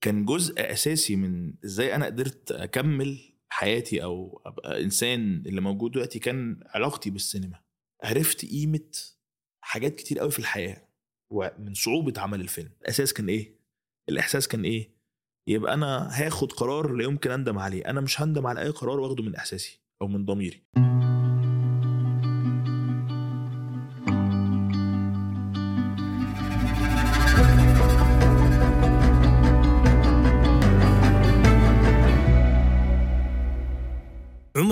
كان جزء أساسي من إزاي أنا قدرت أكمل حياتي أو أبقى إنسان اللي موجود دلوقتي كان علاقتي بالسينما. عرفت قيمة حاجات كتير قوي في الحياة ومن صعوبة عمل الفيلم. الأساس كان إيه؟ الإحساس كان إيه؟ يبقى أنا هاخد قرار لا يمكن أندم عليه. أنا مش هندم على أي قرار واخده من إحساسي أو من ضميري.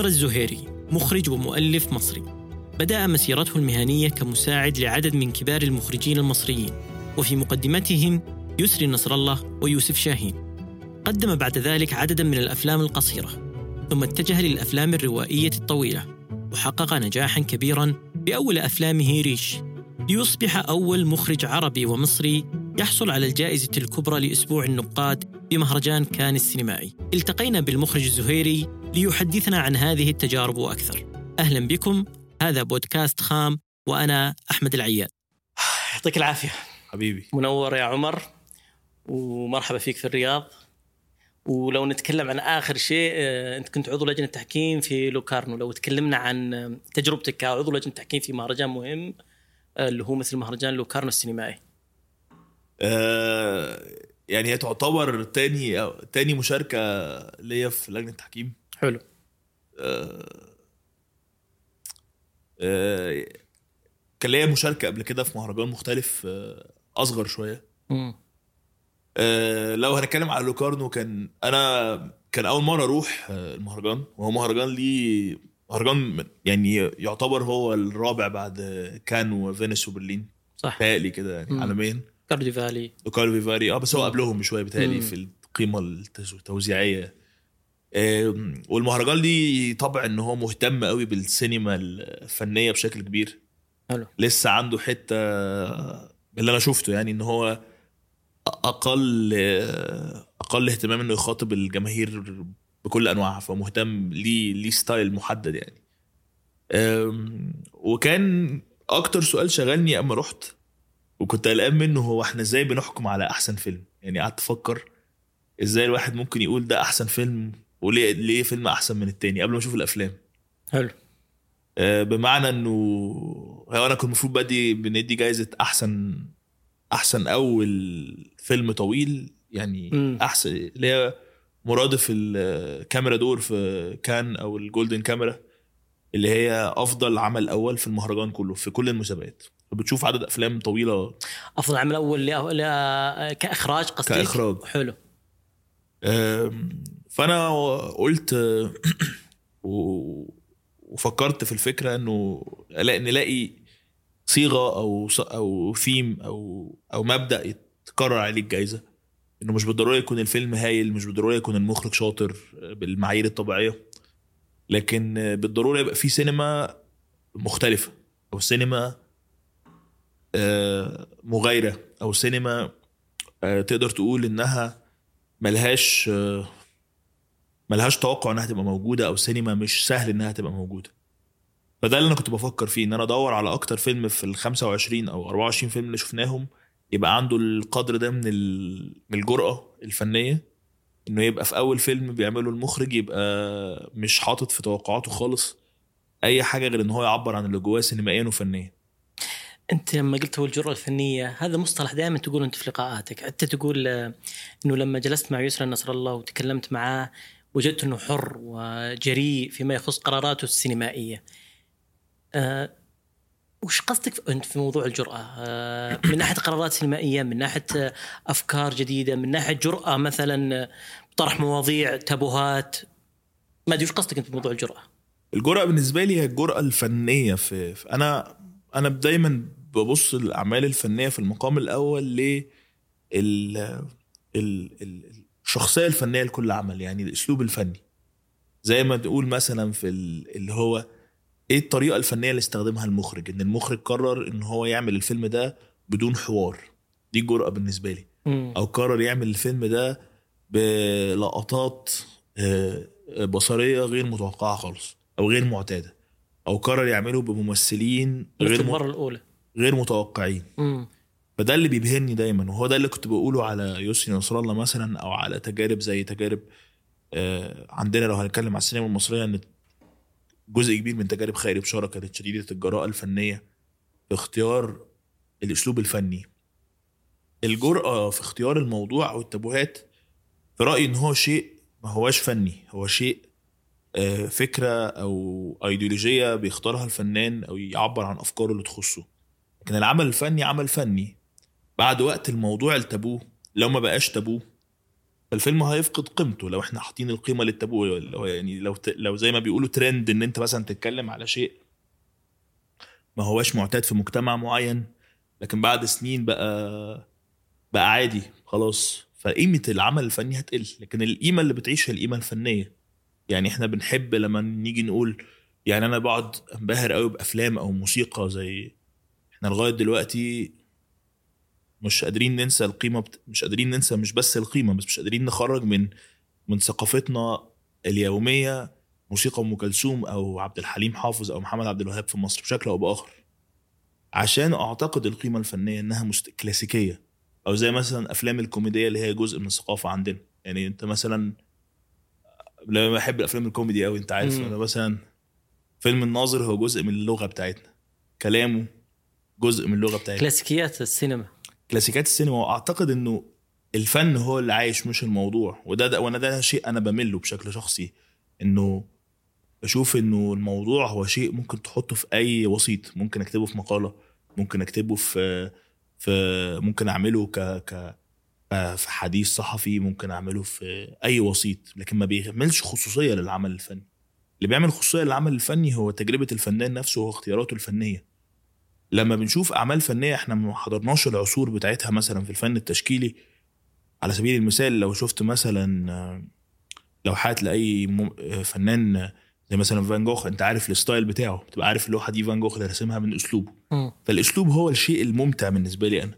الزهيري مخرج ومؤلف مصري. بدأ مسيرته المهنية كمساعد لعدد من كبار المخرجين المصريين وفي مقدمتهم يسري نصر الله ويوسف شاهين. قدم بعد ذلك عددا من الأفلام القصيرة ثم اتجه للأفلام الروائية الطويلة وحقق نجاحا كبيرا بأول أفلامه ريش. ليصبح أول مخرج عربي ومصري يحصل على الجائزة الكبرى لأسبوع النقاد بمهرجان كان السينمائي. التقينا بالمخرج الزهيري ليحدثنا عن هذه التجارب وأكثر. أهلا بكم. هذا بودكاست خام وأنا أحمد العياد. يعطيك العافية. حبيبي. منور يا عمر ومرحبا فيك في الرياض. ولو نتكلم عن آخر شيء آه، أنت كنت عضو لجنة تحكيم في لوكارنو. لو تكلمنا عن تجربتك كعضو لجنة تحكيم في مهرجان مهم آه، اللي هو مثل مهرجان لوكارنو السينمائي. آه يعني هي تعتبر تاني تاني مشاركة ليا في لجنة التحكيم حلو. آه آه كان ليا مشاركة قبل كده في مهرجان مختلف آه أصغر شوية. آه لو هنتكلم على لوكارنو كان أنا كان أول مرة أروح آه، المهرجان. وهو مهرجان ليه مهرجان يعني يعتبر هو الرابع بعد كان وفينيس وبرلين. صح. بيتهيألي كده يعني. عالميا. كارلوفي فاري لوكارنو فيفاري. آه بس هو. قبلهم بشوية بيتهيألي. في القيمة التوزيعية. والمهرجان ليه طبع إن هو مهتم قوي بالسينما الفنية بشكل كبير. حلو. لسه عنده حتة اللي أنا شفته يعني إن هو أقل أقل اهتمام إنه يخاطب الجماهير بكل أنواعها فمهتم ليه ليه style محدد يعني. وكان أكتر سؤال شغلني أما رحت وكنت قلقان منه هو إحنا إزاي بنحكم على أحسن فيلم؟ يعني قعدت أفكر إزاي الواحد ممكن يقول ده أحسن فيلم وليه ليه فيلم أحسن من التاني قبل ما أشوف الأفلام. حلو. آه، بمعنى إنه هو أنا كنت المفروض بدي بندي جايزة أحسن أحسن أول فيلم طويل يعني مم. أحسن اللي هي مرادف الكاميرا دور في كان أو الجولدن كاميرا اللي هي أفضل عمل أول في المهرجان كله في كل المسابقات. فبتشوف عدد أفلام طويلة. أفضل عمل أول ل... ل... كإخراج قصدك؟ كإخراج. حلو. فانا قلت وفكرت في الفكرة انه لا- نلاقي صيغة أو أو ثيم أو أو مبدأ يتكرر عليه الجائزه انه مش بالضرورة يكون الفيلم هايل مش بالضرورة يكون المخرج شاطر بالمعايير الطبيعية. لكن بالضرورة يبقى في سينما مختلفة أو سينما آه، مغايرة أو سينما آه، تقدر تقول إنها ملهاش آه، ملهاش توقع إنها تبقى موجودة أو سينما مش سهل إنها تبقى موجودة. فده اللي أنا كنت بفكر فيه إن أنا أدور على أكتر فيلم في ال 25 أو 24 فيلم اللي شفناهم يبقى عنده القدر ده من من الجرأة الفنية إنه يبقى في أول فيلم بيعمله المخرج يبقى مش حاطط في توقعاته خالص أي حاجة غير إن هو يعبر عن اللي جواه سينمائيا وفنيا. أنت لما قلت هو الجرأة الفنية هذا مصطلح دائما تقول أنت في لقاءاتك. حتى تقول آه، إنه لما جلست مع يسرى نصر الله وتكلمت معاه وجدت إنه حر وجريء فيما يخص قراراته السينمائية. أه وش قصدك أنت في موضوع الجرأة؟ أه من ناحية قرارات سينمائية، من ناحية آه، أفكار جديدة، من ناحية جرأة مثلا طرح مواضيع تابوهات ما أدري وش قصدك أنت في موضوع الجرأة؟ الجرأة بالنسبة لي هي الجرأة الفنية في, في أنا أنا دايما ببص الأعمال الفنية في المقام الأول ل ال ال- ال- الشخصية الفنية لكل عمل يعني الأسلوب الفني زي ما تقول مثلا في ال- اللي هو إيه الطريقة الفنية اللي استخدمها المخرج إن المخرج قرر إن هو يعمل الفيلم ده بدون حوار دي الجرأة بالنسبة لي. أو قرر يعمل الفيلم ده بلقطات آه، بصرية غير متوقعة خالص أو غير معتادة أو قرر يعمله بممثلين مثل غير م... المرة الأولى. غير متوقعين. فده اللي بيبهرني دايما وهو ده اللي كنت بقوله على يسري نصر الله مثلا أو على تجارب زي تجارب آه، عندنا لو هنتكلم على السينما المصرية إن جزء كبير من تجارب خيري بشارة كانت شديدة الجراءة الفنية في اختيار الأسلوب الفني. الجرأة في اختيار الموضوع أو التابوهات في رأيي إن هو شيء ما هواش فني هو شيء آه، فكرة أو ايديولوجيه بيختارها الفنان أو يعبر عن أفكاره اللي تخصه. لكن العمل الفني عمل فني. بعد وقت الموضوع التابوه لو ما بقاش تابوه فالفيلم هيفقد قيمته لو إحنا حاطين القيمة للتابوه لو يعني لو ت... لو زي ما بيقولوا ترند إن أنت مثلا تتكلم على شيء ما هواش معتاد في مجتمع معين لكن بعد سنين بقى بقى عادي خلاص فقيمة العمل الفني هتقل لكن القيمة اللي بتعيش هي القيمة الفنية. يعني إحنا بنحب لما نيجي نقول يعني أنا بقعد انبهر قوي بأفلام أو موسيقى زي إحنا لغاية دلوقتي مش قادرين ننسى القيمة بت... مش قادرين ننسى مش بس القيمة بس مش قادرين نخرج من من ثقافتنا اليومية موسيقى أم كلثوم أو عبد الحليم حافظ أو محمد عبد الوهاب في مصر بشكل أو بآخر. عشان أعتقد القيمة الفنية إنها مست... كلاسيكية. أو زي مثلا أفلام الكوميدية اللي هي جزء من الثقافه عندنا. يعني أنت مثلا لما بحب الأفلام الكوميدي قوي أنت عارف. أنا مثلا فيلم الناظر هو جزء من اللغة بتاعتنا. كلامه جزء من اللغة بتاعتنا. كلاسيكيات السينما. كلاسيكات السينما وأعتقد إنه الفن هو اللي عايش مش الموضوع. وده ده وأنا ده شيء أنا بمله بشكل شخصي إنه بشوف إنه الموضوع هو شيء ممكن تحطه في أي وسيط. ممكن أكتبه في مقالة ممكن أكتبه في في ممكن أعمله ك ك في حديث صحفي ممكن أعمله في أي وسيط. لكن ما بيعملش خصوصية للعمل الفني. اللي بيعمل خصوصية للعمل الفني هو تجربة الفنان نفسه واختياراته الفنية. لما بنشوف أعمال فنية إحنا ما حضرناش العصور بتاعتها مثلا في الفن التشكيلي على سبيل المثال لو شفت مثلا لوحات لأي فنان زي مثلا فان جوخ أنت عارف ال style بتاعه بتبقى عارف اللوحه دي فان جوخ اللي رسمها من أسلوبه. فالأسلوب هو الشيء الممتع بالنسبة لي أنا.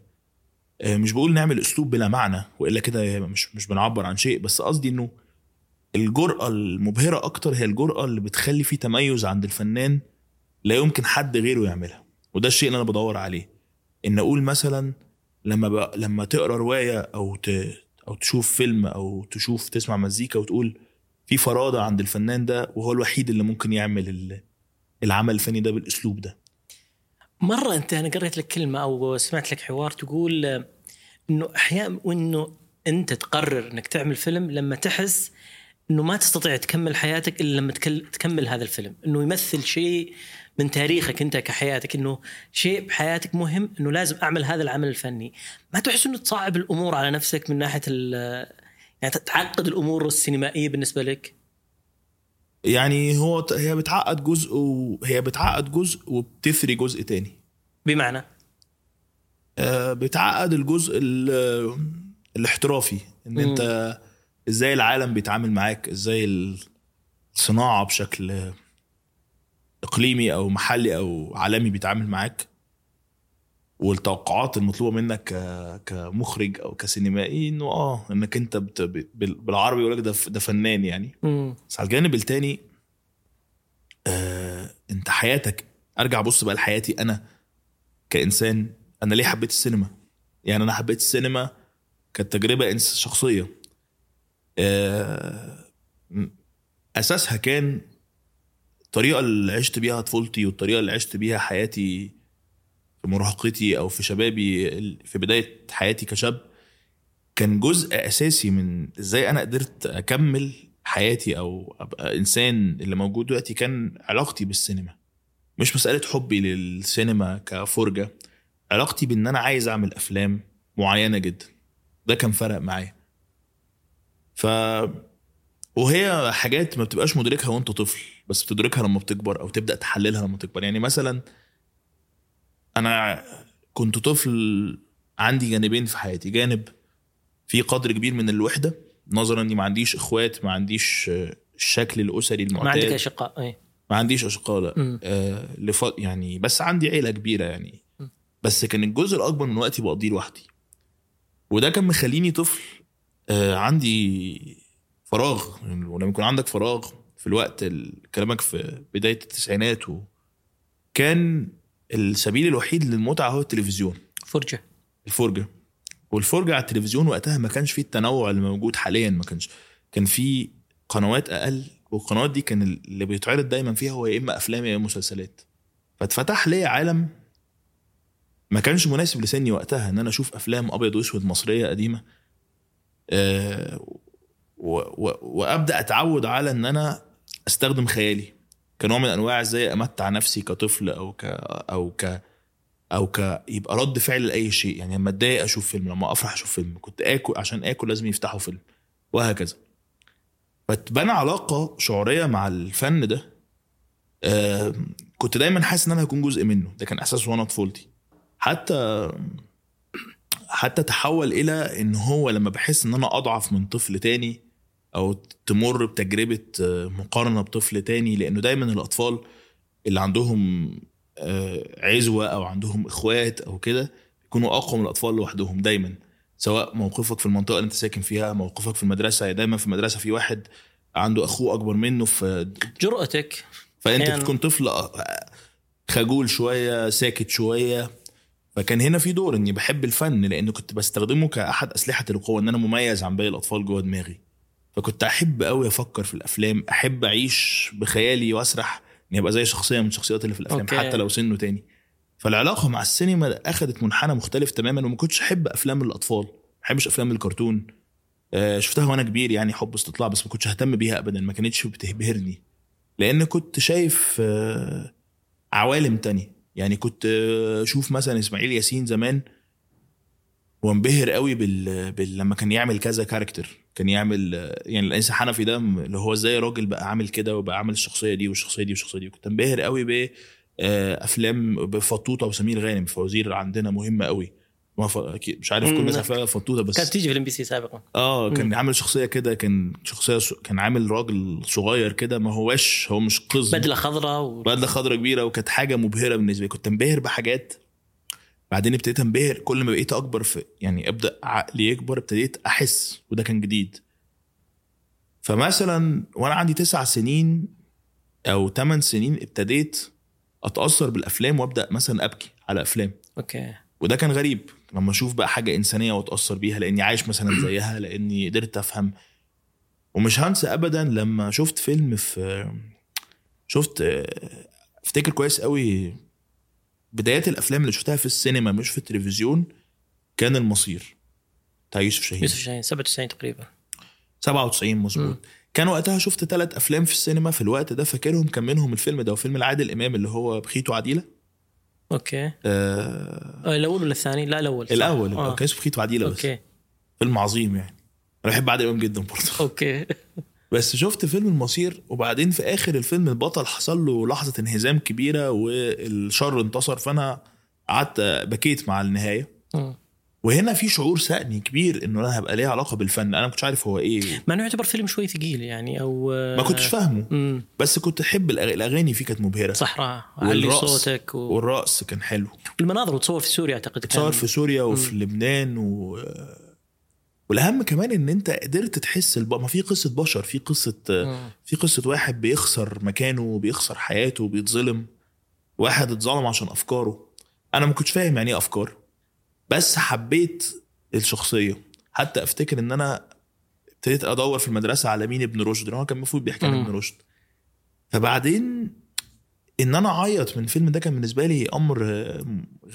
آه، مش بقول نعمل أسلوب بلا معنى وإلا كده مش مش بنعبر عن شيء بس قصدي إنه الجرأة المبهرة أكتر هي الجرأة اللي بتخلي في تميز عند الفنان لا يمكن حد غيره يعملها. وده الشيء اللي أنا بدور عليه. إن أقول مثلا لما ب... لما تقرأ رواية أو ت... أو تشوف فيلم أو تشوف تسمع مزيكا وتقول في فرادة عند الفنان ده وهو الوحيد اللي ممكن يعمل ال... العمل الفني ده بالأسلوب ده. مرة أنت أنا قريت لك كلمة أو سمعت لك حوار تقول إنه أحيانا وإنه أنت تقرر إنك تعمل فيلم لما تحس إنه ما تستطيع تكمل حياتك إلا لما تكمل هذا الفيلم، إنه يمثل شيء من تاريخك أنت كحياتك، إنه شيء بحياتك مهم إنه لازم أعمل هذا العمل الفني، ما تحس إنه تصعب الأمور على نفسك من ناحية ال- يعني تعقد الأمور السينمائية بالنسبة لك؟ يعني هو هي بتعقد جزء وهي بتعقد جزء وبتثري جزء تاني بمعنى آه، بتعقد الجزء ال- الاحترافي إن. أنت إزاي العالم بيتعامل معاك إزاي الصناعة بشكل إقليمي أو محلي أو عالمي بيتعامل معاك والتوقعات المطلوبة منك كمخرج أو كسينمائي إنه آه إنك أنت بت... بالعربي يقول لك ده ده فنان يعني. بس على الجانب التاني آه أنت حياتك أرجع أبص بقى لحياتي أنا كإنسان أنا ليه حبيت السينما؟ يعني أنا حبيت السينما كانت تجربه شخصية. آه أساسها كان الطريقة اللي عشت بيها طفولتي والطريقة اللي عشت بيها حياتي في مراهقتي أو في شبابي في بداية حياتي كشاب كان جزء أساسي من إزاي أنا قدرت أكمل حياتي أو أبقى إنسان اللي موجود دلوقتي كان علاقتي بالسينما. مش مسألة حبي للسينما كفرجة علاقتي بإن أنا عايز أعمل أفلام معينة جدا. ده كان فرق معايا. ف وهي حاجات ما بتبقاش مدركها وانت طفل بس بتدركها لما بتكبر أو تبدأ تحللها لما تكبر يعني مثلا أنا كنت طفل عندي جانبين في حياتي جانب في قدر كبير من الوحدة نظرا اني ما عنديش إخوات ما عنديش الشكل الأسري ما المعتاد عندك أشقاء أي. ما عنديش أشقاء لا. آه لف... يعني بس عندي عيلة كبيرة يعني م. بس كان الجزء الأكبر من وقتي بقضيه لوحدي وده كان مخليني طفل آه عندي فراغ ولما يكون عندك فراغ في الوقت ال- كلامك في بداية التسعينات و... كان السبيل الوحيد للمتعة هو التلفزيون. فرجة الفرجة. والفرجة على التلفزيون وقتها ما كانش فيه التنوع اللي موجود حاليا ما كانش كان في قنوات أقل والقنوات دي كان اللي بيتعرض دايما فيها هو يا إما أفلام يا إما مسلسلات. فاتفتح لي عالم ما كانش مناسب لسني وقتها إن أنا أشوف أفلام أبيض وأسود مصرية قديمة. أه و و وأبدأ أتعود على إن أنا أستخدم خيالي. كنوع من أنواع إزاي أمتع نفسي كطفل أو ك أو ك أو ك يبقى رد فعل لأي شيء. يعني لما أتضايق أشوف فيلم لما أفرح أشوف فيلم. كنت آكل عشان آكل لازم يفتحوا فيلم. وهكذا. فتبنى علاقة شعورية مع الفن ده. آه كنت دايما حاسس إن أنا هكون جزء منه. ده كان إحساس وأنا طفولتي حتى حتى تحول إلى إن هو لما بحس إن أنا أضعف من طفل تاني أو تمر بتجربة آه، مقارنة بطفل تاني لأنه دايما الأطفال اللي عندهم آه، عزوة أو عندهم إخوات أو كده يكونوا أقوى من الأطفال لوحدهم دايما. سواء موقفك في المنطقة اللي أنت ساكن فيها موقفك في المدرسة يعني دايما في المدرسة في واحد عنده أخوه أكبر منه في جرأتك. فأنت أحياناً. بتكون طفل آه، خجول شوية ساكت شوية. فكان هنا في دور إني بحب الفن لأنه كنت بستخدمه كأحد أسلحة القوة إن أنا مميز عن باقي الأطفال جوه دماغي. فكنت أحب قوي أفكر في الأفلام أحب أعيش بخيالي وأسرح إني أبقى زي شخصية من الشخصيات اللي في الأفلام أوكي. حتى لو سنه تاني. فالعلاقة مع السينما اخذت منحنى مختلف تماما وما كنتش أحب أفلام الأطفال ما بحبش أفلام الكرتون. آه، شفتها وأنا كبير يعني حب استطلاع بس ما كنتش أهتم بيها ابدا ما كانتش بتبهرني لأن كنت شايف آه، عوالم تانية. يعني كنت آه، أشوف مثلا إسماعيل ياسين زمان وانبهر قوي بال... بال... لما كان يعمل كذا character كان يعمل يعني الآنسة حنفي ده اللي هو إزاي راجل بقى عامل كده وبقى عامل الشخصية دي والشخصية دي والشخصية دي. كنت انبهر قوي ب آه، أفلام بفطوطه وسمير غانم. فوازير عندنا مهمة قوي. ما ف... أكيد مش عارف كل. الناس عارفاها فطوطة بس. كانت تيجي في ال MBC سابقا. آه كان مم. عامل شخصية كده كان شخصية س- كان عامل راجل صغير كده ما هواش هو مش قزم. بدلة خضراء و... بدلة خضراء كبيرة وكانت حاجة مبهرة بالنسبة لي. كنت انبهر بحاجات بعدين ابتديت انبهر كل ما بقيت اكبر في يعني ابدا عقلي يكبر ابتديت احس وده كان جديد. فمثلا وأنا عندي تسع سنين أو ثمان سنين ابتديت اتاثر بالافلام وابدا مثلا ابكي على افلام. okay. وده كان غريب لما أشوف بقى حاجة إنسانية واتأثر بيها لأني عايش مثلا زيها لأني قدرت أفهم. ومش هنسى ابدا لما شفت فيلم في شفت أفتكر كويس قوي بدايات الأفلام اللي شفتها في السينما مش في التلفزيون كان المصير بتاع يوسف شاهين. يوسف شاهين 97 تقريبا. 97 مم. مظبوط. كان وقتها شفت ثلاث أفلام في السينما في الوقت ده فاكرهم كان منهم الفيلم ده وفيلم العادل إمام اللي هو بخيت وعديله okay. آه آه، الأول ولا الثاني؟ لا الأول. صح. الأول. آه. كان اسمه بخيت وعديله بس. okay. فيلم عظيم يعني. أنا بحب عادل إمام جدا برضه. okay. بس شفت فيلم المصير وبعدين في آخر الفيلم البطل حصل له لحظة انهزام كبيرة والشر انتصر فأنا قعدت بكيت مع النهاية. مم. وهنا في شعور إنساني كبير إنه أنا هبقى ليه علاقة بالفن. أنا ما كنتش عارف هو إيه. مع إنه يعتبر فيلم شوي ثقيل يعني أو ما كنتش فاهمه. بس كنت أحب الأغاني فيه كانت مبهرة. صحراء علي والرقص. صوتك و... والرقص كان حلو. والمناظر وتصور في سوريا أعتقد كان اتصور في سوريا وفي لبنان و... والأهم كمان إن أنت قدرت تحس الب... ما في قصة بشر في قصة. في قصة واحد بيخسر مكانه بيخسر حياته بيتظلم. واحد اتظلم عشان أفكاره. أنا ما كنتش فاهم يعني إيه أفكار. بس حبيت الشخصية. حتى أفتكر إن أنا ابتديت أدور في المدرسة على مين ابن رشد هو كان المفروض بيحكي عن. ابن رشد. فبعدين إن أنا أعيط من الفيلم ده كان بالنسبة لي أمر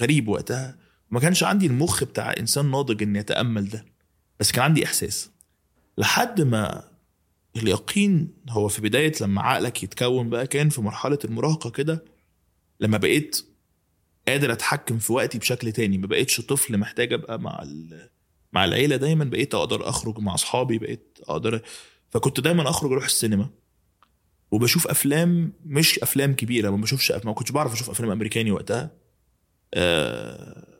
غريب وقتها. ما كانش عندي المخ بتاع إنسان ناضج ان يتامل ده. بس كان عندي إحساس. لحد ما اليقين هو في بداية لما عقلك يتكون بقى كان في مرحلة المراهقة كده لما بقيت قادر أتحكم في وقتي بشكل تاني ما بقيتش طفل محتاج أبقى مع مع العيلة دايما بقيت أقدر أخرج مع أصحابي بقيت أقدر فكنت دايما أخرج أروح السينما. وبشوف أفلام مش أفلام كبيرة ما بشوفش ما كنتش بعرف أشوف أفلام أمريكاني وقتها. آه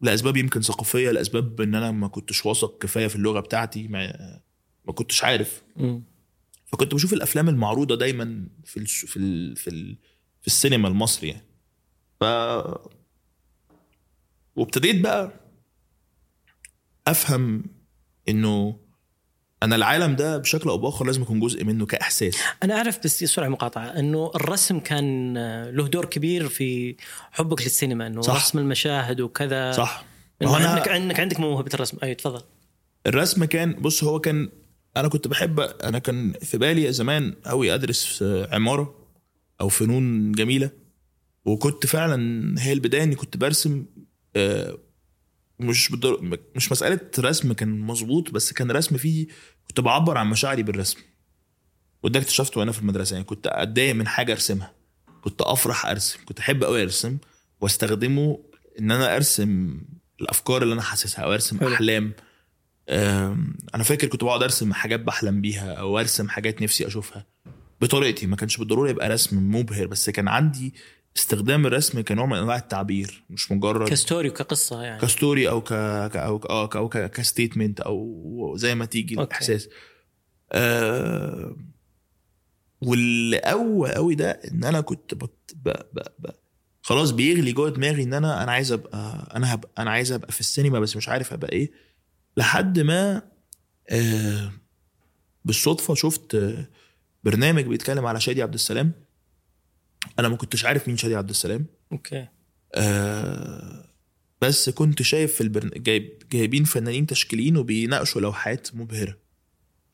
لأسباب يمكن ثقافية لأسباب إن أنا ما كنتش واثق كفاية في اللغة بتاعتي ما, ما كنتش عارف مم. فكنت بشوف الأفلام المعروضة دايما في ال في ال في, ال في السينما المصري يعني ف وابتديت بقى أفهم إنه أنا العالم ده بشكل أو بآخر لازم اكون جزء منه كإحساس. أنا أعرف بس سرعة مقاطعة إنه الرسم كان له دور كبير في حبك للسينما إنه صح. رسم المشاهد وكذا. صح. هو إنه أنا- عندك عندك عندك موهبة الرسم. أيوه تفضل. الرسم كان بص هو كان أنا كنت بحب أنا كان في بالي زمان قوي أدرس في عمارة أو فنون جميلة وكنت فعلا هي البداية إني كنت برسم آه، مش بالضر... مش مسألة رسم كان مظبوط بس كان رسم فيه كنت بعبر عن مشاعري بالرسم. وده اكتشفته وأنا في المدرسة يعني كنت أتضايق من حاجة أرسمها. كنت أفرح أرسم كنت أحب قوي أرسم وأستخدمه إن أنا أرسم الأفكار اللي أنا حاسسها أو أرسم حلو. أحلام. أنا فاكر كنت بقعد أرسم حاجات بحلم بيها أو أرسم حاجات نفسي أشوفها. بطريقتي ما كانش بالضرورة يبقى رسم مبهر بس كان عندي استخدام الرسم كنوع من أنواع التعبير مش مجرد ك story وكقصة يعني. ك story أو ك أو ك آه ك- أو ك- ك statement أو زي ما تيجي okay. الإحساس. آه واللي قوي قوي ده إن أنا كنت بت ب ب ب خلاص بيغلي جوه دماغي إن أنا أنا عايز أبقى أنا هبقى أنا عايز أبقى في السينما بس مش عارف أبقى إيه. لحد ما آه بالصدفة شفت آه، برنامج بيتكلم على شادي عبد السلام. أنا ما كنتش عارف مين شادي عبد السلام. okay. آه بس كنت شايف في البرن... جايب جايبين فنانين تشكيليين وبيناقشوا لوحات مبهرة.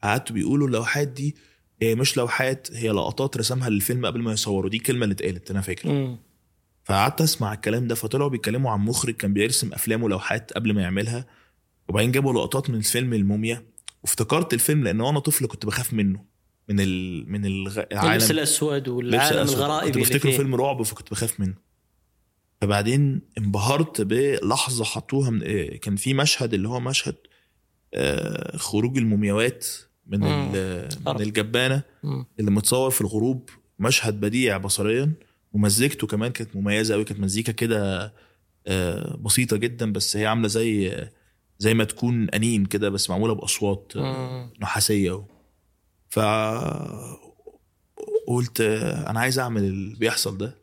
قعدوا بيقولوا اللوحات دي هي مش لوحات هي لقطات رسمها للفيلم قبل ما يصوروا. دي الكلمة اللي اتقالت أنا فاكر. فقعدت أسمع الكلام ده فطلعوا بيتكلموا عن مخرج كان بيرسم أفلام ولوحات قبل ما يعملها. وبعدين جابوا لقطات من الفيلم الموميا. وافتكرت الفيلم لأن وأنا طفل كنت بخاف منه. من ال... من الغ... اللبس العالم الأسود والعالم. الغرائبي كنت بفتكره. فيلم رعب فكنت بخاف منه فبعدين انبهرت بلحظة حطوها من إيه، كان في مشهد اللي هو مشهد آه، خروج المومياوات من. من الجبانة. اللي متصور في الغروب مشهد بديع بصريا ومزيكته كمان كانت مميزة قوي كانت مزيكا كده آه، بسيطة جدا بس هي عاملة زي زي ما تكون أنين كده بس معمولة بأصوات آه،. نحاسية ف قلت أنا عايز أعمل اللي بيحصل ده.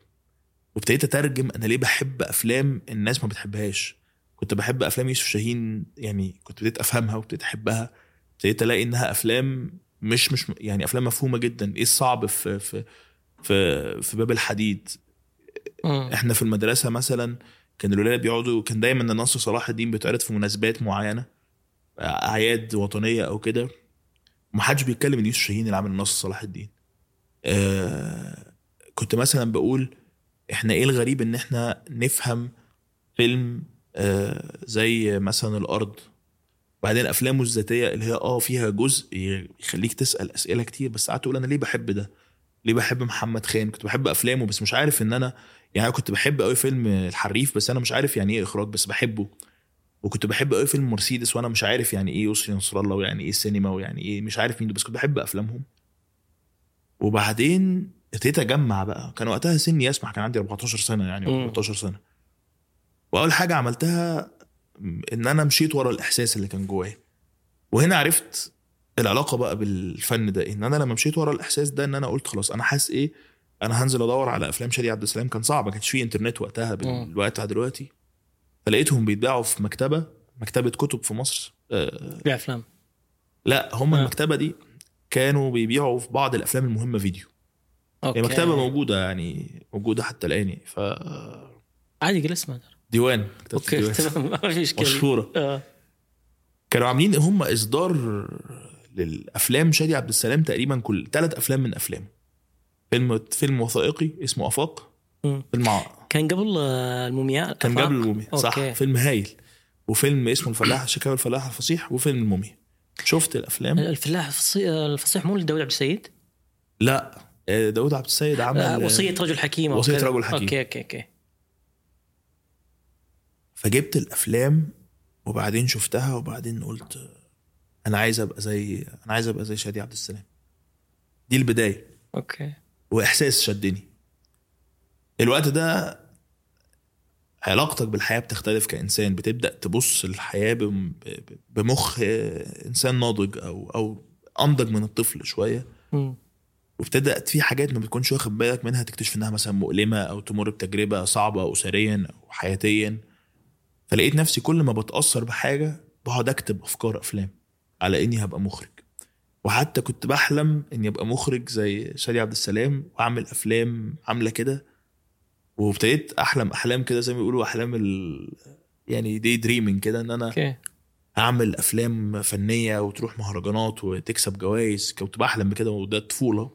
وابتديت أترجم أنا ليه بحب أفلام الناس ما بتحبهاش. كنت بحب أفلام يوسف شاهين يعني كنت بديت أفهمها وابتديت أحبها. ابتديت ألاقي إنها أفلام مش مش يعني أفلام مفهومة جدا. إيه الصعب في في في في باب الحديد؟ مم. إحنا في المدرسة مثلا كان الولاد بيقعدوا كان دايما نصر صلاح الدين بيتعرض في مناسبات معينة أعياد وطنية أو كده. ومحدش بيتكلم ان يوسف شاهين اللي عامل نصر صلاح الدين. آه كنت مثلا بقول إحنا إيه الغريب إن إحنا نفهم فيلم آه زي مثلا الأرض. بعدين افلامه الذاتية اللي هي آه فيها جزء يخليك تسأل أسئلة كتير بس قعدت أقول أنا ليه بحب ده؟ ليه بحب محمد خان؟ كنت بحب أفلامه بس مش عارف إن أنا يعني كنت بحب قوي فيلم الحريف بس أنا مش عارف يعني إيه إخراج بس بحبه. وكنت بحب قوي فيلم مرسيدس وأنا مش عارف يعني إيه يسري نصر الله ويعني إيه سينما ويعني إيه مش عارف مين ده بس كنت بحب أفلامهم. وبعدين ابتديت أجمع بقى. كان وقتها سني يسمح كان عندي 14 سنة يعني مم. أو 13 سنة. وأول حاجة عملتها إن أنا مشيت ورا الإحساس اللي كان جوايا. وهنا عرفت العلاقة بقى بالفن ده إن أنا لما مشيت ورا الإحساس ده إن أنا قلت خلاص أنا حاسس إيه؟ أنا هنزل أدور على أفلام شادي عبد السلام. كان صعب ما كانش فيه إنترنت وقتها بالوقت بتاع دلوقتي. فلقيتهم بيتباعوا في مكتبة مكتبة كتب في مصر آه بيع أفلام. لا هم آه. المكتبة دي كانوا بيبيعوا في بعض الأفلام المهمة فيديو. أوكي. مكتبة موجودة يعني موجودة حتى الآن يعني ف عادي قل اسمها ديوان okay. تمام. ما في مشهورة. آه. كانوا عاملين هم إصدار للأفلام شادي عبد السلام تقريبا كل ثلاث أفلام من أفلامه. فيلم فيلم وثائقي اسمه أفاق. فيلم كان قبل آه، المومياء كان؟ قبل الموميا صح. okay. فيلم هايل وفيلم اسمه الفلاح شكاوى الفلاح الفصيح وفيلم الموميا شفت الأفلام؟ الفلاح الفصيح الفصيح مو لداود عبد السيد؟ لا. آه، داود عبد السيد عمل آه، وصية رجل حكيم أو وصية كذا. رجل حكيم. okay okay okay. فجبت الأفلام وبعدين شفتها وبعدين قلت أنا عايز أبقى زي أنا عايز أبقى زي شادي عبد السلام. دي البداية. okay. وإحساس شدني. الوقت ده علاقتك بالحياة بتختلف كإنسان. بتبدأ تبص ب- بمخ إنسان ناضج أو أو أنضج من الطفل شوية. مم. وابتدأت في حاجات ما بتكونش واخد بالك منها تكتشف إنها مثلا مؤلمة أو تمر بتجربة صعبة اسريا أو حياتيا. فلقيت نفسي كل ما بتأثر بحاجة بقعد أكتب أفكار أفلام على إني هبقى مخرج. وحتى كنت بحلم إني أبقى مخرج زي شادي عبد السلام وأعمل أفلام عاملة كده. وابتديت أحلم أحلام كده زي ما بيقولوا أحلام ال- يعني دي dreaming كده إن أنا okay. أعمل أفلام فنية وتروح مهرجانات وتكسب جوائز كنت بحلم بكده وده الطفوله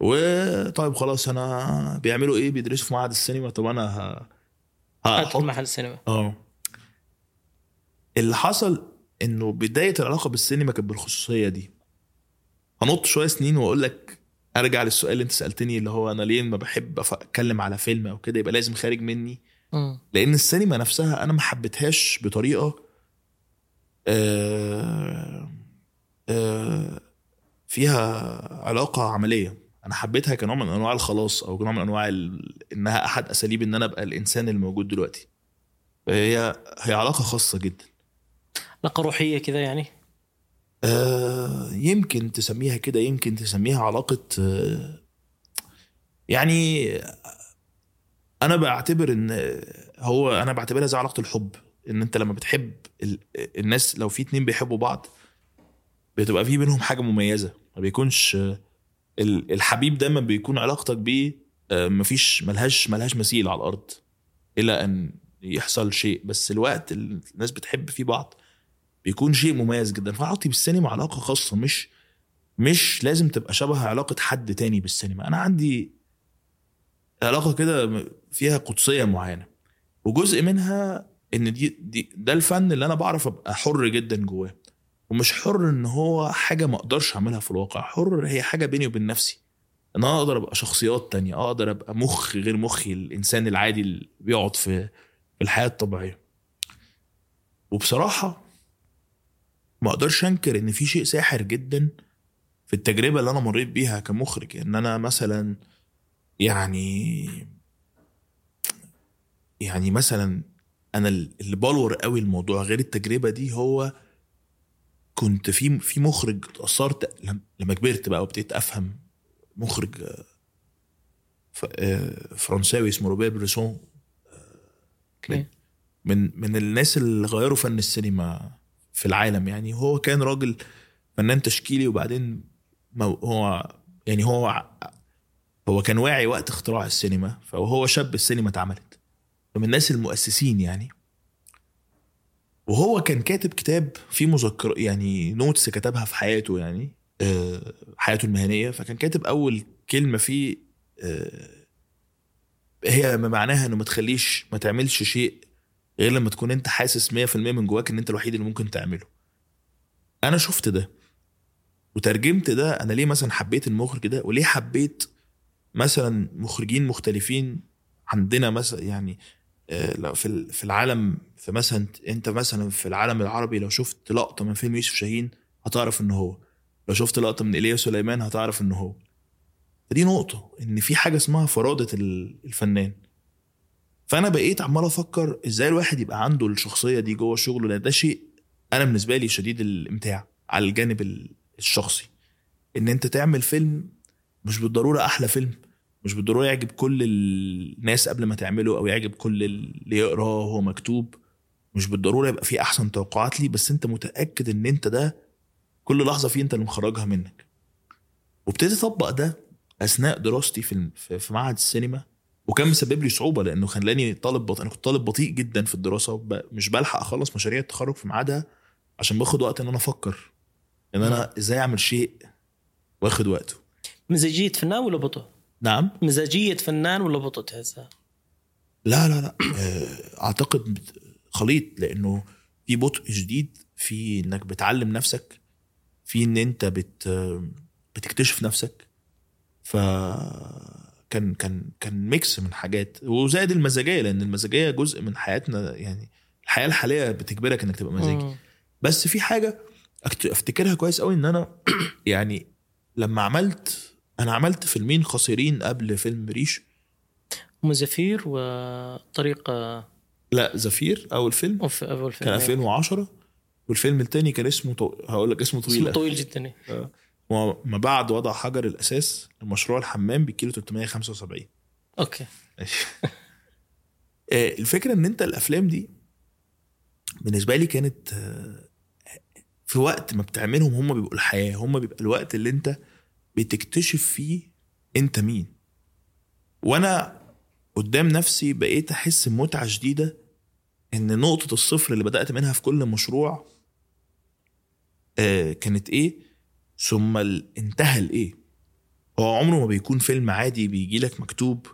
وطيب خلاص أنا بيعملوا إيه؟ بيدرسوا في معهد السينما. طب أنا ه... هخش معهد السينما. آه. اللي حصل إنه بداية العلاقة بالسينما كانت بالخصوصية دي. هنط شوية سنين وأقول لك ارجع للسؤال اللي انت سألتني اللي هو أنا ليه ما بحب اتكلم على فيلم أو كده يبقى لازم خارج مني مم. لأن السينما نفسها أنا ما حبيتهاش بطريقة آه آه فيها علاقة عملية أنا حبيتها كنوع من أنواع الخلاص أو نوع من أنواع. إنها أحد أساليب إن أنا أبقى الإنسان الموجود دلوقتي فهي هي علاقة خاصة جدا علاقة روحية كذا يعني يمكن تسميها كده يمكن تسميها علاقة آه يعني أنا بعتبر إن هو أنا بعتبرها زي علاقة الحب إن أنت لما بتحب ال- الناس لو في اتنين بيحبوا بعض بتبقى في بينهم حاجة مميزة ما بيكونش ال- الحبيب دايما بيكون علاقتك بيه آه، مفيش ملهاش ملهاش مثيل على الأرض إلى أن يحصل شيء بس الوقت اللي الناس بتحب فيه بعض. بيكون شيء مميز جدا. فعلاقتي بالسينما علاقة خاصة مش مش لازم تبقى شبه علاقة حد تاني بالسينما. أنا عندي علاقة كده فيها قدسية معينة وجزء منها إن دي, دي ده الفن اللي أنا بعرف أبقى حر جدا جواه. ومش حر إن هو حاجة ما أقدرش أعملها في الواقع حر هي حاجة بيني وبين نفسي. إن أنا أقدر أبقى شخصيات تانية أقدر أبقى مخ غير مخي الإنسان العادي اللي بيقعد في الحياة الطبيعية. وبصراحة ما أقدرش انكر ان في شيء ساحر جدا في التجربة اللي أنا مريت بيها كمخرج. إن أنا مثلا يعني يعني مثلا أنا اللي بلور قوي الموضوع غير التجربة دي هو كنت في في مخرج اتأثرت لم- لما كبرت بقى وابتديت أفهم مخرج آه، آه، فرنساوي اسمه روبير بريسون. من من الناس اللي غيروا فن السينما. في العالم يعني. هو كان راجل فنان تشكيلي وبعدين هو يعني هو هو كان واعي وقت اختراع السينما فهو شاب السينما اتعملت. فمن الناس المؤسسين يعني. وهو كان كاتب كتاب فيه مذكر يعني نوتس كتبها في حياته يعني آه، حياته المهنية. فكان كاتب أول كلمة فيه آه، هي معناها إنه ما تخليش ما تعملش شيء غير لما تكون انت حاسس 100% من جواك ان انت الوحيد اللي ممكن تعمله. أنا شفت ده وترجمت ده أنا ليه مثلا حبيت المخرج ده وليه حبيت مثلا مخرجين مختلفين عندنا مثلا يعني آه، لو في في العالم في مثلا انت مثلا في العالم العربي لو شفت لقطة من فيلم يوسف شاهين هتعرف إن هو. لو شفت لقطة من ايليا سليمان هتعرف إن هو. فدي نقطة إن في حاجة اسمها فراده ال- الفنان. فأنا بقيت عمال أفكر إزاي الواحد يبقى عنده الشخصية دي جوه شغله لأن ده شيء أنا بالنسبة لي شديد الإمتاع على الجانب ال- الشخصي. إن أنت تعمل فيلم مش بالضرورة أحلى فيلم مش بالضرورة يعجب كل الناس قبل ما تعمله أو يعجب كل اللي يقراه وهو مكتوب. مش بالضرورة يبقى فيه أحسن توقعات ليه بس أنت متأكد إن أنت ده كل لحظة فيه أنت اللي مخرجها منك. وابتديت أطبق ده أثناء دراستي في في معهد السينما. وكان مسبب لي صعوبة لأنه خلاني طالب بطيء أنا كنت طالب بطيء جدا في الدراسة وب... مش بلحق أخلص مشاريع التخرج في ميعادها عشان باخد وقت إن أنا أفكر إن أنا إزاي أعمل شيء واخد وقته. مزاجية فنان ولا بطء؟ نعم. مزاجية فنان ولا بطء تحسها؟ لا لا لا. آه، أعتقد خليط لأنه في بطء شديد في إنك بتعلم نفسك في إن أنت بت بتكتشف نفسك. ف كان كان كان mix من حاجات وزائد المزاجية لأن المزاجية جزء من حياتنا يعني الحياة الحالية بتجبرك إنك تبقى مزاجي. بس في حاجة أفتكرها كويس قوي إن أنا يعني لما عملت أنا عملت فيلمين قصيرين قبل فيلم ريش. أم زفير وطريقة لا زفير أول فيلم. أول فيلم كان 2010 والفيلم التاني كان اسمه طو... هقول لك اسمه طويل. اسمه طويل جدا وما بعد وضع حجر الأساس لمشروع الحمام بكيلو 375 okay. آه، الفكرة إن أنت الأفلام دي بالنسبة لي كانت آه، في وقت ما بتعملهم هم بيبقوا الحياة هم بيبقى الوقت اللي أنت بتكتشف فيه أنت مين. وأنا قدام نفسي بقيت أحس بمتعة شديدة إن نقطة الصفر اللي بدأت منها في كل مشروع آه كانت إيه؟ ثم انتهى لايه هو عمره ما بيكون فيلم عادي بيجي لك مكتوب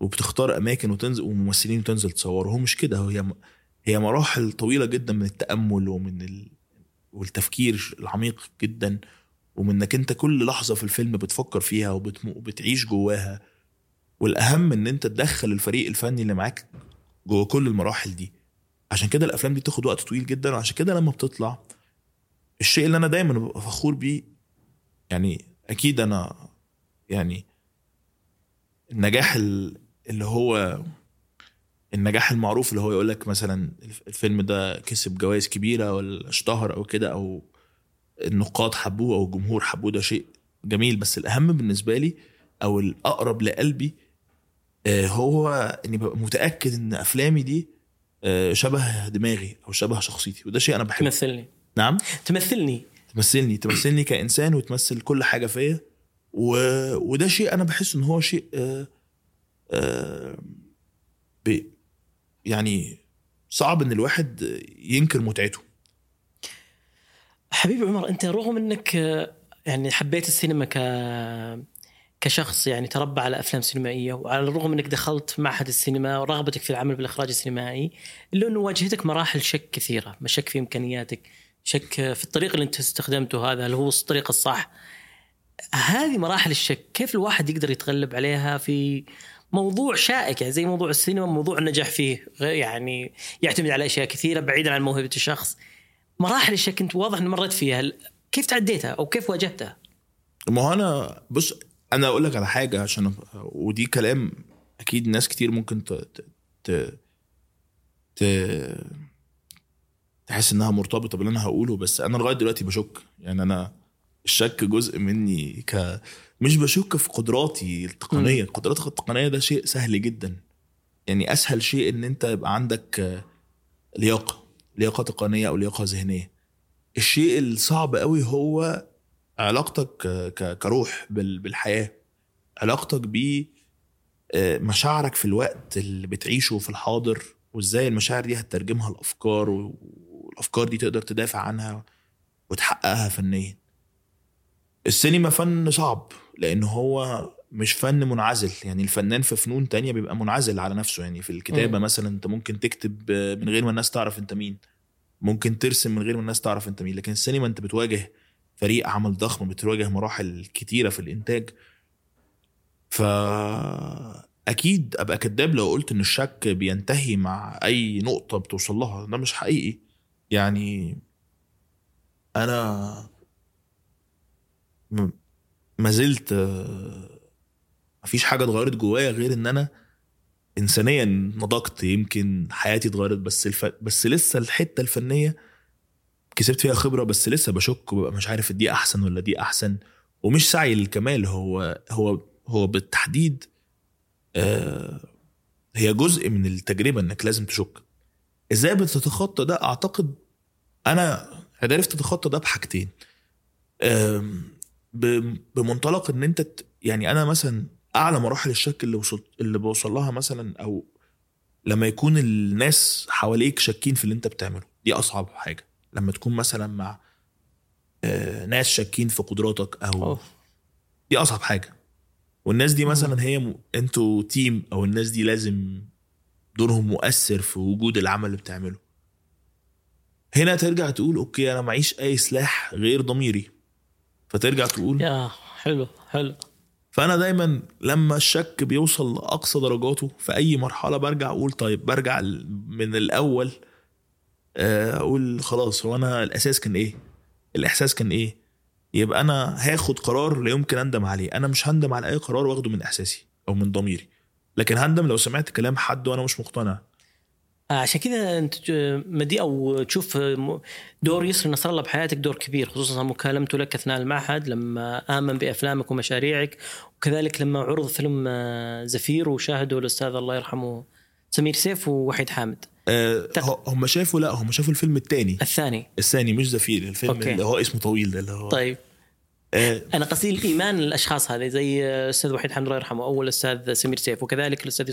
وبتختار أماكن وتنزل وممثلين وتنزل تصوره هو مش كده. هي هي مراحل طويلة جدا من التأمل ومن ال... والتفكير العميق جدا ومن إنك أنت كل لحظة في الفيلم بتفكر فيها وبتم... وبتعيش جواها. والأهم إن أنت تدخل الفريق الفني اللي معاك جوه كل المراحل دي. عشان كده الأفلام دي بتاخد وقت طويل جدا. وعشان كده لما بتطلع الشيء اللي أنا دايما ببقى فخور بيه يعني أكيد أنا يعني النجاح ال- اللي هو النجاح المعروف اللي هو يقول لك مثلا الفيلم ده كسب جوائز كبيرة ولا اشتهر أو كده أو النقاد حبوه أو الجمهور حبوه ده شيء جميل. بس الأهم بالنسبة لي أو الأقرب لقلبي آه، هو إني ببقى متأكد إن أفلامي دي آه، شبه دماغي أو شبه شخصيتي وده شيء أنا بحبه. تمثلني. نعم. تمثلني. تمثلني. تمثلني كإنسان وتمثل كل حاجة فيا. و... وده شيء أنا بحس إن هو شيء آه آه ب... يعني صعب إن الواحد ينكر متعته. حبيبي عمر أنت رغم إنك آه، يعني حبيت السينما ك كشخص يعني تربى على أفلام سينمائية وعلى الرغم إنك دخلت معهد السينما ورغبتك في العمل بالإخراج السينمائي إلا إنه واجهتك مراحل شك كثيرة، شك في إمكانياتك، شك في الطريق اللي انت استخدمته هذا؟ هل هو الطريق الصح؟ هذه مراحل الشك. كيف الواحد يقدر يتغلب عليها في موضوع شائك؟ يعني زي موضوع السينما موضوع النجاح فيه. يعني يعتمد على أشياء كثيرة بعيدا عن موهبة الشخص. مراحل الشك أنت واضح ان مريت فيها. كيف تعديتها أو كيف واجهتها؟ ما هو أنا بص أنا أقول لك على حاجة عشان ودي كلام أكيد ناس كتير ممكن ت... ت... ت... ت... تحس إنها مرتبطة باللي أنا هقوله بس أنا لغاية دلوقتي بشك. يعني أنا الشك جزء مني ك مش بشك في قدراتي التقنية. قدراتك التقنية ده شيء سهل جدا. يعني أسهل شيء إن أنت يبقى عندك لياقة لياقة تقنية أو لياقة ذهنية. الشيء الصعب قوي هو علاقتك كروح بال- بالحياة. علاقتك ب آه، في الوقت اللي بتعيشه في الحاضر وإزاي المشاعر دي هتترجمها لأفكار والافكار دي تقدر تدافع عنها وتحققها فنيا. السينما فن صعب لأن هو مش فن منعزل. يعني الفنان في فنون تانية بيبقى منعزل على نفسه. يعني في الكتابة مم. مثلا أنت ممكن تكتب من غير ما الناس تعرف أنت مين. ممكن ترسم من غير ما الناس تعرف أنت مين. لكن السينما أنت بتواجه فريق عمل ضخم بتواجه مراحل كتيرة في الإنتاج. ف أكيد أبقى كذاب لو قلت إن الشك بينتهي مع أي نقطة بتوصل لها. ده مش حقيقي. يعني أنا ما زلت آه، مفيش حاجة اتغيرت جوايا غير إن أنا انسانيا نضجت يمكن حياتي اتغيرت بس الف... بس لسه الحتة الفنية كسبت فيها خبرة بس لسه بشك وببقى مش عارف دي أحسن ولا دي أحسن. ومش سعي للكمال هو هو هو بالتحديد آه هي جزء من التجربة إنك لازم تشك. إزاي بتتخطى ده؟ اعتقد أنا عرفت اتخطى ده بحاجتين. بمنطلق ان انت يعني أنا مثلا اعلى مراحل الشك اللي وصلت اللي بوصل لها مثلا أو لما يكون الناس حواليك شاكين في اللي انت بتعمله دي اصعب حاجة. لما تكون مثلا مع آه، ناس شاكين في قدراتك أو أوه. دي اصعب حاجة. والناس دي مثلا هي م... أنتوا team أو الناس دي لازم دورهم مؤثر في وجود العمل اللي بتعمله. هنا ترجع تقول okay أنا معيش أي سلاح غير ضميري. فترجع تقول يا حلو حلو. فأنا دايما لما الشك بيوصل لأقصى درجاته في أي مرحلة برجع أقول طيب برجع من الأول آه، أقول خلاص هو أنا الأساس كان إيه؟ الإحساس كان إيه؟ يبقى أنا هاخد قرار لا يمكن أندم عليه. أنا مش هندم على أي قرار واخده من إحساسي أو من ضميري. لكن هندم لو سمعت كلام حد وأنا مش مقتنع. آه، عشان كذا أنت مدي أو تشوف م- دور يسري نصر الله بحياتك دور كبير خصوصا مكالمته لك أثناء المعهد لما آمن بأفلامك ومشاريعك وكذلك لما عرض فيلم آه، زفير وشاهده الأستاذ الله يرحمه سمير سيف ووحيد حامد. آه، تق- ه- هم شافوا لا هم شافوا الفيلم التاني الثاني. الثاني مش زفير الفيلم okay. اللي هو اسمه طويل ده اللي هو طيب. آه، أنا قصدي الإيمان الاشخاص هذه زي الأستاذ وحيد حامد الله يرحمه أو الأستاذ سمير سيف وكذلك الأستاذ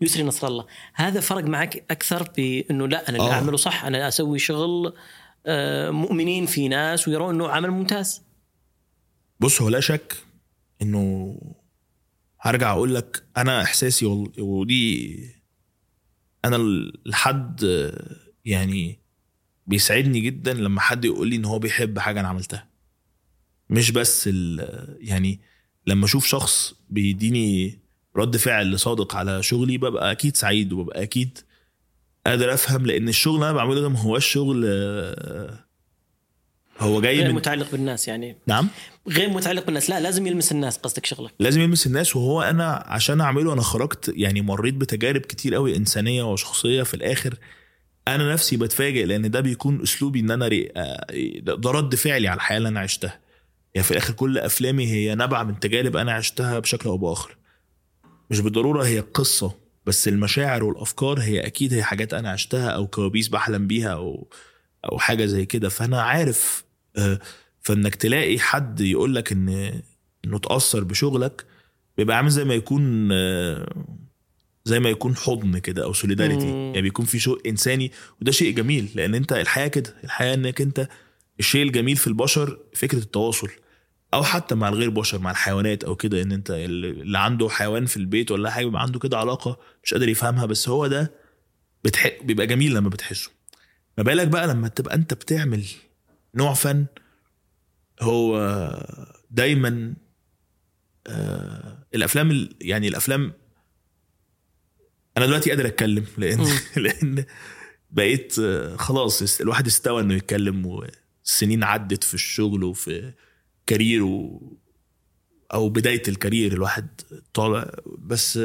يسري نصر الله. هذا فرق معك أكثر بانه لا أنا اللي آه. أعمله صح أنا أسوي شغل آه، مؤمنين في ناس ويرون إنه عمل ممتاز. بص هو لا شك إنه هرجع أقول لك أنا إحساسي ودي أنا ال- لحد آه، يعني بيسعدني جدا لما حد يقول لي إن هو بيحب حاجة أنا عملتها. مش بس ال- يعني لما أشوف شخص بيديني رد فعل صادق على شغلي ببقى أكيد سعيد وببقى أكيد قادر أفهم لأن الشغل اللي أنا بعمله ده ما هوش شغل هو جاي غير من متعلق بالناس يعني. نعم؟ غير متعلق بالناس. لا لازم يلمس الناس قصدك شغلك. لازم يلمس الناس وهو أنا عشان أعمله أنا خرجت يعني مريت بتجارب كتير قوي إنسانية وشخصية في الآخر. أنا نفسي بتفاجئ لأن ده بيكون أسلوبي إن أنا ري... آه، ده رد فعلي على الحياة اللي أنا عشتها. يعني في الآخر كل أفلامي هي نبع من تجارب أنا عشتها بشكل أو بآخر. مش بالضرورة هي قصة بس المشاعر والأفكار هي أكيد هي حاجات أنا عشتها أو كوابيس بحلم بيها أو أو حاجة زي كده. فأنا عارف آه، فإنك تلاقي حد يقول لك إن إنه تأثر بشغلك بيبقى عامل زي ما يكون آه، زي ما يكون حضن كده أو سوليداريتي. يعني بيكون في شيء إنساني وده شيء جميل لأن أنت الحياة كده الحياة إنك أنت الشيء الجميل في البشر فكرة التواصل. أو حتى مع الغير بشر مع الحيوانات أو كده إن أنت اللي عنده حيوان في البيت ولا حاجة بيبقى عنده كده علاقة مش قادر يفهمها بس هو ده بتح... بيبقى جميل لما بتحسه ما بالك بقى لما تبقى أنت بتعمل نوع فن هو دايما آه الأفلام ال- يعني الأفلام أنا دلوقتي قادر أتكلم لأن. لأن بقيت آه، خلاص الواحد استوى إنه يتكلم والسنين عدت في الشغل وفي كاريره أو بداية الكارير الواحد طالع بس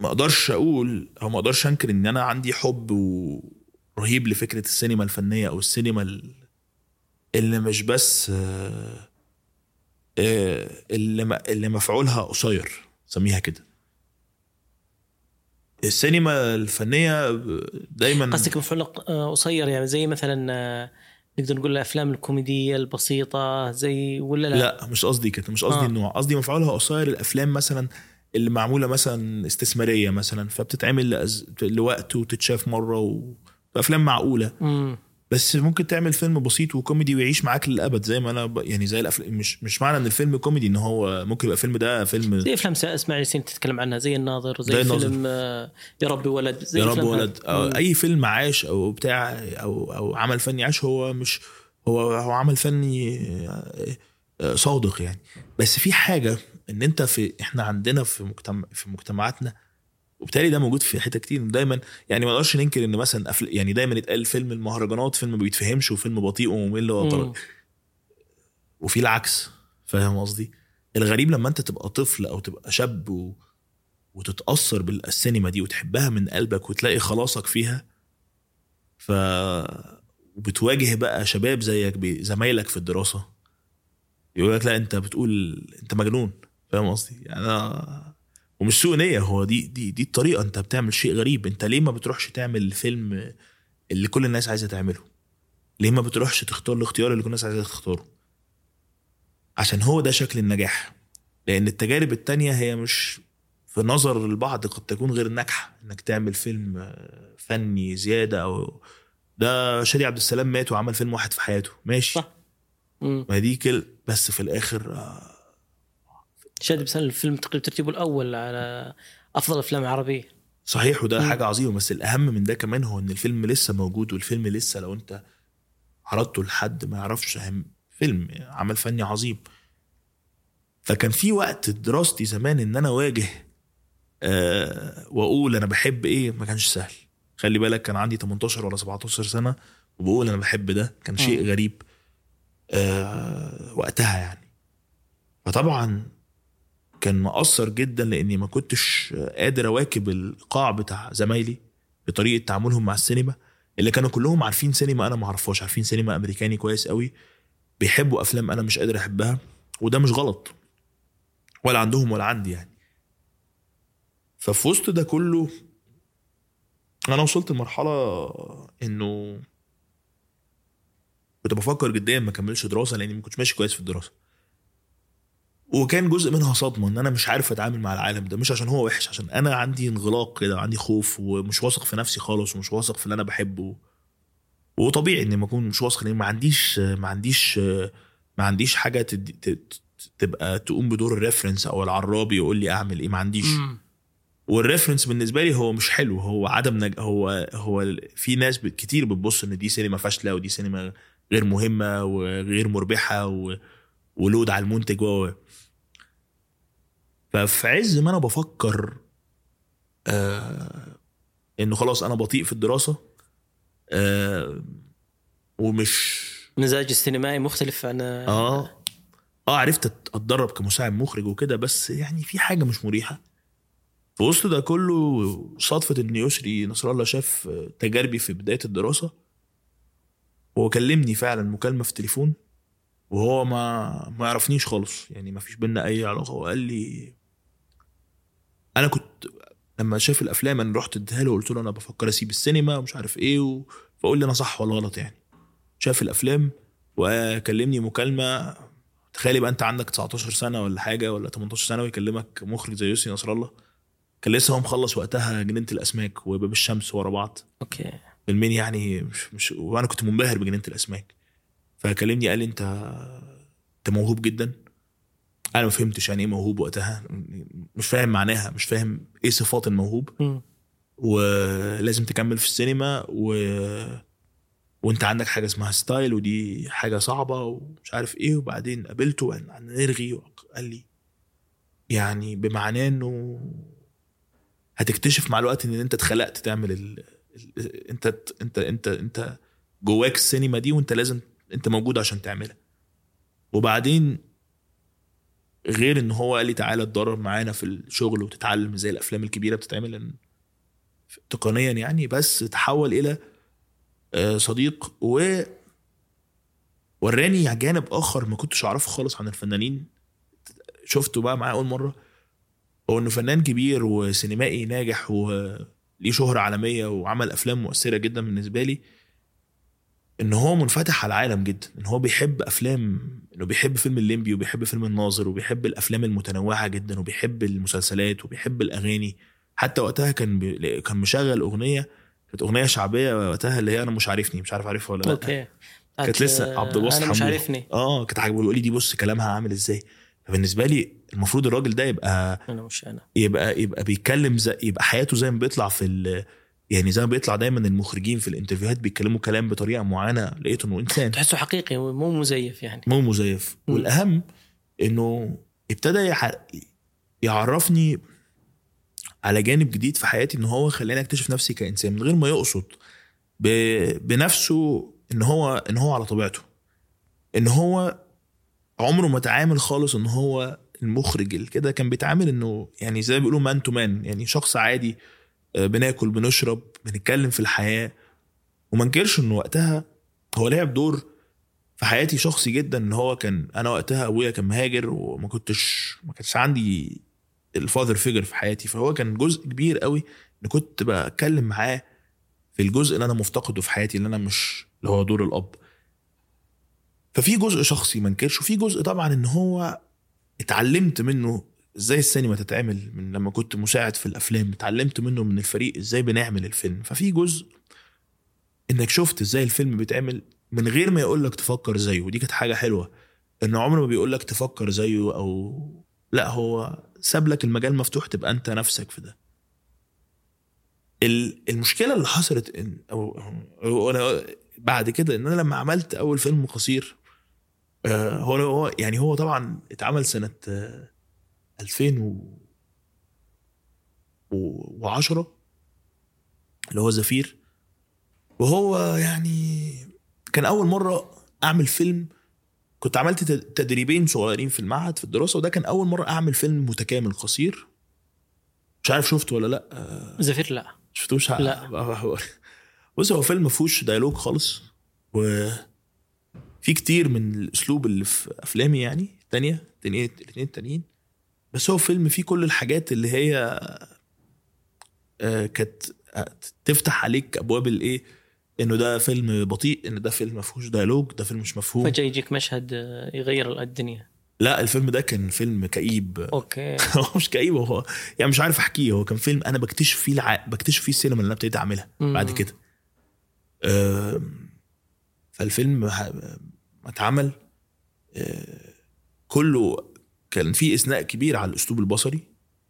ما أقدرش أقول أو ما أقدرش أنكر إن أنا عندي حب رهيب لفكرة السينما الفنية أو السينما ال- اللي مش بس آه، اللي اللي مفعولها قصير سميها كده. السينما الفنية دايما قصدك مفعول قصير يعني زي مثلا آه، نقدر نقول الأفلام الكوميدية البسيطة زي ولا لا؟ لا مش قصدي كده مش قصدي آه. النوع قصدي مفعولها قصير الأفلام مثلا اللي معمولة مثلا استثمارية مثلا فبتتعمل. لوقت وتتشاف مرة و... أفلام معقولة مم. بس ممكن تعمل فيلم بسيط وكوميدي ويعيش معاك للأبد زي ما أنا ب... يعني زي الافلام مش مش معنى إن الفيلم كوميدي إن هو ممكن يبقى الفيلم ده فيلم زي أفلام إسماعيل ياسين تتكلم عنها زي الناظر زي زي الناظر. فيلم آه، يا ربي ولد زي يا رب ولد. أو. أي فيلم عاش أو بتاع أو أو عمل فني عاش هو مش هو هو عمل فني آه، آه، صادق يعني بس في حاجة إن أنت في إحنا عندنا في مجتمع في مجتمعاتنا وبالتالي ده موجود في حتة كتير. دايما يعني ما نقدرش ننكر إن مثلا أفل يعني دايما يتقال فيلم المهرجانات فيلم ما بيتفهمش وفيلم بطيء وممل. وفي العكس فاهم قصدي؟ الغريب لما أنت تبقى طفل أو تبقى شاب و... وتتأثر بالسينما دي وتحبها من قلبك وتلاقي خلاصك فيها ف وبتواجه بقى شباب زيك بي- زمايلك في الدراسة يقول لك لا أنت بتقول أنت مجنون فاهم قصدي؟ يعني أنا ومش سوء نية هو دي دي دي الطريقة أنت بتعمل شيء غريب. أنت ليه ما بتروحش تعمل الفيلم اللي كل الناس عايزة تعمله؟ ليه ما بتروحش تختار الاختيار اللي كل الناس عايزة تختاره؟ عشان هو ده شكل النجاح. لأن التجارب التانية هي مش في نظر البعض قد تكون غير ناجحة. إنك تعمل فيلم فني زيادة أو ده شادي عبد السلام مات وعمل فيلم واحد في حياته. ماشي. صح. ما دي كل بس في الآخر آه، شاد بسنة الفيلم تقريبا ترتيبه الأول على أفضل الافلام العربيه صحيح وده مم. حاجة عظيمة بس الأهم من ده كمان هو إن الفيلم لسه موجود والفيلم لسه لو أنت عرضته لحد ما يعرفش هم فيلم عمل فني عظيم. فكان في وقت دراستي زمان إن أنا اواجه آه وأقول أنا بحب إيه؟ ما كانش سهل. خلي بالك كان عندي 18 ولا 17 سنة وبقول أنا بحب ده كان شيء. غريب آه وقتها يعني. فطبعا كان مؤثر جدا لأني ما كنتش قادر أواكب الايقاع بتاع زمايلي بطريقة تعاملهم مع السينما اللي كانوا كلهم عارفين سينما أنا ما أعرفهاش عارفين سينما أمريكاني كويس قوي بيحبوا أفلام أنا مش قادر أحبها وده مش غلط ولا عندهم ولا عندي يعني. ففي وسط ده كله أنا وصلت لمرحلة إنه كنت بفكر جديا ما أكملش دراسة لأني ما كنتش ماشي كويس في الدراسة. وكان جزء منها صدمة إن أنا مش عارف أتعامل مع العالم ده مش عشان هو وحش عشان أنا عندي انغلاق كده عندي خوف ومش واثق في نفسي خالص ومش واثق في اللي أنا بحبه وطبيعي إني ما أكون مش واثق لأن ما عنديش ما عنديش ما عنديش حاجة تدي ت- تبقى تقوم بدور ال reference أو العراب اللي يقول لي أعمل إيه ما عنديش مم. وال reference بالنسبة لي هو مش حلو هو عدم نج... هو هو في ناس كتير بتبص إن دي سينما فاشلة ودي سينما غير مهمة وغير مربحة و... و load على المنتج و ففي عز ما أنا بفكر آه إنه خلاص أنا بطيء في الدراسة آه ومش مزاج السينمائي مختلف عن آه آه عرفت أتدرب كمساعد مخرج وكده بس يعني في حاجة مش مريحة. في وسط ده كله صدفة إن يسري نصر الله شاف تجاربي في بداية الدراسة هو كلمني فعلا مكالمة في التليفون وهو ما ما يعرفنيش خالص. يعني ما فيش بينا أي علاقة. وقال لي أنا كنت لما شاف الأفلام أنا رحت اديها له وقلت له أنا بفكر أسيب السينما ومش عارف إيه و... فقول لي أنا صح ولا غلط يعني. شاف الأفلام وكلمني مكالمة. تخيلي بقى أنت عندك 19 سنة ولا حاجة ولا 18 سنة ويكلمك مخرج زي يسري نصر الله. كان لسه هو مخلص وقتها جنينة الأسماك وباب الشمس ورا بعض. okay. فيلمين يعني مش مش وأنا كنت منبهر بجنينة الأسماك. فكلمني قال لي انت انت موهوب جدا؟ أنا ما فهمتش يعني إيه موهوب وقتها مش فاهم معناها مش فاهم إيه صفات الموهوب. مم. ولازم تكمل في السينما و... وانت عندك حاجة اسمها ستايل ودي حاجة صعبة ومش عارف إيه. وبعدين قابلته وقال نرغي قال لي يعني بمعناه إنه هتكتشف مع الوقت إن أنت اتخلقت تعمل ال... ال... انت انت انت انت جواك السينما دي وانت لازم انت موجود عشان تعملها. وبعدين غير ان هو قال لي تعالى اتدرب معانا في الشغل وتتعلم زي الافلام الكبيرة بتتعمل تقنيا يعني بس تحول إلى آه، صديق. و وراني جانب آخر ما كنتش أعرفه خالص عن الفنانين. شفته بقى معاه أول مرة. هو إنه فنان كبير وسينمائي ناجح وليه شهرة عالمية وعمل أفلام مؤثرة جدا بالنسبة لي. إن هو منفتح على العالم جدا إن هو بيحب أفلام إنه بيحب فيلم الليمبي وبيحب فيلم الناظر وبيحب الأفلام المتنوعة جدا وبيحب المسلسلات وبيحب الأغاني. حتى وقتها كان بي... كان مشغل أغنية كانت أغنية شعبية وقتها اللي هي أنا مش عارفني مش عارف عارفها ولا لأ. okay. كانت لسه عبد الباسط أنا مش. عارفني. آه كانت عاجبة يقول لي دي بص كلامها عامل إزاي. فبالنسبة لي المفروض الراجل ده يبقى أنا مش أنا. يبقى يبقى بيتكلم زي يبقى حياته زي ما بيطلع في يعني زي ما بيطلع دايما المخرجين في ال interviewهات بيتكلموا كلام بطريقة معينة لقيت إنه إنسان. تحسه حقيقي مو مزيف يعني. مو مزيف. مم. والأهم إنه ابتدى يح- يعرفني على جانب جديد في حياتي ان هو خلاني أكتشف نفسي كإنسان من غير ما يقصد ب- بنفسه إن هو إن هو على طبيعته. إن هو عمره ما تعامل خالص إن هو المخرج كده. كان بيتعامل إنه يعني زي ما بيقولوا man to man يعني شخص عادي بناكل بنشرب بنتكلم في الحياة. وما انكرش انه وقتها هو لعب دور في حياتي شخصي جدا إن هو كان أنا وقتها أبويا كان مهاجر وما كنتش ما كانش عندي الفاذر فيجر في حياتي. فهو كان جزء كبير قوي إن كنت بتكلم معاه في الجزء اللي أنا مفتقده في حياتي اللي أنا مش اللي هو دور الأب. ففي جزء شخصي ما انكرش وفي جزء طبعا إن هو اتعلمت منه إزاي السينما تتعمل من لما كنت مساعد في الأفلام اتعلمت منه من الفريق إزاي بنعمل الفيلم. ففي جزء إنك شفت إزاي الفيلم بيتعمل من غير ما يقول لك تفكر زيه ودي كانت حاجة حلوة. إن عمره ما بيقول لك تفكر زيه أو لا هو ساب لك المجال مفتوح تبقى أنت نفسك في ده. ال- المشكلة اللي حصلت إن أو أنا بعد كده إن أنا لما عملت أول فيلم قصير آه، هو هو يعني هو طبعا اتعمل سنة 2010 اللي هو زفير. وهو يعني كان أول مرة أعمل فيلم كنت عملت تد- تدريبين صغيرين في المعهد في الدراسة وده كان أول مرة أعمل فيلم متكامل قصير. مش عارف شفته ولا لأ. زفير لأ. شفتوش؟ لأ. بص هو فيلم ما فيهوش dialogue خالص و في كتير من الأسلوب اللي في أفلامي يعني التانية التانية الاثنين التانيين. بس هو فيلم فيه كل الحاجات اللي هي آه، كانت آه، تفتح عليك أبواب الإيه؟ إنه ده فيلم بطيء إن ده فيلم ما فيهوش dialogue ده فيلم مش مفهوم. فجأة يجيك مشهد آه، يغير الدنيا. لا الفيلم ده كان فيلم كئيب. okay. هو مش كئيب هو يعني مش عارف أحكيه. هو كان فيلم أنا بكتشف فيه الع... بكتشف فيه السينما اللي أنا ابتديت أعملها مم. بعد كده. فالفيلم اتعمل كله كان فيه إثناء كبير على الأسلوب البصري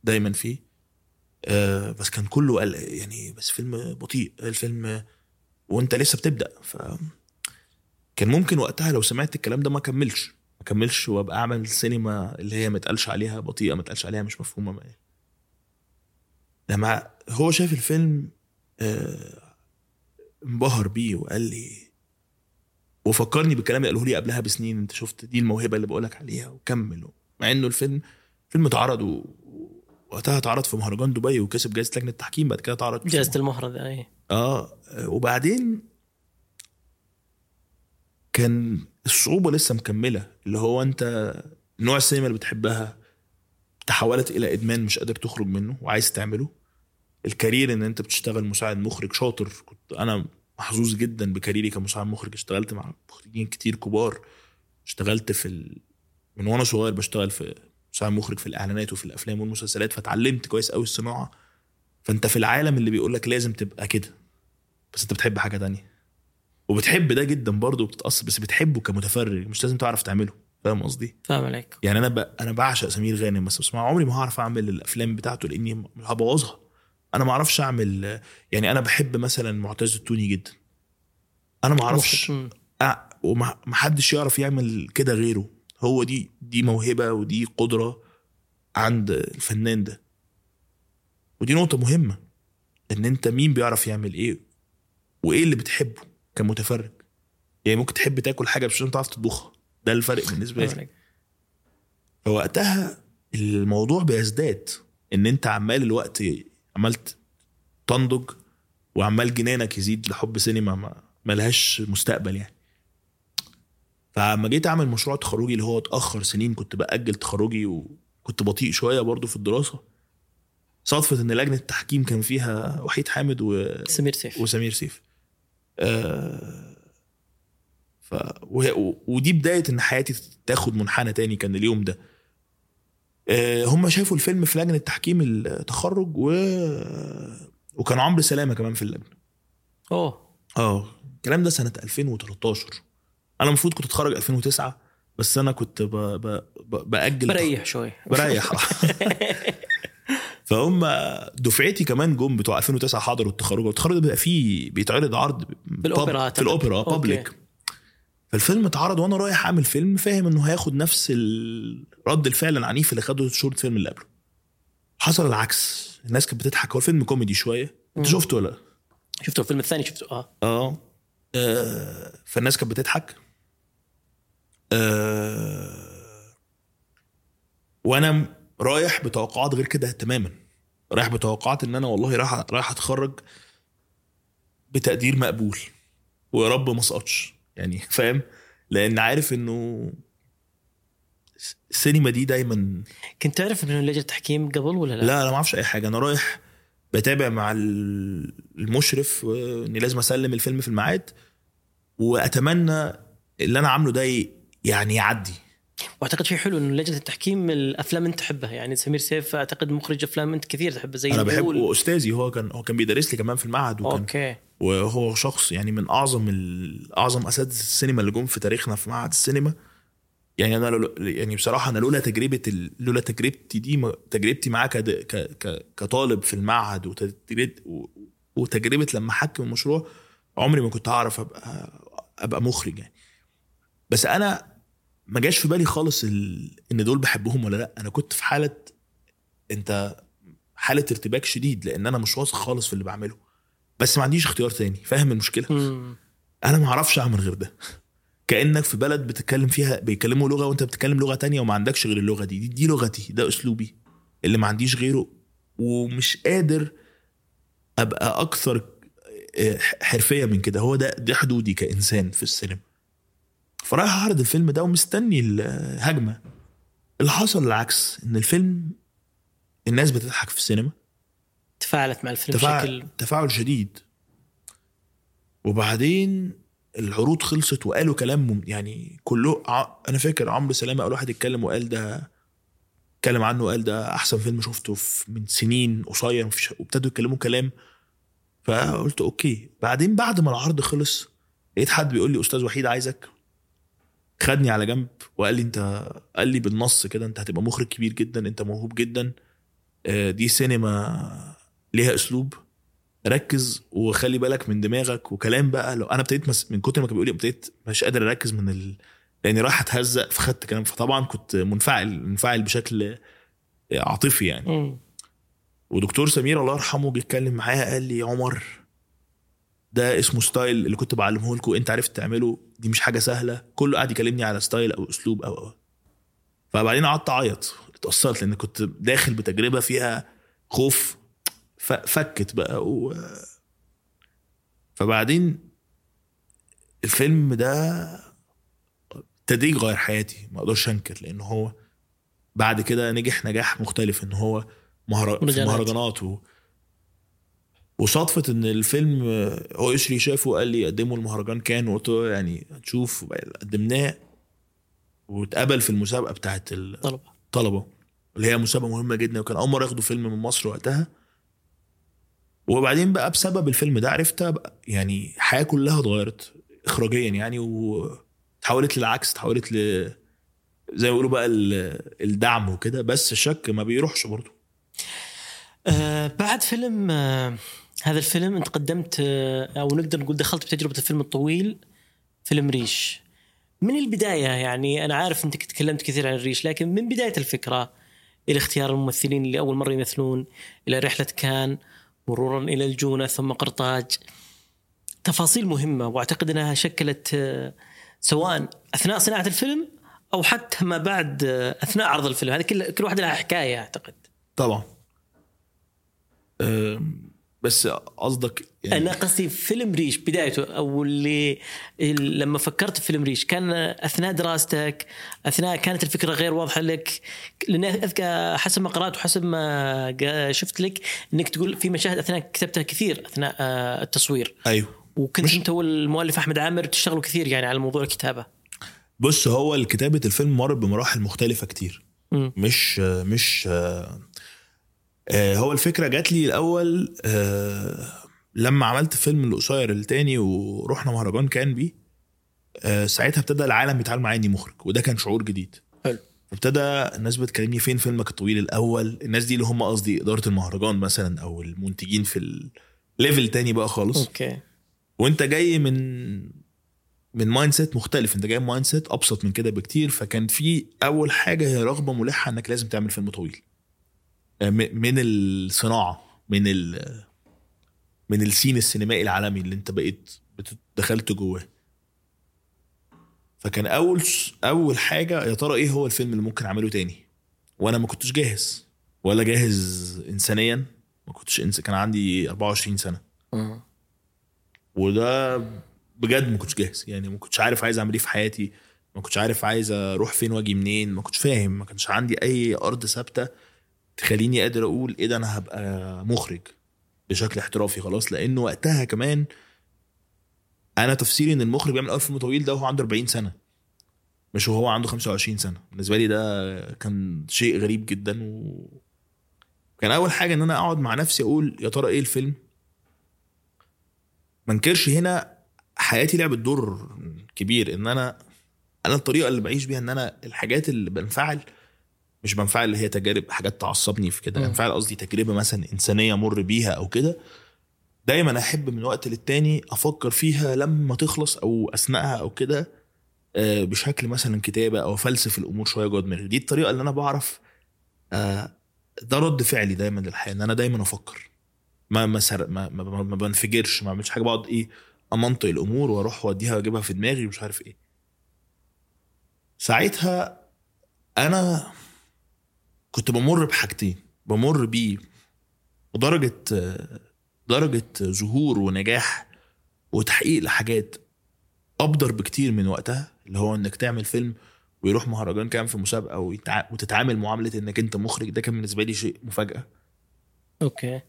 دايما فيه آه، بس كان كله قال يعني بس فيلم بطيء الفيلم وأنت لسه بتبدأ ف كان ممكن وقتها لو سمعت الكلام ده ما كملش ما كملش وأبقى أعمل سينما اللي هي ما اتقالش عليها بطيئة ما اتقالش عليها مش مفهومة ما لما هو شاف الفيلم آه، انبهر بيه وقال لي وفكرني بالكلام اللي قاله لي قبلها بسنين أنت شفت دي الموهبة اللي بقولك عليها وكمل مع إنه الفيلم فيلم اتعرض و... وقتها اتعرض في مهرجان دبي وكسب جائزة لجنة التحكيم بعد كده اتعرض جائزة المهرة أي آه وبعدين كان الصعوبة لسه مكملة اللي هو أنت نوع السينما اللي بتحبها تحولت إلى إدمان مش قادر تخرج منه وعايز تعمله الكارير إن أنت بتشتغل مساعد مخرج شاطر كنت أنا محظوظ جدا بكاريري كمساعد مخرج اشتغلت مع مخرجين كتير كبار اشتغلت في. من وأنا صغير بشتغل في مساعد مخرج في الإعلانات وفي الأفلام والمسلسلات فتعلمت كويس قوي الصناعة. فأنت في العالم اللي بيقول لك لازم تبقى كده. بس أنت بتحب حاجة تانية. وبتحب ده جدا برضه وبتتأثر بس بتحبه كمتفرج مش لازم تعرف تعمله. فاهم قصدي؟ فاهم عليك. يعني أنا ب... أنا بعشق سمير غانم بس بس عمري ما هعرف أعمل الأفلام بتاعته لأني هبوظها. أنا ما أعرفش أعمل يعني أنا بحب مثلا معتز التوني جدا. أنا ما أعرفش. أ- وما ما حدش يعرف يعمل كده غيره. هو دي دي موهبة ودي قدرة عند الفنان ده. ودي نقطة مهمة إن أنت مين بيعرف يعمل إيه وإيه اللي بتحبه كمتفرج. يعني ممكن تحب تاكل حاجة مش تعرف تطبخها. ده الفرق بالنسبة لي. فوقتها الموضوع بيزداد إن أنت عمال الوقت عملت تنضج وعمال جنانك يزيد لحب سينما ما ملهاش مستقبل يعني. فلما جيت أعمل مشروع تخرجي اللي هو اتأخر سنين كنت بأجل تخرجي وكنت بطيء شوية برضو في الدراسة صدفة إن لجنة التحكيم كان فيها وحيد حامد و... سمير سيف. وسمير سيف. آه ف وه- ودي بداية إن حياتي تاخد منحنى تاني كان اليوم ده. آه هم شافوا الفيلم في لجنة تحكيم التخرج و وكان عمرو سلامة كمان في اللجنة. أوه. آه الكلام ده سنة 2013 أنا المفروض كنت أتخرج 2009 بس أنا كنت ب... ب... ب... بأجل بريح شوي بريح فهم دفعتي كمان جم بتوع 2009 حضروا التخرج والتخرج بيبقى فيه بيتعرض عرض بالأوبرا في. الأوبرا. public فالفيلم اتعرض وأنا رايح أعمل فيلم فاهم إنه هياخد نفس رد الفعل العنيف اللي خده ال short film اللي قبله. حصل العكس. الناس كانت بتضحك. هو الفيلم كوميدي شوية. أنت. شفته ولا لأ؟ شفته. الفيلم الثاني شفته. آه. آه. آه، فالناس كانت بتضحك. آه، وأنا رايح بتوقعات غير كده تماما. رايح بتوقعات إن أنا والله رايح رايح أتخرج بتقدير مقبول. ويا رب ما أسقطش. يعني فاهم؟ لأن عارف إنه السينما دي دايما كنت تعرف إنه لجنه التحكيم قبل ولا لا؟ لا أنا ما أعرفش أي حاجة. أنا رايح بتابع مع ال- المشرف اني لازم أسلم الفيلم في الميعاد وأتمنى اللي أنا عامله ده يعني يعدي. وأعتقد شيء حلو إنه لجنة التحكيم الأفلام أنت تحبها. يعني سمير سيف أعتقد مخرج أفلام أنت كثير تحبها زي أنا. بحبه أستاذي هو كان هو كان بيدرس لي كمان في المعهد وكان okay. وهو شخص يعني من أعظم أعظم أساتذة السينما اللي جم في تاريخنا في معهد السينما. يعني أنا لو يعني بصراحة أنا لولا تجربة ال- لولا تجربتي دي تجربتي معاه كد- ك- ك- كطالب في المعهد وتجربه و- وتجربة لما حكم المشروع عمري ما كنت هعرف ابقى أبقى مخرج يعني. بس أنا ما جاش في بالي خالص ال... إن دول بحبهم ولا لأ. أنا كنت في حالة أنت حالة ارتباك شديد لأن أنا مش واثق خالص في اللي بعمله. بس ما عنديش اختيار تاني. فاهم المشكلة؟ مم. أنا ما أعرفش أعمل غير ده. كأنك في بلد بتتكلم فيها بيتكلموا لغة وأنت بتتكلم لغة تانية وما عندكش غير اللغة دي. دي, دي لغتي ده أسلوبي. اللي ما عنديش غيره. ومش قادر أبقى أكثر آه، حرفية من كده. هو ده دي حدودي كإنسان في السينما. فرايح أعرض الفيلم ده ومستني الهجمة. اللي حصل العكس إن الفيلم الناس بتضحك في السينما. تفاعلت مع الفيلم تفاعل بشكل تفاعل شديد. وبعدين العروض خلصت وقالوا كلام يعني كله ع- أنا فاكر عمرو سلامة أول واحد اتكلم وقال ده اتكلم عنه وقال ده أحسن فيلم شفته في من سنين قصير وابتدوا يتكلموا كلام. فقلت okay. بعدين بعد ما العرض خلص لقيت حد بيقول لي أستاذ وحيد عايزك. خدني على جنب وقال لي انت قال لي بالنص كده انت هتبقى مخرج كبير جدا انت موهوب جدا. آه، دي سينما ليها أسلوب. ركز وخلي بالك من دماغك وكلام بقى. لو أنا ابتديت مس... من كتر ما كان بيقول لي ابتديت مش قادر أركز من ال... لاني رايح أتهزق فخدت كلام. فطبعا كنت منفعل منفعل بشكل عاطفي يعني. مم. ودكتور سمير الله يرحمه بيتكلم معايا قال لي يا عمر ده اسمه style اللي كنت بعلمه لكم. انت عرفت تعمله. دي مش حاجة سهلة. كله قاعد يكلمني على style أو أسلوب أو أو. فبعدين قعدت أعيط. اتأثرت لأن كنت داخل بتجربة فيها خوف. فكت بقى و... فبعدين الفيلم ده تدريج غير حياتي. ما أقدرش أنكر. لأن هو بعد كده نجح نجاح مختلف. إن هو مهر... مهرجانات. مهرجانات و... وصدفة إن الفيلم هو يشري شافه وقال لي قدموا المهرجان كان وقلت له يعني هتشوف قدمناه واتقبل في المسابقة بتاعت ال... طلبة. طلبة اللي هي مسابقة مهمة جدا وكان أول مرة ياخدوا فيلم من مصر وقتها. وبعدين بقى بسبب الفيلم ده عرفت يعني الحياة كلها اتغيرت اخراجيا يعني وتحولت للعكس تحولت ل زي ما بيقولوا بقى ال- الدعم وكده بس الشك ما بيروحش برضه. آه بعد فيلم آه هذا الفيلم انت قدمت آه أو نقدر نقول دخلت بتجربة الفيلم الطويل فيلم ريش. من البداية يعني أنا عارف أنك تكلمت كثير عن الريش لكن من بداية الفكرة إلى اختيار الممثلين اللي أول مرة يمثلون إلى رحلة كان مرورا إلى الجونة ثم قرطاج. تفاصيل مهمة وأعتقد أنها شكلت آه، سواء أثناء صناعة الفيلم أو حتى ما بعد آه، أثناء عرض الفيلم. هذه كل كل واحدة لها حكاية أعتقد. طبعا. بس قصدك يعني أنا قصدي فيلم ريش بدايته أو اللي ال- لما فكرت في فيلم ريش كان أثناء دراستك أثناء كانت الفكرة غير واضحة لك لأن اذكر حسب ما قرأت وحسب ما شفت لك إنك تقول في مشاهد أثناء كتبتها كثير أثناء آه، التصوير. أيوه. وكنت مش- أنت والمؤلف أحمد عامر تشتغلوا كثير يعني على موضوع الكتابة. بص هو كتابة الفيلم مر بمراحل مختلفة كتير. مم. مش مش آه، هو الفكرة جات لي الأول آه، لما عملت فيلم القصير التاني ورحنا مهرجان كان بيه آه، ساعتها ابتدى العالم يتعامل معايا إني مخرج وده كان شعور جديد. حلو. فابتدى الناس بتكلمني فين فيلمك الطويل الأول الناس دي اللي هم قصدي إدارة المهرجان مثلا أو المنتجين في ال level تاني بقى خالص. okay. وأنت جاي من من mindset مختلف أنت جاي من mindset أبسط من كده بكتير فكان في أول حاجة هي رغبة ملحة إنك لازم تعمل فيلم طويل. آه، من الصناعة من ال من السين السينمائي العالمي اللي انت بقيت دخلت جواه. فكان أول أول حاجة يا ترى إيه هو الفيلم اللي ممكن أعمله تاني؟ وأنا ما كنتش جاهز ولا جاهز انسانيا ما كنتش إنس... كان عندي 24 سنة. مم. وده بجد ما كنتش جاهز يعني ما كنتش عارف عايز أعمل إيه في حياتي ما كنتش عارف عايز أروح فين وأجي منين ما كنتش فاهم ما كانش عندي أي أرض ثابتة تخليني قادر أقول إيه ده أنا هبقى مخرج بشكل احترافي خلاص. لأنه وقتها كمان أنا تفسيري إن المخرج بيعمل أول فيلم طويل ده وهو عنده 40 سنة مش وهو عنده 25 سنة. بالنسبة لي ده كان شيء غريب جدا و كان أول حاجة إن أنا أقعد مع نفسي أقول يا ترى إيه الفيلم؟ ما انكرش هنا حياتي لعبت دور كبير إن أنا أنا الطريقة اللي بعيش بيها إن أنا الحاجات اللي بنفعل مش بنفعل اللي هي تجارب حاجات تعصبني في كده. بنفعل قصدي تجربة مثلا إنسانية مر بيها أو كده. دايما أحب من وقت للتاني أفكر فيها لما تخلص أو اثناءها أو كده آه، بشكل مثلا كتابة أو فلسف الأمور شوية جوه دماغي. دي الطريقة اللي أنا بعرف آه، ده رد فعلي دايما للحياة إن أنا دايما أفكر. ما ما سر... ما, ما, ما, بنفجرش ما بعملش حاجة بقعد إيه أمنطق الأمور وأروح واوديها وأجيبها في دماغي ومش عارف إيه. ساعتها أنا كنت بمر بحاجتين. بمر بيه ودرجه آه، درجة ظهور ونجاح وتحقيق لحاجات أبدر بكتير من وقتها اللي هو إنك تعمل فيلم ويروح مهرجان كان في مسابقة ويتع... وتتعامل معاملة إنك أنت مخرج ده كان بالنسبة لي شيء مفاجأة. أوكي.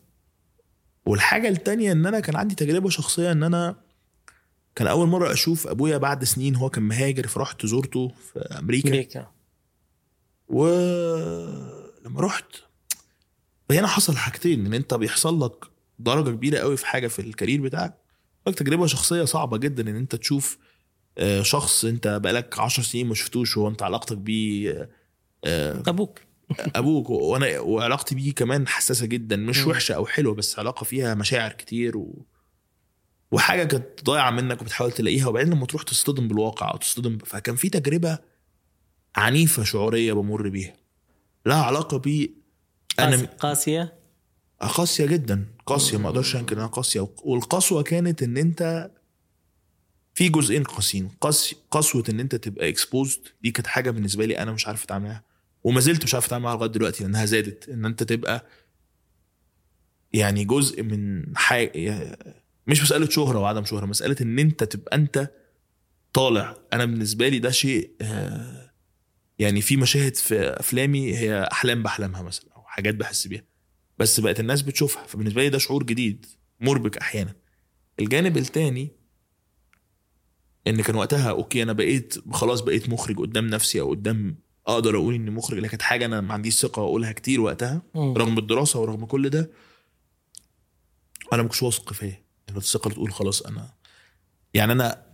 والحاجة التانية إن أنا كان عندي تجربة شخصية إن أنا كان أول مرة أشوف أبويا بعد سنين هو كان مهاجر فرحت زورته في أمريكا. أمريكا. ولما رحت هنا حصل حاجتين إن أنت بيحصل لك درجة كبيرة قوي في حاجة في الكارير بتاعك. لك تجربة شخصية صعبة جدا إن أنت تشوف آه، شخص أنت بقالك 10 سنين ما شفتوش وانت علاقتك بيه آه، أبوك. أبوك. وأنا وعلاقتي بيه كمان حساسة جدا مش. وحشة أو حلوة بس علاقة فيها مشاعر كتير و... وحاجة كانت ضايعة منك وبتحاول تلاقيها. وبعدين لما تروح تصطدم بالواقع أو تصطدم فكان في تجربة عنيفة شعورية بمر بيها. لها علاقة بي أنا قاسية؟ قاسية؟ جدا. قاسية ما أقدرش أنكر إنها قاسية. والقسوة كانت إن أنت في جزئين قاسيين. قس... قسوة إن أنت تبقى exposed دي كانت حاجة بالنسبة لي أنا مش عارف اتعامل معاها وما زلت مش عارف اتعامل معاها لغاية دلوقتي لأنها زادت. إن أنت تبقى يعني جزء من حاجة مش مسألة شهرة وعدم شهرة. مسألة إن أنت تبقى أنت طالع. أنا بالنسبة لي ده شيء آه، يعني في مشاهد في أفلامي هي أحلام بحلمها مثلا أو حاجات بحس بيها. بس بقت الناس بتشوفها فبالنسبة لي ده شعور جديد مربك أحيانا. الجانب التاني إن كان وقتها أوكي أنا بقيت خلاص بقيت مخرج قدام نفسي أو قدام أقدر أقول إني مخرج لكن حاجة أنا ما عنديش ثقة أقولها كتير وقتها. رغم الدراسة ورغم كل ده أنا ما كنتش واثق فيا. يعني الثقة تقول خلاص أنا يعني أنا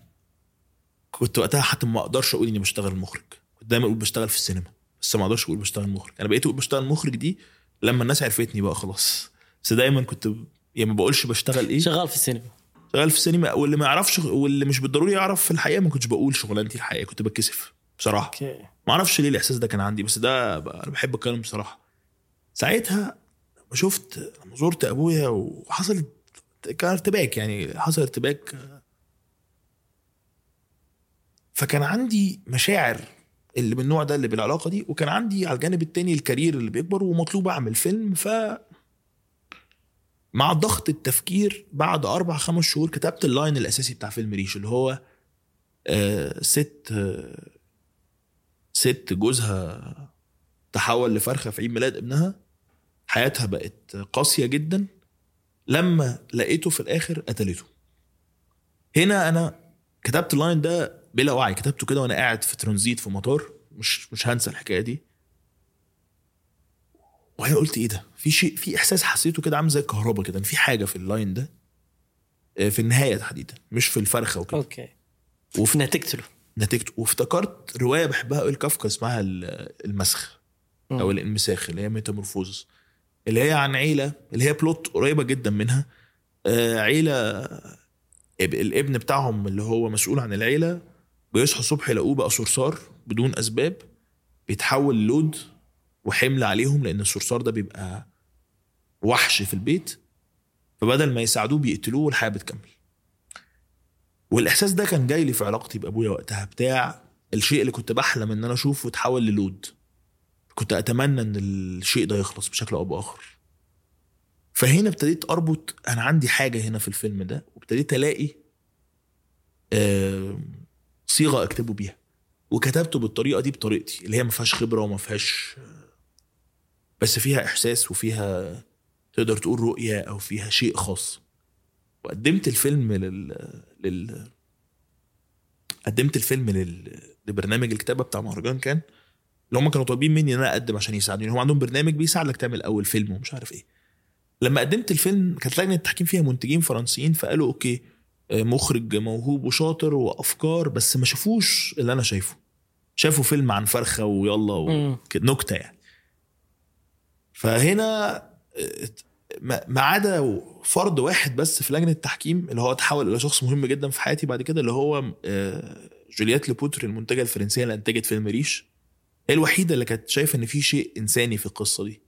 كنت وقتها حتى ما أقدرش أقول إني بشتغل مخرج. دايما أقول بشتغل في السينما بس ما أقدرش أقول بشتغل مخرج. أنا بقيت أقول بشتغل مخرج دي لما الناس عرفتني بقى خلاص. بس دايما كنت يعني ما بقولش بشتغل إيه. شغال في السينما. شغال في السينما. واللي ما يعرفش واللي مش بالضروري يعرف في الحقيقة ما كنتش بقول شغلانتي الحقيقة كنت بتكسف بصراحة. أوكي. ما أعرفش ليه الإحساس ده كان عندي بس ده أنا بحب اتكلم بصراحة. ساعتها لما شفت لما زرت أبويا وحصل كان ارتباك يعني حصل ارتباك. فكان عندي مشاعر اللي من النوع ده اللي بالعلاقة دي. وكان عندي على الجانب التاني ال career اللي بيكبر ومطلوب أعمل فيلم. ف مع ضغط التفكير بعد أربع خمس شهور كتبت ال line الأساسي بتاع فيلم ريش اللي هو آه ست ست جوزها تحول لفرخة في عيد ميلاد ابنها. حياتها بقت قاسية جدا. لما لقيته في الآخر قتلته. هنا أنا كتبت ال line ده بلا وعي. كتبته كده وأنا قاعد في ترانزيت في مطار. مش مش هنسى الحكاية دي. وبعدين قلت إيه ده؟ في شيء في إحساس حسيته كده عامل زي الكهرباء كده. إن في حاجة في ال line ده آه، في النهاية تحديدا مش في الفرخة وكده. okay. وفي تقتله نتيجته وافتكرت رواية بحبها قوي لكافكا اسمها ال- المسخ. أو الانمساخ اللي هي Metamorphosis اللي هي عن عيلة اللي هي plot قريبة جدا منها. آه، عيلة اب- الابن بتاعهم اللي هو مسؤول عن العيلة بيصحوا الصبح يلاقوه بقى صرصار بدون أسباب بيتحول load وحمل عليهم لأن الصرصار ده بيبقى وحش في البيت فبدل ما يساعدوه بيقتلوه والحياة بتكمل. والإحساس ده كان جاي لي في علاقتي بأبويا وقتها بتاع الشيء اللي كنت بحلم إن أنا أشوفه اتحول للود. كنت أتمنى إن الشيء ده يخلص بشكل أو بآخر. فهنا ابتديت أربط أنا عندي حاجة هنا في الفيلم ده وابتديت ألاقي آه، صيغة أكتبه بيها. وكتبته بالطريقة دي بطريقتي اللي هي ما فيهاش خبرة وما فيهاش بس فيها إحساس وفيها تقدر تقول رؤية أو فيها شيء خاص. وقدمت الفيلم لل, لل... قدمت الفيلم لل... لبرنامج الكتابة بتاع مهرجان كان اللي هم كانوا طالبين مني إن أنا أقدم عشان يساعدوني. هم عندهم برنامج بيساعدك تعمل أول فيلم ومش عارف إيه. لما قدمت الفيلم كانت لجنة التحكيم فيها منتجين فرنسيين فقالوا أوكي مخرج موهوب وشاطر وأفكار بس ما شافوش اللي أنا شايفه. شافوا فيلم عن فرخة ويلا. وكده نكتة يعني. فهنا آه، ما عدا فرد واحد بس في لجنة التحكيم اللي هو تحول إلى شخص مهم جدا في حياتي بعد كده اللي هو آه، جوليات لوبوتر المنتجة الفرنسية اللي أنتجت فيلم ريش. هي الوحيدة اللي كانت شايفة إن في شيء إنساني في القصة دي.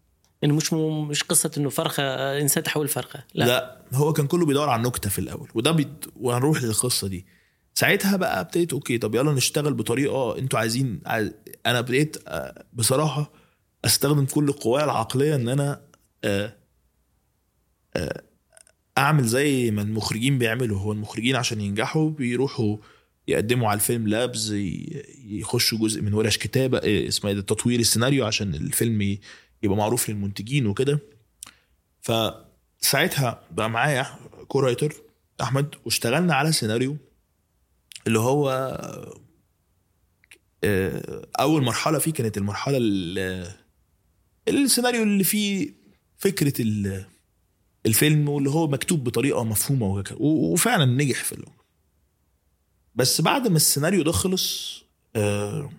إنه مش م... مش قصة إنه فرخة آه، إنسان تحول فرخة. لا, لا, هو كان كله بيدور على النكته في الأول وده بيد... وهنروح للقصة دي. ساعتها بقى ابتديت okay طب يلا نشتغل بطريقة أنتوا عايزين عايز... أنا ابتديت آه، بصراحة أستخدم كل قواي العقلية إن أنا آه، آه، أعمل زي ما المخرجين بيعملوا. هو المخرجين عشان ينجحوا بيروحوا يقدموا على الفيلم labs يخشوا جزء من ورش كتابة اسمها ده تطوير السيناريو عشان الفيلم يبقى معروف للمنتجين وكده. فساعتها بقى معايا co-writer أحمد واشتغلنا على سيناريو اللي هو آه، أول مرحلة فيه كانت المرحلة ال- السيناريو اللي فيه فكرة ال- الفيلم واللي هو مكتوب بطريقة مفهومة وفعلا نجح في اللغة. بس بعد ما السيناريو ده خلص آه،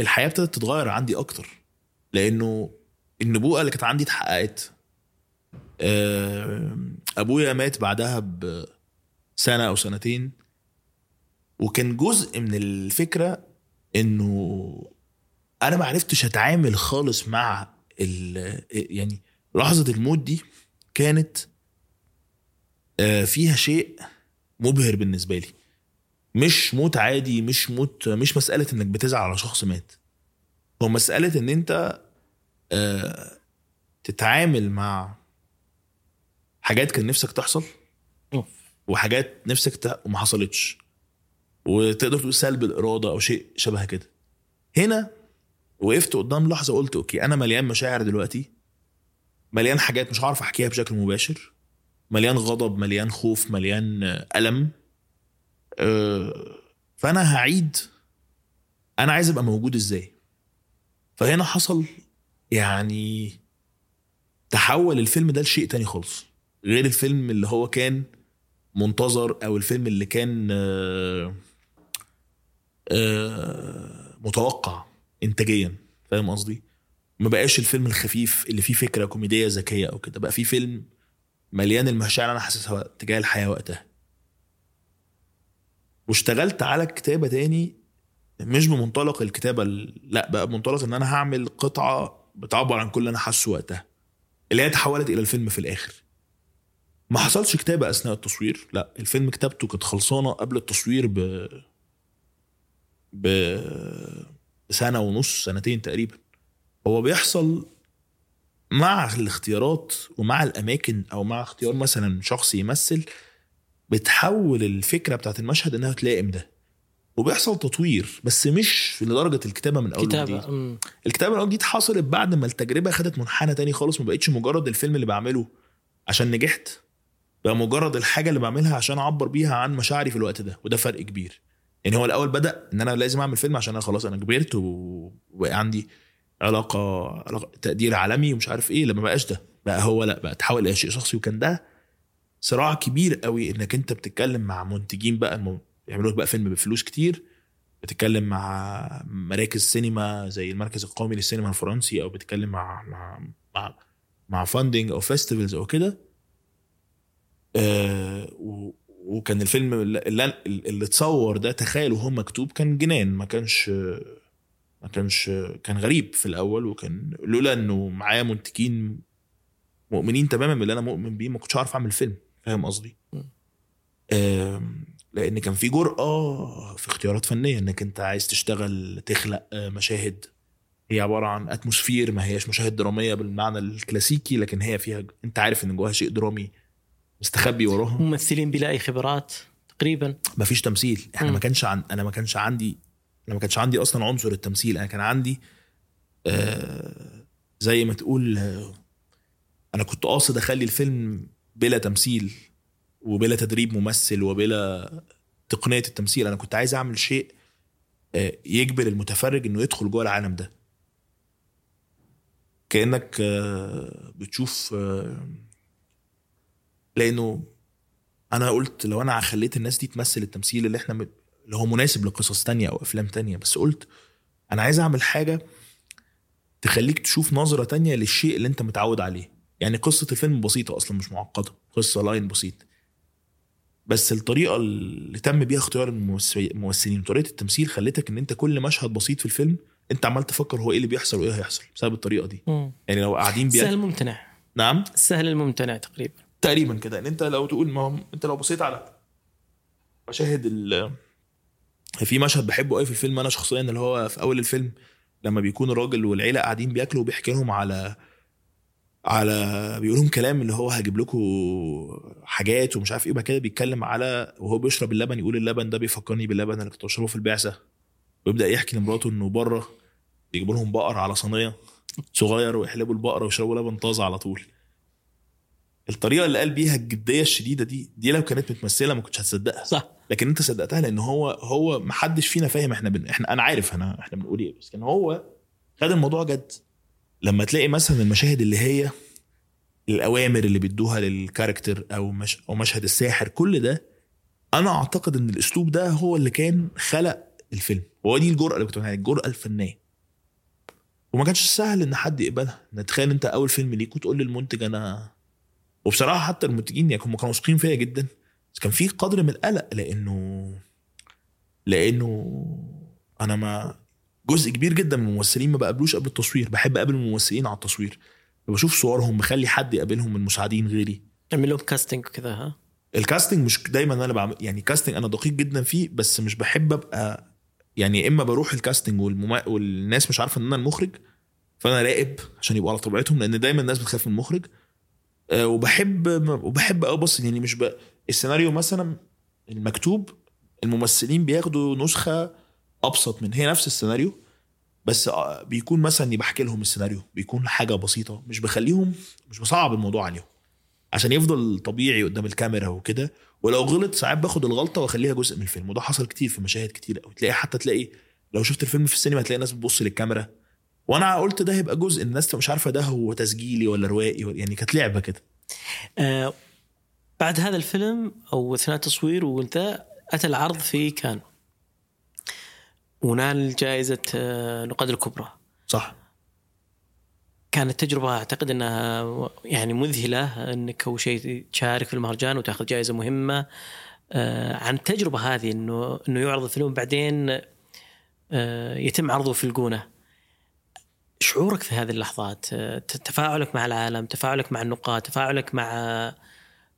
الحياة ابتدت تتغير عندي أكتر. لأنه النبوءة اللي كانت عندي اتحققت. آه، أبويا مات بعدها بسنه أو سنتين. وكان جزء من الفكرة إنه أنا ما عرفتش أتعامل خالص مع ال- يعني لحظة الموت دي كانت آه، فيها شيء مبهر بالنسبة لي. مش موت عادي مش موت مش مسألة إنك بتزعل على شخص مات. هو مسألة إن أنت تتعامل مع حاجات كان نفسك تحصل. وحاجات نفسك ت... وما حصلتش. وتقدر تقول سلب الإرادة أو شيء شبه كده. هنا وقفت قدام لحظة قلت أوكي أنا مليان مشاعر دلوقتي مليان حاجات مش هعرف أحكيها بشكل مباشر مليان غضب مليان خوف مليان آه، ألم آه، فأنا هعيد. أنا عايز أبقى موجود إزاي؟ فهنا حصل يعني تحول الفيلم ده لشيء تاني خالص. غير الفيلم اللي هو كان منتظر أو الفيلم اللي كان آه، آه، متوقع انتاجيا. فاهم قصدي؟ ما بقاش الفيلم الخفيف اللي فيه فكرة كوميدية ذكية أو كده. بقى فيه فيلم مليان المشاعر اللي أنا حاسسها تجاه الحياة وقتها. واشتغلت على كتابة تاني مش بمنطلق الكتابة ال- لأ بقى بمنطلق إن أنا هعمل قطعة بتعبر عن كل اللي أنا حاسه وقتها. اللي هي تحولت إلى الفيلم في الآخر. ما حصلش كتابة أثناء التصوير. لا الفيلم كتابته كانت خلصانة قبل التصوير ب ب سنة ونص سنتين تقريبا. هو بيحصل مع الاختيارات ومع الأماكن أو مع اختيار مثلا شخص يمثل بتحول الفكرة بتاعت المشهد إنها تلائم ده وبيحصل تطوير بس مش لدرجة الكتابة من أول وجديد. كتابه أمم. الكتابة من أول جديد حصلت بعد ما التجربة خدت منحنى تاني خالص ما بقتش مجرد الفيلم اللي بعمله عشان نجحت. بقى مجرد الحاجة اللي بعملها عشان أعبر بيها عن مشاعري في الوقت ده وده فرق كبير. يعني هو الأول بدأ إن أنا لازم أعمل فيلم عشان أنا خلاص أنا كبرت وبقى عندي علاقة علاقة- تقدير عالمي ومش عارف إيه لما بقاش ده. بقى هو لا بقى تحول إلى شيء شخصي وكان ده صراع كبير قوي إنك أنت بتتكلم مع منتجين بقى يعملوا لك بقى فيلم بفلوس كتير. بتتكلم مع مراكز سينما زي المركز القومي للسينما الفرنسي أو بتتكلم مع مع مع, مع funding أو festivals أو كده. آه وكان الفيلم اللي, اللي اتصور ده تخيل وهو مكتوب كان جنان. ما كانش ما كانش كان غريب في الأول وكان لولا إنه معايا منتجين مؤمنين تماما باللي أنا مؤمن بيه ما كنتش عارف أعمل فيلم. فاهم قصدي؟ م. لأن كان في جرأة في اختيارات فنية انك انت عايز تشتغل تخلق مشاهد. هي عبارة عن atmosphere ما هياش مشاهد درامية بالمعنى الكلاسيكي لكن هي فيها انت عارف ان جواها شيء درامي مستخبي وراها. ممثلين بلا اي خبرات تقريبا. ما فيش تمثيل. إحنا مم. ما كانش عن أنا ما كانش عندي أنا ما كانش عندي أصلا عنصر التمثيل. أنا كان عندي آه زي ما تقول آه أنا كنت قاصد أخلي الفيلم بلا تمثيل. وبلا تدريب ممثل وبلا تقنية التمثيل أنا كنت عايز أعمل شيء آه يجبر المتفرج إنه يدخل جوه العالم ده. كأنك آه بتشوف آه لأنه أنا قلت لو أنا خليت الناس دي تمثل التمثيل اللي إحنا اللي هو مناسب لقصص تانية أو أفلام تانية بس قلت أنا عايز أعمل حاجة تخليك تشوف نظرة تانية للشيء اللي أنت متعود عليه. يعني قصة الفيلم بسيطة أصلا مش معقدة. قصة لاين بسيط. بس الطريقة اللي تم بيها اختيار الممثل- الممثلين وطريقة التمثيل خلتك إن أنت كل مشهد بسيط في الفيلم أنت عمال تفكر هو إيه اللي بيحصل وإيه هيحصل بسبب الطريقة دي. مم. يعني لو قاعدين بيا سهل ممتنع. نعم؟ السهل الممتنع تقريبا. تقريبا كده. إن أنت لو تقول ما هو أنت لو بصيت على مشاهد ال في مشهد بحبه قوي في الفيلم أنا شخصيا اللي هو في أول الفيلم لما بيكون الراجل والعيلة قاعدين بياكلوا وبيحكي لهم على على بيقول لهم كلام اللي هو هجيب لكم حاجات ومش عارف إيه بعد كده بيتكلم على وهو بيشرب اللبن يقول اللبن ده بيفكرني باللبن اللي كنت بشربه في البعثة. ويبدأ يحكي لمراته إنه بره بيجيبوا لهم بقر على صينية صغير ويحلبوا البقره ويشربوا لبن طازة على طول. الطريقة اللي قال بيها الجدية الشديدة دي دي لو كانت متمثلة ما كنتش هتصدقها. صح. لكن انت صدقتها لأن هو هو ما حدش فينا فاهم إحنا بن... إحنا أنا عارف أنا إحنا بنقول إيه بس كان هو خد الموضوع جد. لما تلاقي مثلا المشاهد اللي هي الأوامر اللي بيدوها للكاركتر أو مش... أو مشهد الساحر كل ده أنا أعتقد إن الأسلوب ده هو اللي كان خلق الفيلم. هو دي الجرأة اللي كنت الجرأة الفنية. وما كانش سهل إن حد يقبلها. ان تخيل أنت أول فيلم ليك وتقول للمنتج أنا وبصراحة حتى المنتجين يعني كانوا واثقين فيا جدا. بس كان في قدر من القلق لأنه لأنه أنا ما جزء كبير جدا من الممثلين ما بقابلوش قبل التصوير. بحب أقابل الممثلين على التصوير. بشوف صورهم بخلي حد يقابلهم من مساعدين غيري. اعمل لهم كاستنج وكذا ها؟ الكاستنج مش دايما أنا بعمل يعني كاستنج أنا دقيق جدا فيه بس مش بحب أبقى يعني إما بروح الكاستنج والمما... والناس مش عارفة إن أنا المخرج فأنا راقب عشان يبقوا على طبيعتهم لأن دايما الناس بتخاف من المخرج. أه وبحب وبحب ابص يعني مش ب... السيناريو مثلا المكتوب الممثلين بياخدوا نسخة أبسط من هي نفس السيناريو بس آه، بيكون مثلا اني بحكي لهم السيناريو بيكون حاجة بسيطة مش بخليهم مش بصعب الموضوع عليهم عشان يفضل طبيعي قدام الكاميرا وكده. ولو غلط ساعات باخد الغلطة واخليها جزء من الفيلم وده حصل كتير في مشاهد كتير قوي تلاقي حتى تلاقي لو شفت الفيلم في السينما هتلاقي ناس بتبص للكاميرا. وأنا قلت ده هيبقى جزء الناس مش عارفة ده هو تسجيلي ولا روائي يعني كانت لعبة كده. آه بعد هذا الفيلم أو اثناء التصوير وانت أتى العرض في كان ونال جائزة آه، نقاد الكبرى. صح. كانت تجربة أعتقد أنها يعني مذهلة أنك أول شيء تشارك في المهرجان وتأخذ جائزة مهمة. آه، عن التجربة هذه أنه أنه يعرض الفيلم بعدين آه، يتم عرضه في الجونة. شعورك في هذه اللحظات تفاعلك مع العالم تفاعلك مع النقاد تفاعلك مع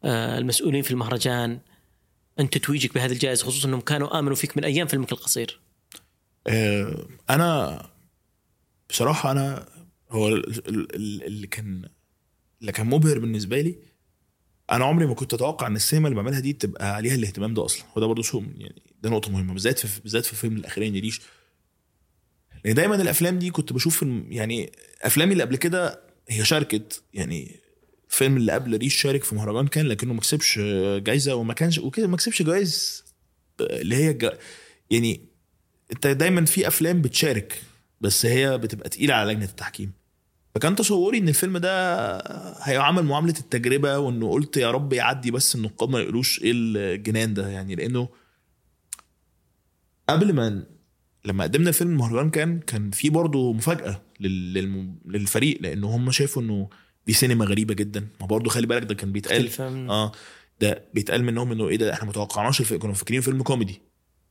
المسؤولين في المهرجان أنت تتويجك بهذه الجائزة خصوصا أنهم كانوا آمنوا فيك من أيام فيلمك القصير. أنا بصراحة أنا هو ال- ال- ال- اللي كان اللي كان مبهر بالنسبة لي أنا عمري ما كنت أتوقع إن السينما اللي بعملها دي تبقى عليها الاهتمام ده أصلا. وده برضه شو يعني ده نقطة مهمة بالذات في بالذات في الفيلم الاخراني ريش لأن دايما الأفلام دي كنت بشوف يعني أفلامي اللي قبل كده هي شاركت. يعني الفيلم اللي قبل ريش شارك في مهرجان كان لكنه ما كسبش جايزة وما كانش وكده ما كسبش جوائز اللي هي يعني انت دايما في أفلام بتشارك بس هي بتبقى تقيلة على لجنة التحكيم. فكان تصوري إن الفيلم ده هيعمل معاملة التجربة وإنه قلت يا رب يعدي بس النقاد ما يقولوش إيه الجنان ده يعني لأنه قبل ما لما قدمنا الفيلم المهرجان كان كان في برضه مفاجأة للم- للفريق لأنه هم شافوا إنه دي سينما غريبة جدا. ما برضه خلي بالك ده كان بيتقال آه ده بيتقال منهم إنه إيه ده إحنا ما توقعناش كنا فاكرين فيلم كوميدي.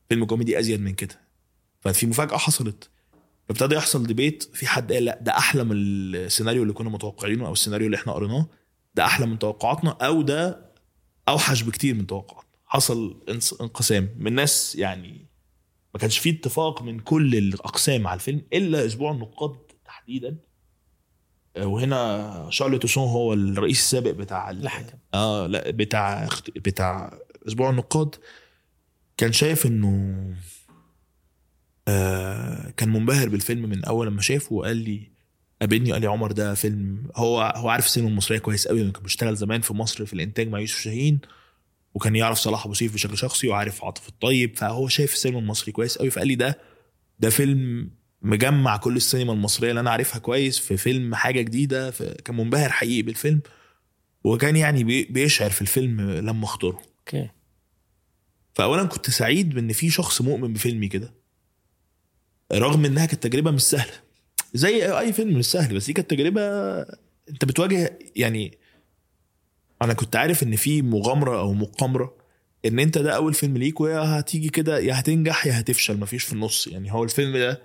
فيلم كوميدي أزيد من كده. ففي مفاجأة حصلت. فابتدى يحصل debate في حد قال لا ده أحلى من السيناريو اللي كنا متوقعينه أو السيناريو اللي إحنا قريناه. ده أحلى من توقعاتنا أو ده أوحش بكتير من توقعاتنا. حصل انقسام من ناس يعني ما كانش فيه اتفاق من كل الأقسام على الفيلم إلا أسبوع النقاد تحديدا. آه، وهنا شارل توسون هو الرئيس السابق بتاع ال- الحكم آه لا بتاع بتاع أسبوع النقاد. كان شايف إنه آه كان منبهر بالفيلم من أول لما شافه وقال لي قابلني وقال لي عمر ده فيلم هو هو عارف السينما المصرية كويس قوي كان بيشتغل زمان في مصر في الإنتاج مع يوسف شاهين وكان يعرف صلاح أبو سيف بشكل شخصي وعارف عاطف الطيب فهو شايف السينما المصري كويس قوي فقال لي ده ده فيلم مجمع كل السينما المصرية اللي أنا عارفها كويس في فيلم حاجة جديدة كان منبهر حقيقي بالفيلم وكان يعني بي- بيشعر في الفيلم لما اختاره. okay. فاولا كنت سعيد بإن في شخص مؤمن بفيلمي كده. رغم إنها كانت تجربة مش سهلة. زي اي فيلم مش سهل بس دي كانت تجربة أنت بتواجه يعني أنا كنت عارف إن في مغامرة أو مقامرة إن أنت ده أول فيلم ليك ويا هتيجي كده يا هتنجح يا هتفشل مفيش في النص. يعني هو الفيلم ده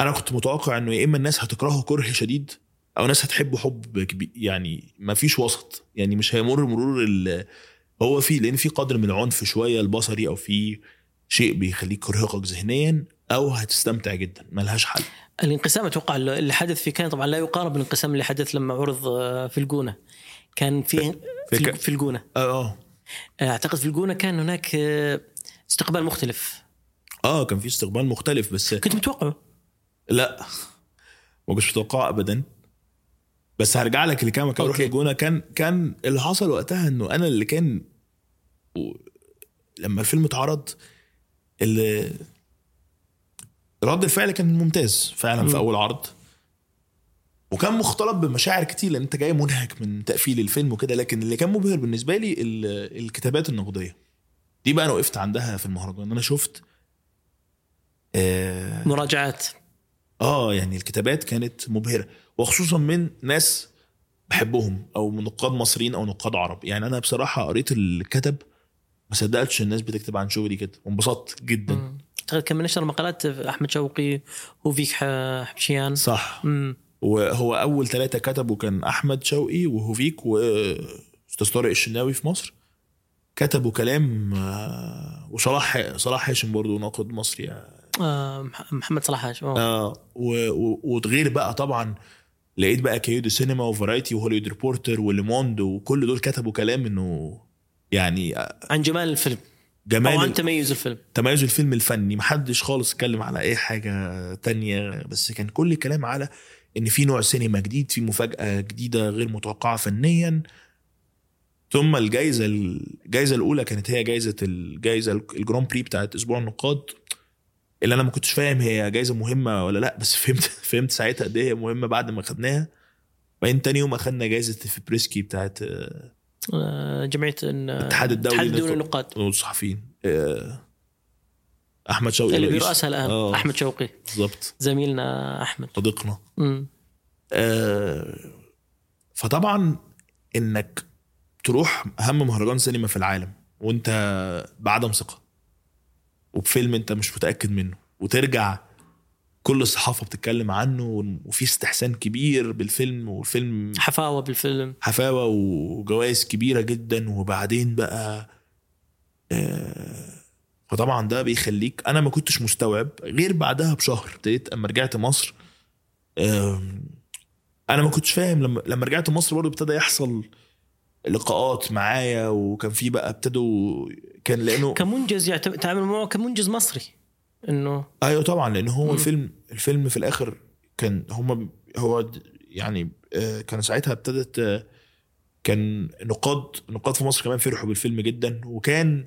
أنا كنت متوقع إنه يا إما الناس هتكرهه كره شديد أو ناس هتحبه حب كبير يعني مفيش وسط. يعني مش هيمر مرور ال هو في لأن في قدر من العنف شوية البصري أو في شيء بيخليك يرهقك ذهنيا أو هتستمتع جدا ملهاش حل. الانقسام أتوقع اللي حدث في كان طبعا لا يقارب بالانقسام اللي حدث لما عرض آه، في الجونة. كان في في في, ك- في الجونة. آه آه. أعتقد في الجونة كان هناك آه، استقبال مختلف. آه كان في استقبال مختلف بس كنت متوقعه. لا ما كنتش متوقعه ابدا. بس هرجع لك اللي كان مكان أروح أوكي. الجونه كان كان اللي حصل وقتها إنه أنا اللي كان و- لما الفيلم اتعرض اللي رد الفعل كان ممتاز فعلا. في أول عرض. وكان مختلط بمشاعر كتير لأن أنت جاي منهك من تقفيل الفيلم وكده لكن اللي كان مبهر بالنسبة لي ال- الكتابات النقدية. دي بقى أنا وقفت عندها في المهرجان. أنا شفت آه مراجعات. آه يعني الكتابات كانت مبهرة. وخصوصا من ناس بحبهم أو من نقاد مصريين أو نقاد عرب. يعني أنا بصراحة قريت الكتب ما صدقتش الناس بتكتب عن شغلي كده. وانبسطت جدا. مم. من نشر مقالات أحمد شوقي وفيك حبشيان صح. مم. وهو أول ثلاثة كتبوا كان أحمد شوقي وهوفيك وأستاذ طارق الشناوي في مصر. كتبوا كلام آه، وصلاح صلاح هاشم برضه ناقد مصري آه. مح- محمد صلاح هاشم. آه. و- و- وغير بقى طبعا لقيت بقى كيودو سينما وفرايتي وهوليود ريبورتر وليموند وكل دول كتبوا كلام إنه يعني عن جمال الفيلم. جمال عن تميز الفيلم. تميز الفيلم الفني. محدش خالص اتكلم على أي حاجة تانية بس كان كل الكلام على إن في نوع سينما جديد في مفاجأة جديدة غير متوقعة فنيا. ثم الجائزه الجائزه الأولى كانت هي جائزه الجائزه ال Grand Prix بتاعت أسبوع النقاد. اللي أنا ما كنتش فاهم هي جائزه مهمة ولا لأ بس فهمت فهمت ساعتها قد إيه مهمة بعد ما خدناها. بعدين تاني يوم أخدنا جائزه FIPRESCI بتاعت آه، آه جمعية إن- الاتحاد الدولي الاتحاد الدولي للنقاد. والصحفيين آه، أحمد شوقي اللي رئيس. بيرأسها الان آه. أحمد شوقي بالظبط زميلنا أحمد صديقنا. آه، فطبعا إنك تروح أهم مهرجان سينما في العالم وأنت بعدم ثقة وبفيلم أنت مش متأكد منه وترجع كل الصحافه بتتكلم عنه وفي استحسان كبير بالفيلم والفيلم حفاوة بالفيلم. حفاوة وجوائز كبيرة جدا. وبعدين بقى آه، فطبعا ده بيخليك أنا ما كنتش مستوعب غير بعدها بشهر. ابتديت أما رجعت مصر أنا ما كنتش فاهم لما لما رجعت مصر برضه ابتدى يحصل لقاءات معايا. وكان في بقى ابتدوا كان لأنه كمنجز يعتبر تعامل معه كمنجز مصري. إنه أيوه طبعا لأن هو. الفيلم الفيلم في الآخر كان هم هو يعني آه، كان ساعتها ابتدت آه، كان نقاد نقاد في مصر كمان فرحوا بالفيلم جدا وكان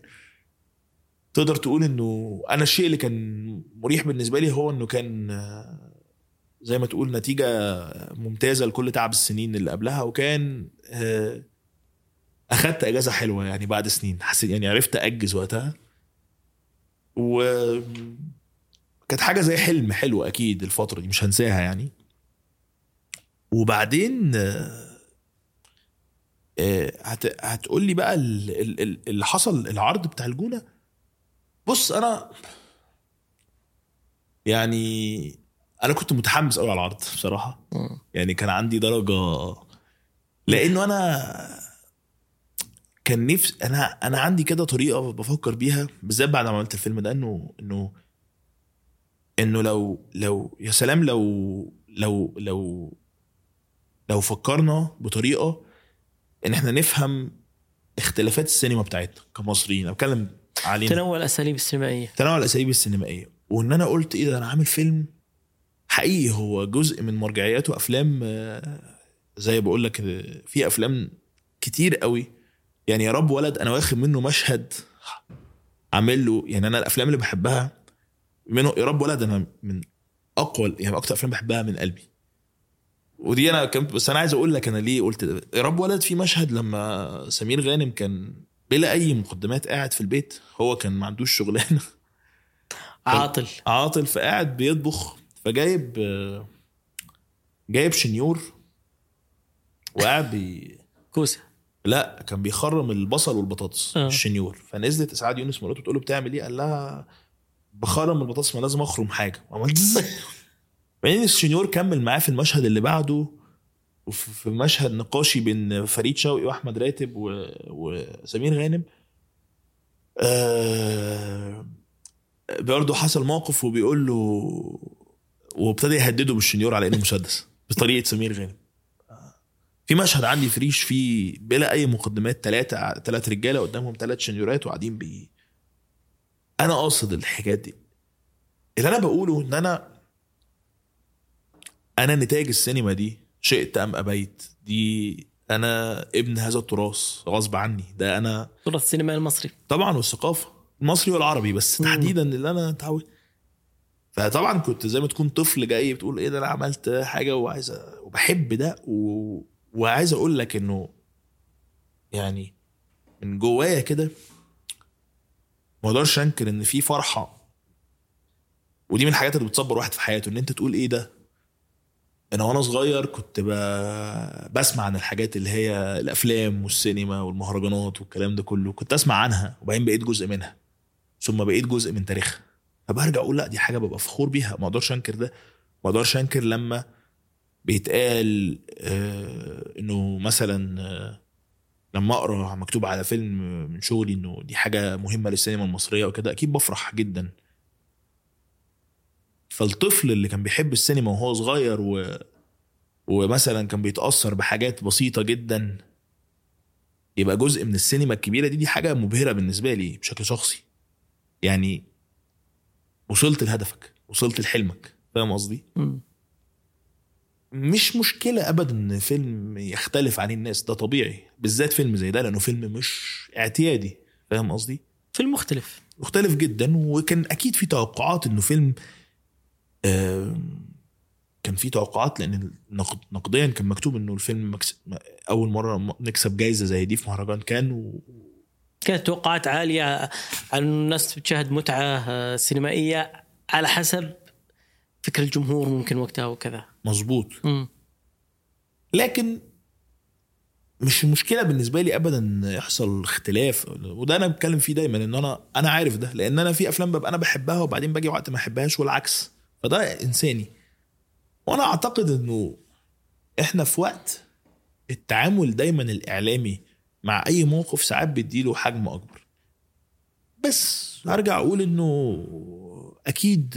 تقدر تقول إنه أنا الشيء اللي كان مريح بالنسبة لي هو إنه كان آه، زي ما تقول نتيجة ممتازة لكل تعب السنين اللي قبلها وكان أخدت أجازة حلوة يعني بعد سنين حسيت يعني عرفت أجز وقتها و كانت حاجة زي حلم حلو أكيد الفترة دي مش هنساها يعني. وبعدين آه، هت هتقول لي بقى ال- ال- ال- اللي حصل العرض بتاع الجونة. بص أنا يعني أنا كنت متحمس قوي على العرض بصراحة. يعني كان عندي درجة لأنه أنا كان نفسي أنا أنا عندي كده طريقة بفكر بيها بالذات بعد ما عملت الفيلم ده إنه إنه إنه لو لو يا سلام لو لو لو لو فكرنا بطريقة إن إحنا نفهم اختلافات السينما بتاعتنا كمصريين أنا بتكلم علينا. تنوع الأساليب السينمائية. تنوع الأساليب السينمائية. وإن أنا قلت إيه ده أنا عامل فيلم حقيقي هو جزء من مرجعياته أفلام آه، زي بقول لك آه، في أفلام كتير قوي يعني يا رب ولد أنا واخد منه مشهد عامل له يعني أنا الأفلام اللي بحبها منه يا رب ولد أنا من أقوى يعني أكتر أفلام بحبها من قلبي. ودي أنا كنت بس أنا عايز أقول لك أنا ليه قلت ده. يا رب ولد في مشهد لما سمير غانم كان بلا أي مقدمات قاعد في البيت هو كان ما عندوش شغلانة. عاطل. عاطل فقاعد بيطبخ فجايب جايب شنيور وقاعد بيخرم كوسة. لا كان بيخرم البصل والبطاطس آه. الشنيور فنزلت اسعاد يونس مراته بتقول له بتعمل إيه؟ قال لها بخرم البطاطس ما لازم أخرم حاجة وعملت إزاي؟ بعدين الشنيور كمل معاه في المشهد اللي بعده وفي في مشهد نقاشي بين فريد شوقي وأحمد راتب و... وسمير غانم آه... برضه حصل موقف وبيقول له وابتدى يهدده بالشنيور على إنه مسدس بطريقة سمير غانم في مشهد عندي ريش فيه بلا أي مقدمات ثلاثة ثلاث رجالة قدامهم ثلاث شنيورات وقاعدين بي أنا قاصد الحاجات دي. اللي أنا بقوله إن أنا أنا نتاج السينما دي شئت أم أبيت دي أنا ابن هذا التراث غصب عني. ده أنا تراث السينما المصري. طبعا والثقافة المصري والعربي بس. تحديدا اللي أنا اتعود فطبعا كنت زي ما تكون طفل جاي بتقول إيه ده أنا عملت حاجة وعايز وبحب ده و... وعايز أقول لك إنه يعني من جوايا كده ما أقدرش أنكر إن في فرحة. ودي من الحاجات اللي بتصبر واحد في حياته إن أنت تقول إيه ده؟ أنا وأنا صغير كنت. بسمع عن الحاجات اللي هي الأفلام والسينما والمهرجانات والكلام ده كله كنت أسمع عنها وبعدين بقيت جزء منها. ثم بقيت جزء من تاريخها. فبرجع أقول لا دي حاجة ببقى فخور بيها. ما أقدرش أنكر ده. ما أقدرش أنكر لما بيتقال آه إنه مثلا آه لما أقرأ مكتوب على فيلم من شغلي إنه دي حاجة مهمة للسينما المصرية وكده أكيد بفرح جدا. فالطفل اللي كان بيحب السينما وهو صغير و... ومثلا كان بيتأثر بحاجات بسيطة جدا يبقى جزء من السينما الكبيرة دي دي حاجة مبهرة بالنسبة لي بشكل شخصي. يعني وصلت لهدفك وصلت لحلمك. فاهم قصدي. مش مشكلة أبدا إن فيلم يختلف عن الناس ده طبيعي بالذات فيلم زي ده لأنه فيلم مش اعتيادي فاهم قصدي؟ فيلم مختلف مختلف جدا وكان أكيد في توقعات إنه فيلم آم، كان في توقعات لأن نقديا كان مكتوب إنه الفيلم مكس... أول مرة نكسب جايزة زي دي في مهرجان كان و... كانت توقعات عالية عن الناس بتشاهد متعة آه، سينمائية على حسب فكر الجمهور ممكن وقتها وكذا مظبوط. لكن مش المشكلة بالنسبة لي ابدا يحصل اختلاف. وده أنا بتكلم فيه دايما إن أنا أنا عارف ده لأن أنا في أفلام ببقى أنا بحبها وبعدين باجي وقت ما أحبهاش والعكس. فده إنساني. وأنا أعتقد إنه إحنا في وقت التعامل دايما الإعلامي مع أي موقف ساعات بيديله حجم أكبر. بس هرجع أقول إنه أكيد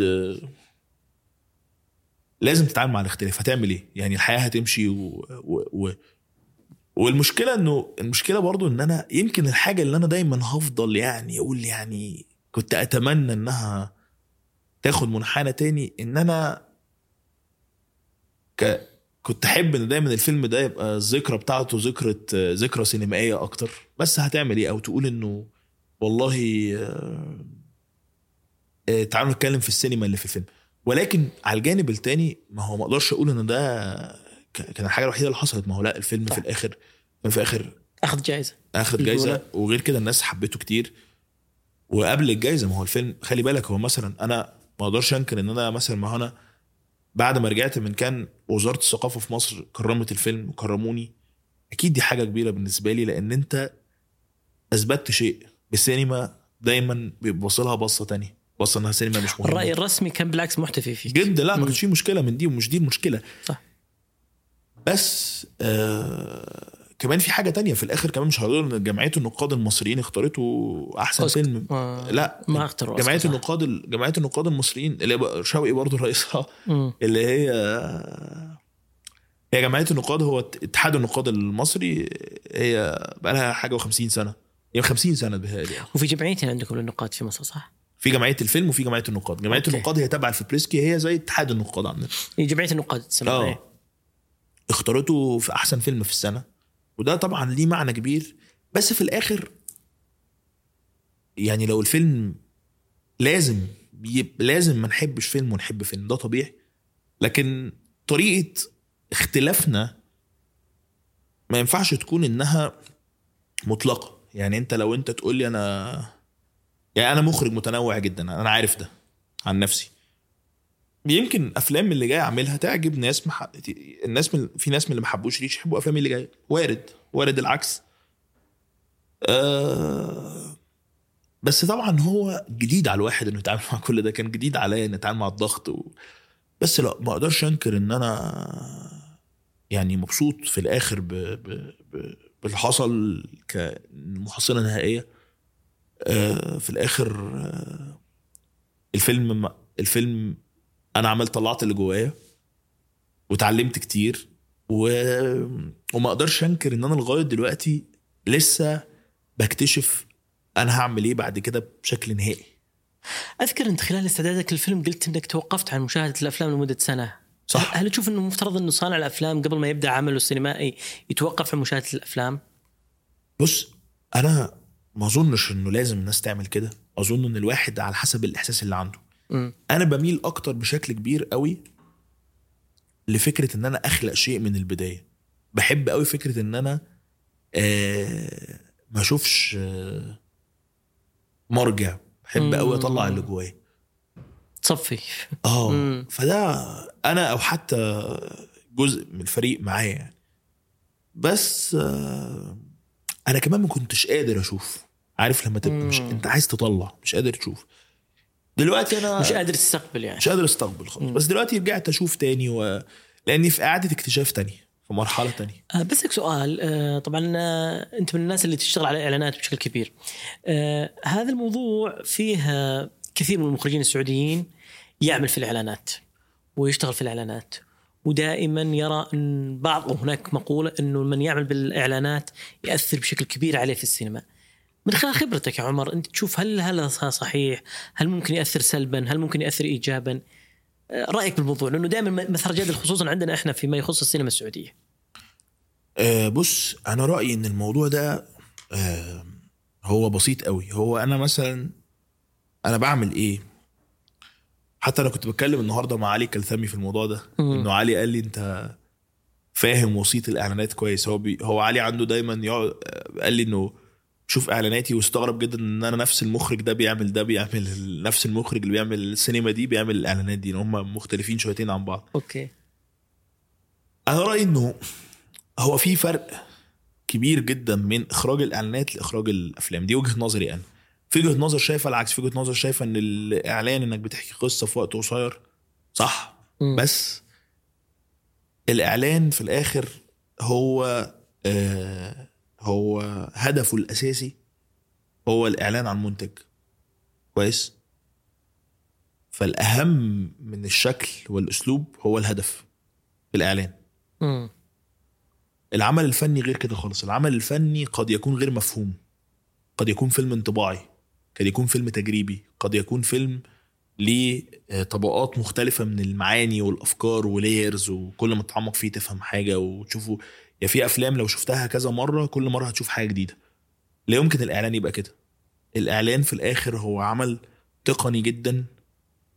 لازم تتعامل مع الاختلاف. هتعمل إيه؟ يعني الحياة هتمشي و... و... و... والمشكلة إنه المشكلة برضو إن أنا يمكن الحاجة اللي أنا دايما هفضل يعني أقول يعني كنت أتمنى إنها تاخد منحنى تاني إن أنا ك... كنت أحب إن دايما الفيلم ده يبقى الذكرى بتاعته ذكرى ذكرى سينمائية أكتر. بس هتعمل إيه؟ أو تقول إنه والله آه، آه، تعالوا نتكلم في السينما اللي في الفيلم. ولكن على الجانب التاني ما هو ما أقدرش أقول ان ده كان الحاجة الوحيدة اللي حصلت. ما هو لا الفيلم صح. في الآخر في الآخر أخذ جائزه اخد الجولة. جايزة. وغير كده الناس حبته كتير. وقبل الجايزة ما هو الفيلم خلي بالك هو مثلا أنا ما أقدرش أنكر إن أنا مثلا ما هو أنا بعد ما رجعت من كان وزارة الثقافة في مصر كرمت الفيلم وكرموني أكيد دي حاجة كبيرة بالنسبة لي لأن أنت أثبتت شيء. بالسينما دايما بيبص لها بصة تانية. بصه انها سينما مش مهمه الرأي الرسمي كان بالعكس محتفي فيك جدا لا ما. كانش في مشكلة من دي ومش دي المشكلة صح. بس آه كمان في حاجة تانية في الآخر كمان مش هقول إن جمعية النقاد المصريين اختارته أحسن أوسكار. فيلم آه، لا ما اختاروا جمعية. النقاد جمعية النقاد المصريين اللي شوقي برضه رئيسها مم. اللي هي هي جمعية النقاد هو اتحاد النقاد المصري هي بقى لها حاجة و50 سنة هي 50 سنة بهذه وفي جمعيتين عندكم للنقاد في مصر صح؟ في جمعية الفيلم وفي جمعية النقاد. جمعية okay. النقاد هي تابعة ل FIPRESCI هي زي اتحاد النقاد عندنا. هي جمعية النقاد آه. اختارته في أحسن فيلم في السنة. وده طبعا ليه معنى كبير. بس في الآخر يعني لو الفيلم لازم لازم ما نحبش فيلم ونحب فيلم. ده طبيعي. لكن طريقة اختلافنا ما ينفعش تكون إنها مطلقة. يعني أنت لو أنت تقول لي أنا يعني أنا مخرج متنوع جدا أنا عارف ده عن نفسي. يمكن أفلام اللي جاي أعملها تعجب ناس مح... الناس من... في ناس من اللي ما حبوش ريش يحبوا افلامي اللي جاية. وارد وارد العكس. آه... بس طبعا هو جديد على الواحد إنه يتعامل مع كل ده كان جديد عليا انه يتعامل مع الضغط و... بس لا ما أقدرش أنكر إن أنا يعني مبسوط في الآخر ب... ب... ب... باللي حصل كمحصله نهائية. في الآخر آه... الفيلم. الفيلم أنا عملت طلعت اللي جوايا وتعلمت كتير و... وما أقدرش أنكر إن أنا لغاية دلوقتي لسه بكتشف أنا هعمل إيه بعد كده بشكل نهائي أذكر انت خلال استعدادك للفيلم قلت إنك توقفت عن مشاهدة الأفلام لمدة سنة صح هل تشوف إنه مفترض إنه صانع الأفلام قبل ما يبدأ عمله السينمائي يتوقف عن مشاهدة الأفلام؟ بص أنا ما أظنش إنه لازم الناس تعمل كده. أظن إن الواحد على حسب الإحساس اللي عنده. مم. أنا بميل أكتر بشكل كبير قوي لفكرة إن أنا أخلق شيء من البداية. بحب قوي فكرة إن أنا آه ما أشوفش آه مرجع. بحب قوي أطلع اللي جوايا. تصفي. آه. فده أنا أو حتى جزء من الفريق معايا يعني. بس آه أنا كمان ما كنتش قادر أشوف. عارف لما تبقى مش. انت عايز تطلع مش قادر تشوف. دلوقتي أنا مش قادر تستقبل يعني. مش قادر أستقبل خالص. بس دلوقتي رجعت أشوف تاني و... لأني في اعاده اكتشاف تانية في مرحلة تانية. آه، بسألك سؤال. آه، طبعا آه، أنت من الناس اللي تشتغل على إعلانات بشكل كبير. آه، هذا الموضوع فيه كثير من المخرجين السعوديين يعمل في الإعلانات ويشتغل في الإعلانات. ودائما يرى أن بعض هناك مقولة أنه من يعمل بالإعلانات يأثر بشكل كبير عليه في السينما. من خلال خبرتك يا عمر أنت تشوف هل هذا صحيح؟ هل ممكن يأثر سلبا؟ هل ممكن يأثر ايجابا؟ آه، رأيك بالموضوع لأنه دائما مثار جدل خصوصا عندنا إحنا فيما يخص السينما السعودية. آه بص أنا رأيي إن الموضوع ده آه هو بسيط قوي هو أنا مثلا أنا بعمل إيه حتى أنا كنت بتكلم النهارده مع علي كلثمي في الموضوع ده. إنه علي قال لي أنت فاهم وسيط الإعلانات كويس هو بي هو علي عنده دايما يقعد قال لي إنه شوف إعلاناتي واستغرب جدا إن أنا نفس المخرج ده بيعمل ده بيعمل نفس المخرج اللي بيعمل السينما دي بيعمل الإعلانات دي إن هم مختلفين شويتين عن بعض. أوكي. أنا رأيي إنه هو في فرق كبير جدا من إخراج الإعلانات لإخراج الأفلام. دي وجهة نظري أنا. في وجهة نظر شايفة العكس. في وجهة نظر شايفة إن الإعلان إنك بتحكي قصة في وقت قصير صح. مم. بس الإعلان في الآخر هو آه هو هدفه الأساسي هو الإعلان عن منتج. كويس؟ فالأهم من الشكل والأسلوب هو الهدف في الإعلان. مم. العمل الفني غير كده خالص. العمل الفني قد يكون غير مفهوم. قد يكون فيلم انطباعي. قد يكون فيلم تجريبي. قد يكون فيلم ليه آه، طبقات مختلفة من المعاني والأفكار ولايرز وكل ما تتعمق فيه تفهم حاجة وتشوفه. يا في أفلام لو شفتها كذا مرة كل مرة هتشوف حاجة جديدة. لا يمكن الإعلان يبقى كده. الإعلان في الآخر هو عمل تقني جدا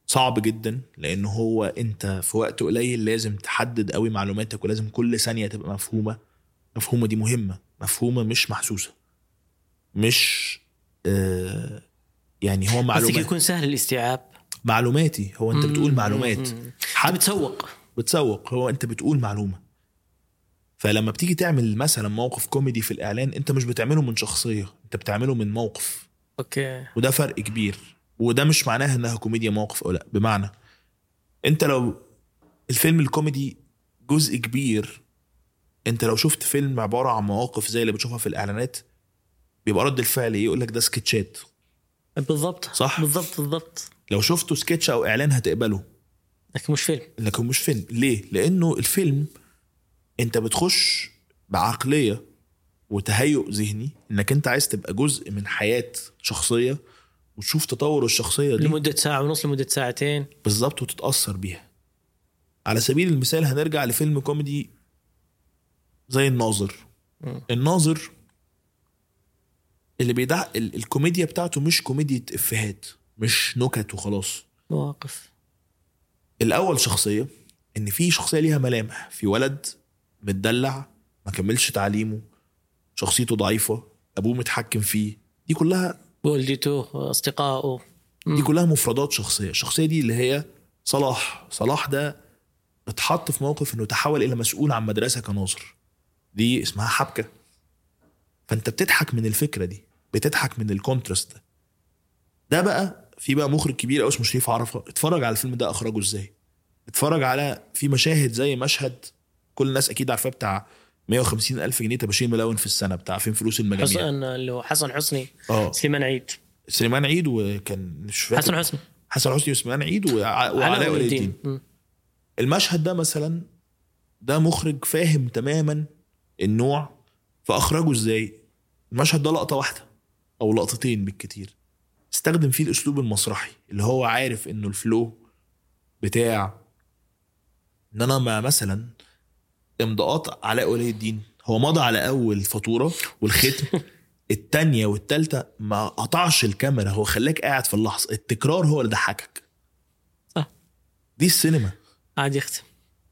صعب جدا لأن هو أنت في وقت قليل لازم تحدد قوي معلوماتك ولازم كل ثانية تبقى مفهومة. مفهومة دي مهمة. مفهومة مش محسوسة. مش آه يعني هو معلومات. يكون سهل الاستيعاب. معلوماتي. هو أنت بتقول معلومات. حد بتسوق. بتسوق. هو أنت بتقول معلومة. فلما بتيجي تعمل مثلا موقف كوميدي في الإعلان أنت مش بتعمله من شخصية أنت بتعمله من موقف. أوكي. وده فرق كبير. وده مش معناها إنها كوميديا موقف أو لأ بمعنى أنت لو الفيلم الكوميدي جزء كبير أنت لو شفت فيلم عبارة عن مواقف زي اللي بتشوفها في الإعلانات بيبقى رد الفعل إيه؟ يقول لك ده سكتشات. بالضبط. صح. بالضبط بالضبط. لو شفته سكتش أو إعلان هتقبله. لكن مش فيلم. لكن مش فيلم. ليه؟ لأنه الفيلم انت بتخش بعقلية وتهيؤ ذهني انك انت عايز تبقى جزء من حياة شخصية وتشوف تطور الشخصية دي. لمدة ساعة ونص لمدة ساعتين. بالظبط وتتأثر بيها. على سبيل المثال هنرجع لفيلم كوميدي زي الناظر. الناظر اللي بيضع ال- الكوميديا بتاعته مش كوميديا إفيهات مش نكت وخلاص. مواقف. الأول شخصية إن في شخصية ليها ملامح في ولد متدلع ما كملش تعليمه شخصيته ضعيفة أبوه متحكم فيه. دي كلها والدته أصدقائه. دي كلها مفردات شخصية. الشخصية دي اللي هي صلاح. صلاح ده اتحط في موقف إنه تحول إلى مسؤول عن مدرسة كناظر دي اسمها حبكة. فأنت بتضحك من الفكرة دي بتضحك من الكونتراست ده. ده بقى في بقى مخرج كبير قوي اسمه شريف عرفة. اتفرج على الفيلم ده أخرجه إزاي؟ اتفرج على في مشاهد زي مشهد كل الناس أكيد عارفاه بتاع 150 ألف جنيه تباشير ملون في السنة بتاع فين فلوس المجاميع. حسن اللي هو حسن حسني آه. سليمان عيد. سليمان عيد وكان مش فاكر. حسن حسني. حسن حسني وسليمان عيد وع- وعلاء ولي الدين. المشهد ده مثلا ده مخرج فاهم تماما النوع فأخرجه إزاي؟ المشهد ده لقطة واحدة أو لقطتين بالكتير. استخدم فيه الأسلوب المسرحي اللي هو عارف إنه الفلو بتاع إن أنا ما مثلا امضاءات علاء ولي الدين. هو مضى على أول فاتورة والختم. التانية والتالتة ما قطعش الكاميرا. هو خلاك قاعد في اللحظة. التكرار هو اللي ضحكك. صح. دي السينما. عاد يختم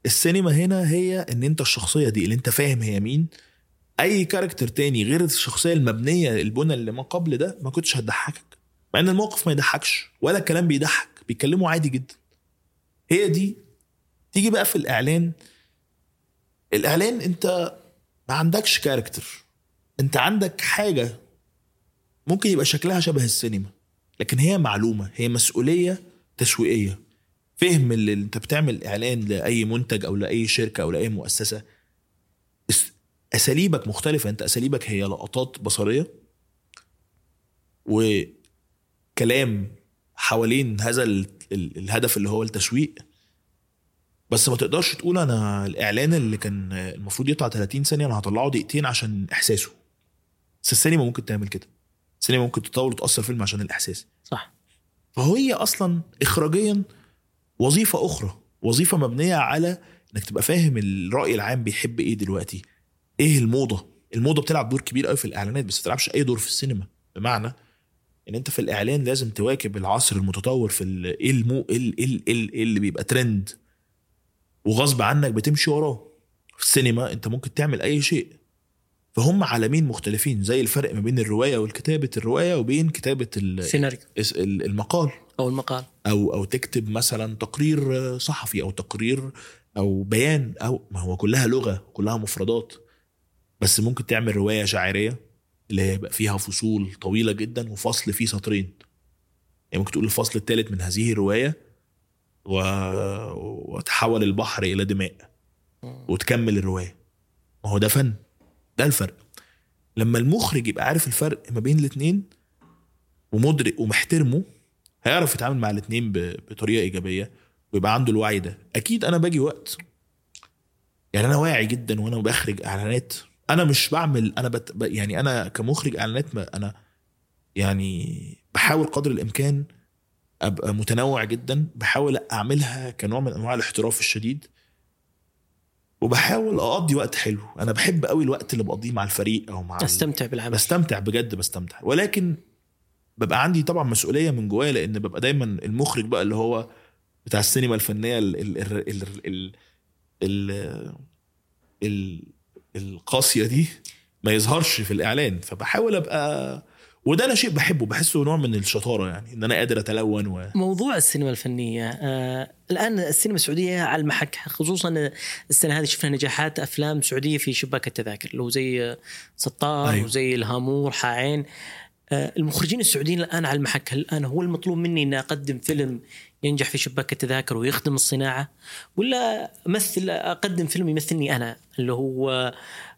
السينما هنا هي إن أنت الشخصية دي اللي أنت فاهم هي مين. أي كاركتر تاني غير الشخصية المبنية البنى اللي ما قبل ده ما كنتش هتضحكك. مع إن الموقف ما يضحكش. ولا الكلام بيضحك. بيتكلموا عادي جدا. هي دي. تيجي بقى في الإعلان. الإعلان أنت ما عندكش كاركتر أنت عندك حاجة ممكن يبقى شكلها شبه السينما لكن هي معلومة هي مسؤولية تسويقية. فهم اللي أنت بتعمل إعلان لأي منتج أو لأي شركة أو لأي مؤسسة أس- أساليبك مختلفة. أنت أساليبك هي لقطات بصرية وكلام حوالين هذا ال- ال- الهدف اللي هو التسويق. بس ما تقدرش تقول أنا الإعلان اللي كان المفروض يطلع 30 ثانية أنا هطلعه دقيقتين عشان إحساسه. بس السينما ممكن تعمل كده. السينما ممكن تطول وتأثر فيلم عشان الإحساس. صح. فهي أصلا اخراجيا وظيفة أخرى وظيفة مبنية على إنك تبقى فاهم الرأي العام بيحب إيه دلوقتي. إيه الموضة؟ الموضة بتلعب دور كبير قوي في الإعلانات بس ما بتلعبش أي دور في السينما. بمعنى إن أنت في الإعلان لازم تواكب العصر المتطور في إيه المو إيه إيه ال- إيه اللي بيبقى ترند وغصب عنك بتمشي وراه. في السينما انت ممكن تعمل اي شيء. فهم عالمين مختلفين زي الفرق ما بين الرواية والكتابة. الرواية وبين كتابة ال- سيناريو. اس- ال- المقال. أو المقال. أو أو تكتب مثلا تقرير صحفي أو تقرير أو بيان أو ما هو كلها لغة كلها مفردات. بس ممكن تعمل رواية شاعرية اللي هي يبقى فيها فصول طويلة جدا وفصل فيه سطرين. يعني ممكن تقول الفصل الثالث من هذه الرواية و... وتحول البحر إلى دماء وتكمل الرواية. ما هو ده فن. ده الفرق. لما المخرج يبقى عارف الفرق ما بين الاتنين ومدرك ومحترمه هيعرف يتعامل مع الاتنين ب- بطريقة إيجابية ويبقى عنده الوعي ده. أكيد أنا باجي وقت يعني أنا واعي جدا وأنا بخرج إعلانات. أنا مش بعمل أنا بت... يعني أنا كمخرج إعلانات ما أنا يعني بحاول قدر الإمكان أبقى متنوع جدا بحاول أعملها كنوع من أنواع الاحتراف الشديد وبحاول أقضي وقت حلو. أنا بحب قوي الوقت اللي بقضيه مع الفريق أو مع استمتع بالعمل. بستمتع بجد بستمتع. ولكن ببقى عندي طبعا مسؤولية من جوايا لأن ببقى دايما المخرج بقى اللي هو بتاع السينما الفنية ال ال ال ال ال ال ال القاسية دي ما يظهرش في الإعلان. فبحاول أبقى وده أنا شيء بحبه بحسه نوع من الشطارة يعني إن أنا قادر أتلون و... موضوع السينما الفنية آه الآن السينما السعودية على المحك خصوصا السنة هذه شفنا نجاحات أفلام سعودية في شباك التذاكر اللي هو زي سطار أيوه. وزي الهامور حاعين آه المخرجين السعوديين الآن على المحك هل الآن هو المطلوب مني أن أقدم فيلم ينجح في شباك التذاكر ويخدم الصناعة ولا أمثل أقدم فيلم يمثلني أنا اللي هو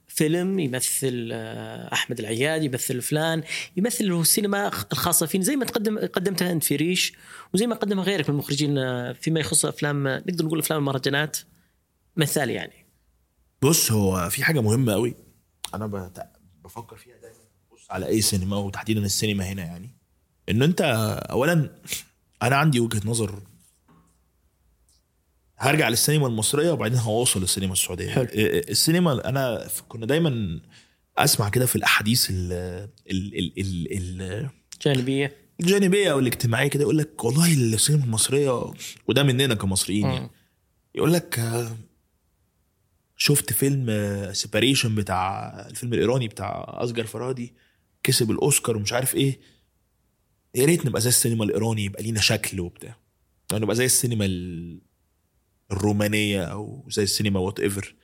فيلم يمثل آه، أحمد العياد يمثل فلان يمثل السينما الخاصة فيني. زي ما تقدم قدمتها أنت في ريش وزي ما قدمها غيرك من المخرجين آه، فيما يخص أفلام آه، نقدر نقول أفلام المهرجانات مثال يعني. بص هو في حاجة مهمة قوي أنا بفكر فيها دايما. بص على أي سينما وتحديدا السينما هنا يعني إن أنت اولا أنا عندي وجهة نظر هرجع للسينما المصرية وبعدين هوصل للسينما السعودية. حلو. السينما أنا كنا دايما أسمع كده في الأحاديث ال ال ال ال ال جانبية. الجانبيه أو الاجتماعية كده يقول لك والله السينما المصرية وده مننا كمصريين يعني. يقول لك شفت فيلم Separation بتاع الفيلم الإيراني بتاع أصغر فرهادي كسب الأوسكار ومش عارف إيه. يا ريت نبقى زي السينما الإيراني يبقى لينا شكل وبتاع. يعني نبقى زي السينما ال- الرومانية أو زي السينما whatever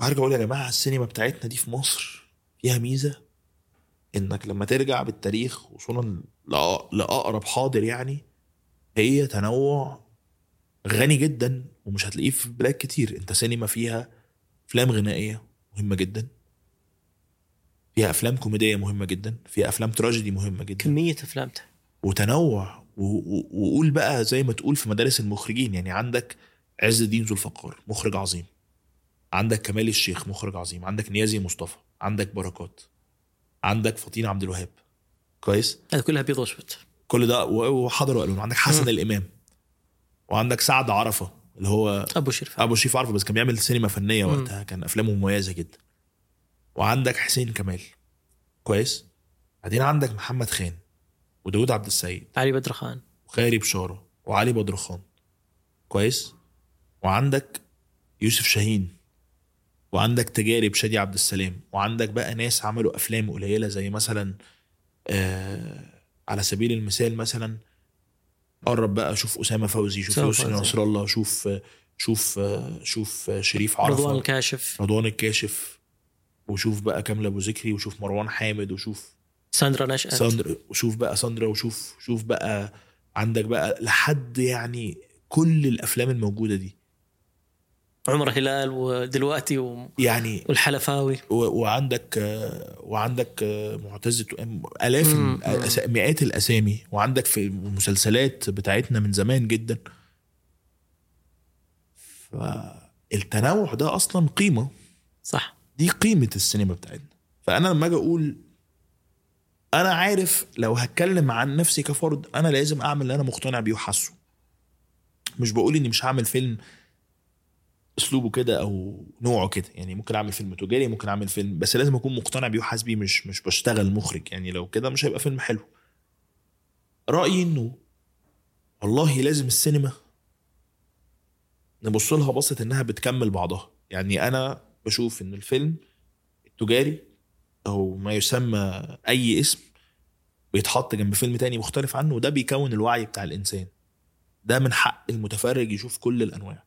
وهرجع أقول يا جماعة السينما بتاعتنا دي في مصر فيها ميزة إنك لما ترجع بالتاريخ وصولا لأقرب حاضر يعني هي تنوع غني جدا ومش هتلاقيه في بلاد كتير. أنت سينما فيها أفلام غنائية مهمة جدا فيها أفلام كوميدية مهمة جدا فيها أفلام تراجيدي مهمة جدا. كمية أفلام وتنوع وقول بقى زي ما تقول في مدارس المخرجين يعني عندك عز الدين ذو الفقار مخرج عظيم. عندك كمال الشيخ مخرج عظيم. عندك نيازي مصطفى. عندك بركات. عندك فطين عبد الوهاب. كويس؟ هذه كلها بيض وأسود. كل ده و- وحضروا قالوا عندك حسن الإمام. وعندك سعد عرفة اللي هو أبو شريف. أبو شريف عارفه بس كان بيعمل سينما فنية. وقتها. كان أفلامه مميزة جدا. وعندك حسين كمال. كويس؟ بعدين عندك محمد خان. وداود عبد السيد علي بدر خان. وخيري بشاره وعلي بدر خان. كويس؟ وعندك يوسف شاهين وعندك تجارب شادي عبد السلام وعندك بقى ناس عملوا أفلام قليلة زي مثلا آه على سبيل المثال مثلا قرب بقى شوف أسامة فوزي شوف فوزي. نصر الله شوف شوف شوف شريف عرفة. رضوان الكاشف. رضوان الكاشف. وشوف بقى كامل أبو ذكري وشوف مروان حامد وشوف ساندرا نشأت. ساندرا وشوف بقى ساندرا وشوف شوف بقى عندك بقى لحد يعني كل الأفلام الموجودة دي. عمر هلال ودلوقتي و... يعني والحلفاوي. و- وعندك وعندك معتز آلاف الأس- مئات الأسامي. وعندك في المسلسلات بتاعتنا من زمان جدا. فالتنوع ده أصلا قيمة. صح. دي قيمة السينما بتاعتنا. فأنا لما أجي أقول أنا عارف لو هتكلم عن نفسي كفرد أنا لازم أعمل اللي أنا مقتنع بيه وحاسه. مش بقول إني مش هعمل فيلم أسلوبه كده أو نوعه كده. يعني ممكن أعمل فيلم تجاري ممكن أعمل فيلم بس لازم أكون مقتنع بيه وحاسس بيه مش مش بشتغل مخرج. يعني لو كده مش هيبقى فيلم حلو. رأيي إنه والله لازم السينما نبص لها بصة إنها بتكمل بعضها. يعني أنا بشوف إن الفيلم التجاري أو ما يسمى أي اسم بيتحط جنب فيلم تاني مختلف عنه وده بيكون الوعي بتاع الإنسان. ده من حق المتفرج يشوف كل الأنواع.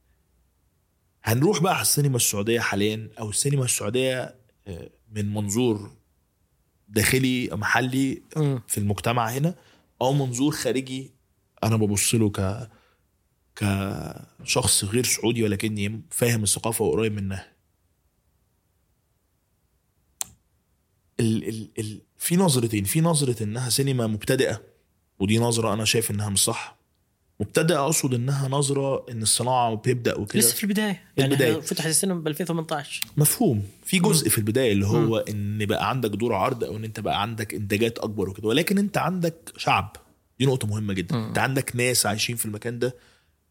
هنروح بقى على السينما السعودية حاليا أو السينما السعودية آه، من منظور داخلي محلي. في المجتمع هنا أو منظور خارجي أنا ببص له ك كشخص غير سعودي ولكني فاهم الثقافة وقريب منها. ال ال ال في نظرتين في نظرة إنها سينما مبتدئة ودي نظرة أنا شايف إنها مش صح. مبتدئة أقصد إنها نظرة إن الصناعة بتبدا وكده. لسه في البداية. يعني البداية. إحنا فتحت السينما ب 2018 مفهوم. في جزء في البداية اللي هو إن بقى عندك دور عرض أو إن أنت بقى عندك إنتاجات أكبر وكده. ولكن أنت عندك شعب. دي نقطة مهمة جدا. مم. أنت عندك ناس عايشين في المكان ده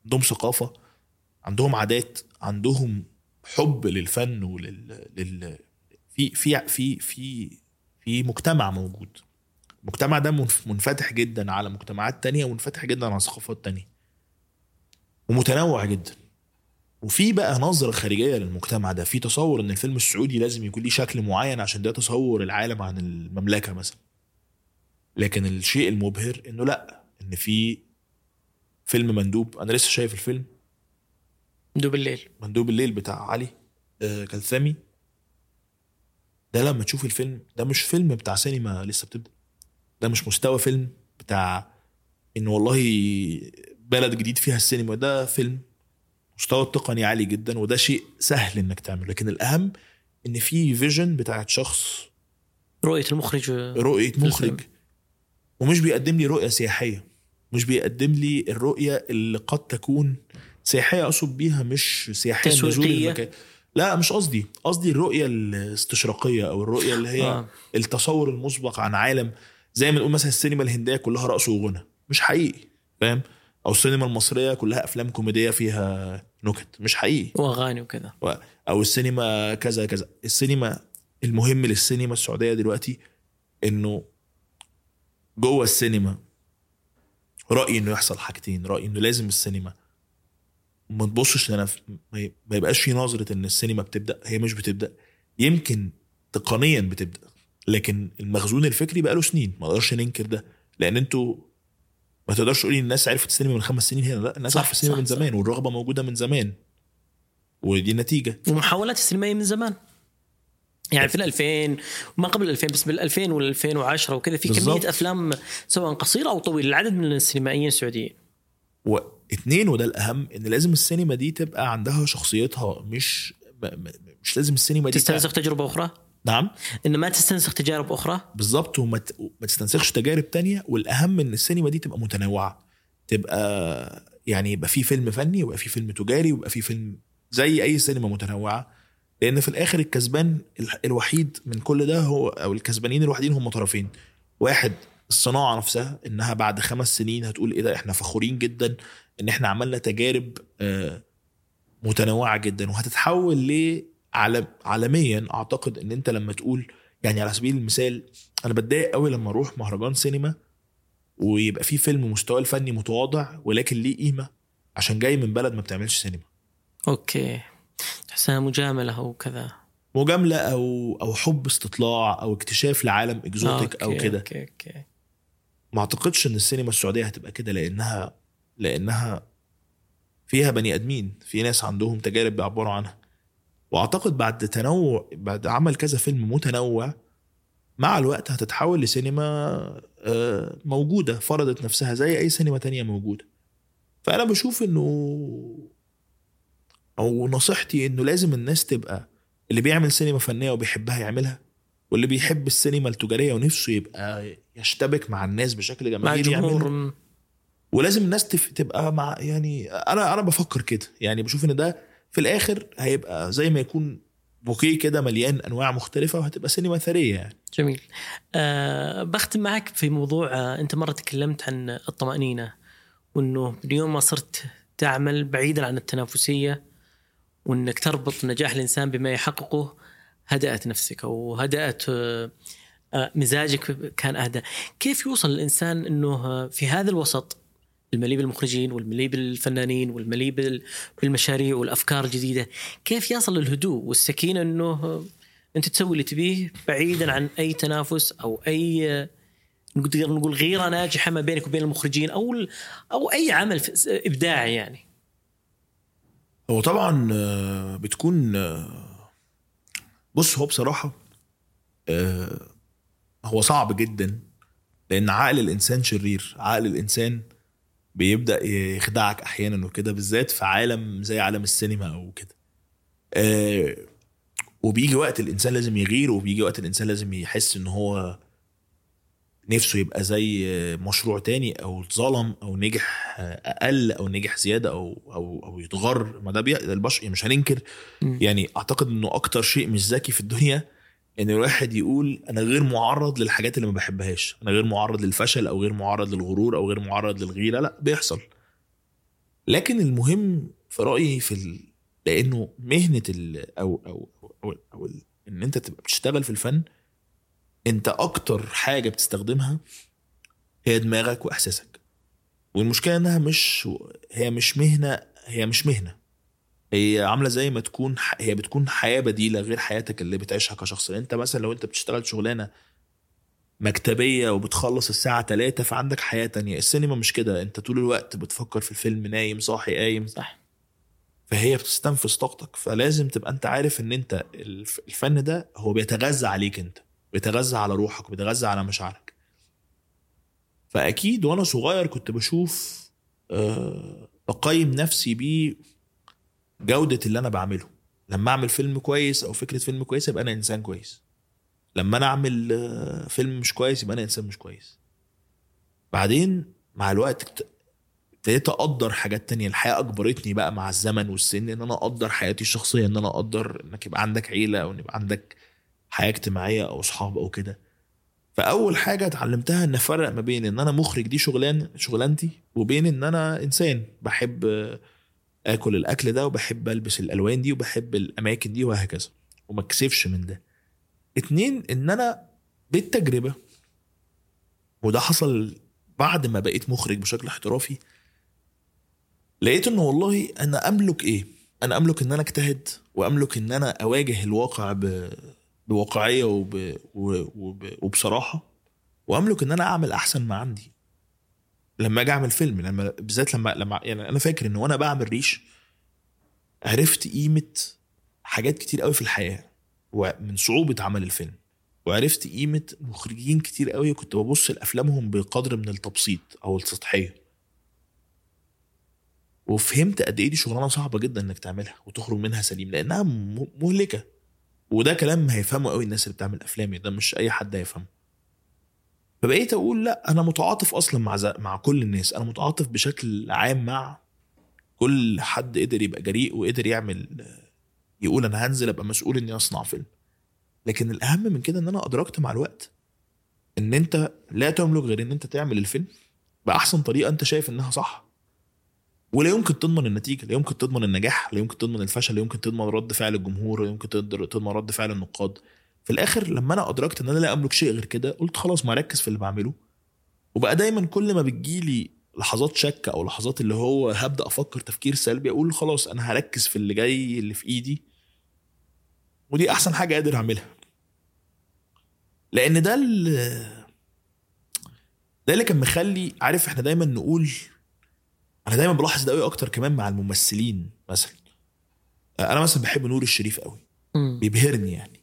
عندهم ثقافة عندهم عادات عندهم حب للفن ولل لل... في في في في في مجتمع موجود. المجتمع ده منف- منفتح جدا على مجتمعات تانية ومنفتح جدا على ثقافات تانية. ومتنوع جدا. وفي بقى نظرة خارجية للمجتمع ده. في تصور إن الفيلم السعودي لازم يكون ليه شكل معين عشان ده تصور العالم عن المملكة مثلا. لكن الشيء المبهر إنه لأ إن في فيلم مندوب. أنا لسه شايف الفيلم. دوب الليل. مندوب الليل بتاع علي آه كلثمي ده لما تشوف الفيلم ده مش فيلم بتاع سينما لسه بتبدأ. ده مش مستوى فيلم بتاع إن والله بلد جديد فيها السينما. ده فيلم مستوى التقني عالي جدا وده شيء سهل إنك تعمله. لكن الأهم إن في فيجن بتاعت شخص رؤية المخرج رؤية مخرج. ومش بيقدم لي رؤية سياحية. مش بيقدم لي الرؤية اللي قد تكون سياحية أقصد بيها مش سياحية. المكان. لا مش قصدي. قصدي الرؤية الاستشراقية أو الرؤية اللي هي آه. التصور المسبق عن عالم زي ما نقول مثلا السينما الهندية كلها رقص وغنى. مش حقيقي فاهم؟ أو السينما المصرية كلها أفلام كوميدية فيها نكت. مش حقيقي. وأغاني وكذا و- أو السينما كذا كذا. السينما المهم للسينما السعودية دلوقتي إنه جوه السينما رايي إنه يحصل حاجتين. رايي إنه لازم السينما ما تبصش لنا ما يبقاش في نظرة إن السينما بتبدأ هي مش بتبدأ يمكن تقنيا بتبدأ لكن المخزون الفكري بقى له سنين ما نقدرش ننكر ده لأن أنتوا ما تقدرش تقولي الناس عرفت السينما من خمس سنين هنا لا الناس صح، عرفت السينما صح، من صح. زمان والرغبة موجودة من زمان ودي النتيجة ومحاولات السينمائيه من زمان يعني في ال 2000 ما قبل ال 2000 بس بال 2000 وال 2010 وكذا في. كمية أفلام سواء قصيرة أو طويلة العدد من السينمائيين السعوديين واثنين وده الأهم إن لازم السينما دي تبقى عندها شخصيتها مش مش لازم السينما دي تستنسخ تجربه أخرى؟ نعم. ان ما تستنسخ تجارب أخرى؟ بالظبط وما ت- وما تستنسخش تجارب تانية والأهم إن السينما دي تبقى متنوعة. تبقى يعني يبقى في فيلم فني ويبقى في فيلم تجاري ويبقى في فيلم زي أي سينما متنوعة. لأن في الآخر الكسبان ال- الوحيد من كل ده هو أو الكسبانين الوحيدين هم طرفين. واحد الصناعة نفسها إنها بعد خمس سنين هتقول إيه ده إحنا فخورين جدا. إن إحنا عملنا تجارب آه، متنوعة جدا وهتتحول ل عالم عالميا. أعتقد إن أنت لما تقول يعني على سبيل المثال أنا بتضايق قوي لما أروح مهرجان سينما ويبقى في فيلم مستواه الفني متواضع ولكن ليه قيمة عشان جاي من بلد ما بتعملش سينما. أوكي. تحسها مجاملة أو كذا. مجاملة أو أو حب استطلاع أو اكتشاف لعالم exotic أو كده. أوكي أوكي. ما أعتقدش إن السينما السعودية هتبقى كده لأنها لأنها فيها بني أدمين في ناس عندهم تجارب بيعبروا عنها. وأعتقد بعد تنوع بعد عمل كذا فيلم متنوع مع الوقت هتتحول لسينما آه، موجودة فرضت نفسها زي أي سينما تانية موجودة. فأنا بشوف إنه أو نصيحتي إنه لازم الناس تبقى اللي بيعمل سينما فنية وبيحبها يعملها واللي بيحب السينما التجارية ونفسه يبقى يشتبك مع الناس بشكل جماهيري م- ولازم الناس. تبقى مع يعني أنا أنا بفكر كده. يعني بشوف إن ده في الآخر هيبقى زي ما يكون بوكيه كده مليان أنواع مختلفة وهتبقى سينما ثرية يعني. جميل. أه بختم معك في موضوع أه أنت مرة تكلمت عن الطمأنينة وإنه من يوم ما صرت تعمل بعيدا عن التنافسية وإنك تربط نجاح الإنسان بما يحققه هدأت نفسك أو هدأت آه، مزاجك كان أهدى. كيف يوصل الإنسان إنه في هذا الوسط المليء بالمخرجين والمليء بالفنانين والمليء بال- بالمشاريع والأفكار الجديدة. كيف يصل للهدوء والسكينة إنه أنت تسوي اللي تبيه بعيدا عن أي تنافس أو أي نقدر نقول غيرة ناجحة ما بينك وبين المخرجين أو أو أي عمل إبداعي يعني؟ هو طبعا بتكون بص هو بصراحة آه، هو صعب جدا لأن عقل الإنسان شرير عقل الإنسان بيبدأ يخدعك أحيانا وكده بالذات في عالم زي عالم السينما أو كده. آه، وبيجي وقت الإنسان لازم يغير وبيجي وقت الإنسان لازم يحس إن هو نفسه يبقى زي مشروع تاني أو اتظلم أو نجح أقل أو نجح زيادة أو أو أو يتغر. ما ده البشر مش هننكر. يعني أعتقد إنه أكتر شيء مش ذكي في الدنيا إن الواحد يقول أنا غير معرض للحاجات اللي ما بحبهاش أنا غير معرض للفشل أو غير معرض للغرور أو غير معرض للغيرة لأ بيحصل. لكن المهم في رأيي في ال... لأنه مهنة ال... أو أو أو, أو, أو ال... إن أنت تبقى بتشتغل في الفن أنت أكتر حاجة بتستخدمها هي دماغك وإحساسك. والمشكلة إنها مش هي مش مهنه هي مش مهنة. هي عاملة زي ما تكون هي بتكون حياة بديلة غير حياتك اللي بتعيشها كشخص. انت مثلا لو انت بتشتغل شغلانة مكتبية وبتخلص الساعة 3 فعندك حياة تانية. السينما مش كده. انت طول الوقت بتفكر في الفيلم نايم صاحي قايم. صح. فهي بتستنفذ طاقتك. فلازم تبقى انت عارف ان انت الف- الفن ده هو بيتغذى عليك انت. بيتغذى على روحك بيتغذى على مشاعرك. فأكيد وأنا صغير كنت بشوف أه بقيم نفسي بيه جودة اللي أنا بعمله. لما أعمل فيلم كويس أو فكرة فيلم كويسة يبقى أنا إنسان كويس. لما أنا أعمل آه، فيلم مش كويس يبقى أنا إنسان مش كويس. بعدين مع الوقت ابتديت أقدر حاجات تانية. الحياة أجبرتني بقى مع الزمن والسن إن أنا أقدر حياتي الشخصية إن أنا أقدر إنك يبقى عندك عيلة أو يبقى عندك حياة اجتماعية أو أصحاب أو كده. فأول حاجة اتعلمتها إن أفرق ما بين إن أنا مخرج دي شغلان شغلانتي وبين إن أنا إنسان. بحب آكل الأكل ده وبحب ألبس الألوان دي وبحب الأماكن دي وهكذا. وما أكسفش من ده. اتنين إن أنا بالتجربة وده حصل بعد ما بقيت مخرج بشكل احترافي لقيت إنه والله أنا أملك إيه؟ أنا أملك إن أنا أجتهد وأملك إن أنا أواجه الواقع ب... بواقعية وب... وب... وب... وبصراحة وأملك إن أنا أعمل أحسن ما عندي. لما أجي أعمل فيلم لما بالذات لما لما يعني أنا فاكر ان وأنا بعمل ريش عرفت قيمة حاجات كتير قوي في الحياة ومن صعوبة عمل الفيلم وعرفت قيمة مخرجين كتير قوي كنت ببص لأفلامهم بقدر من التبسيط أو السطحية. وفهمت قد إيه دي شغلانة صعبة جدا إنك تعملها وتخرج منها سليم لأنها مهلكة. وده كلام هيفهمه قوي الناس اللي بتعمل أفلام ده مش أي حد هيفهمه. فبقيت أقول لا أنا متعاطف أصلا مع مع كل الناس. أنا متعاطف بشكل عام مع كل حد قدر يبقى جريء وقدر يعمل يقول أنا هنزل أبقى مسؤول إني أصنع فيلم. لكن الأهم من كده إن أنا أدركت مع الوقت إن أنت لا تملك غير إن أنت تعمل الفيلم بأحسن طريقة أنت شايف إنها صح. ولا يمكن تضمن النتيجة لا يمكن تضمن النجاح لا يمكن تضمن الفشل لا يمكن تضمن رد فعل الجمهور لا يمكن تضمن رد فعل النقاد. في الآخر لما أنا أدركت إن أنا لا أملك شيء غير كده قلت خلاص ما أركز في اللي بعمله. وبقى دايما كل ما بتجيلي لحظات شك أو لحظات اللي هو هبدأ أفكر تفكير سلبي أقول خلاص أنا هركز في اللي جاي اللي في إيدي. ودي أحسن حاجة قادر أعملها. لأن ده اللي ده اللي كان مخلي عارف إحنا دايما نقول أنا دايما بلاحظ ده قوي أكتر كمان مع الممثلين مثلا. أنا مثلا بحب نور الشريف قوي. بيبهرني يعني.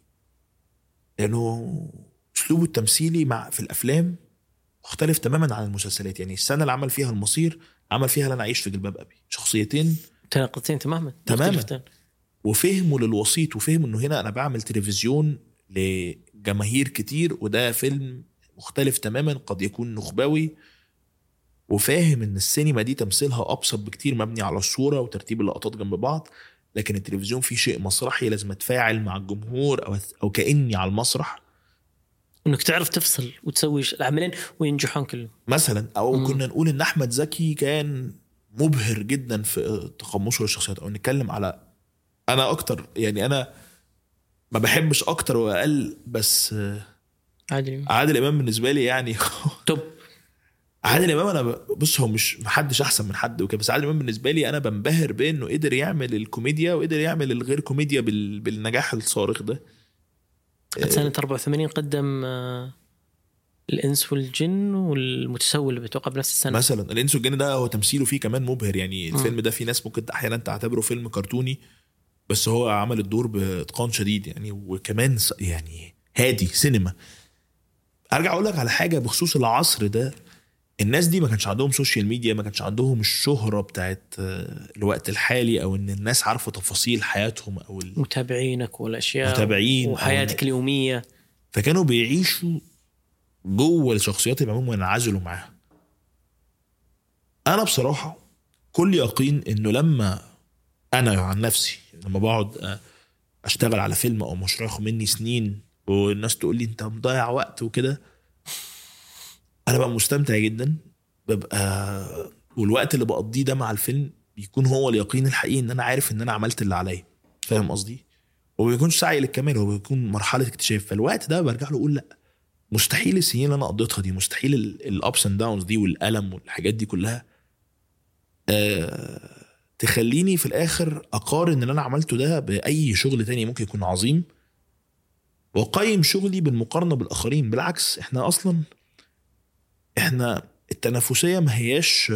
لأنه أسلوبه التمثيلي مع في الأفلام مختلف تماما عن المسلسلات. يعني السنة اللي عمل فيها المصير عمل فيها لن اعيش في جلباب أبي. شخصيتين متناقضتين تماما تماماً. وفهموا للوسيط وفهم إنه هنا أنا بعمل تلفزيون لجماهير كتير وده فيلم مختلف تماما قد يكون نخبوي. وفاهم إن السينما دي تمثيلها أبسط بكتير مبني على الصورة وترتيب اللقطات جنب بعض. لكن التلفزيون فيه شيء مسرحي لازم أتفاعل مع الجمهور أو أو كأني على المسرح. إنك تعرف تفصل وتسوي العملين وينجحون كلهم. مثلا أو مم. كنا نقول إن أحمد زكي كان مبهر جدا في تقمصه للشخصيات أو نتكلم على أنا أكتر يعني أنا ما بحبش أكتر وأقل بس آه، عادي عادل إمام بالنسبة لي يعني top عادل إمام أنا بص هو مش محدش أحسن من حد وكده بس عادل إمام بالنسبة لي أنا بنبهر بإنه قدر يعمل الكوميديا وقدر يعمل الغير كوميديا بال... بالنجاح الصارخ ده. سنة 84 قدم آه، الإنس والجن والمتسول بتوقع بنفس السنة. مثلا الإنس والجن ده هو تمثيله فيه كمان مبهر يعني. الفيلم ده في ناس ممكن أحيانا تعتبره فيلم كرتوني بس هو عمل الدور بإتقان شديد يعني وكمان يعني هادي سينما. أرجع أقول لك على حاجة بخصوص العصر ده الناس دي ما كانش عندهم social media ما كانش عندهم الشهرة بتاعت آه، الوقت الحالي أو إن الناس عارفة تفاصيل حياتهم أو ال- متابعينك والأشياء متابعين أو- وحياتك اليومية. فكانوا بيعيشوا جوه الشخصيات اللي معمول وينعزلوا معاها. أنا بصراحة كل يقين إنه لما أنا عن نفسي لما بقعد أ- أشتغل على فيلم أو مشروع مني سنين والناس تقول لي أنت مضيع وقت وكده أنا ببقى مستمتع جدا ببقى والوقت اللي بقضيه ده مع الفيلم بيكون هو اليقين الحقيقي إن أنا عارف إن أنا عملت اللي عليا. فاهم قصدي؟ وما بيكونش سعي للكمال هو بيكون مرحلة اكتشاف. فالوقت ده برجع له أقول لأ مستحيل السنين اللي أنا قضيتها دي مستحيل ال ups and downs دي والألم والحاجات دي كلها آه تخليني في الآخر أقارن اللي أنا عملته ده بأي شغل تاني ممكن يكون عظيم وأقيم شغلي بالمقارنة بالآخرين. بالعكس إحنا أصلا إحنا التنافسية ما هياش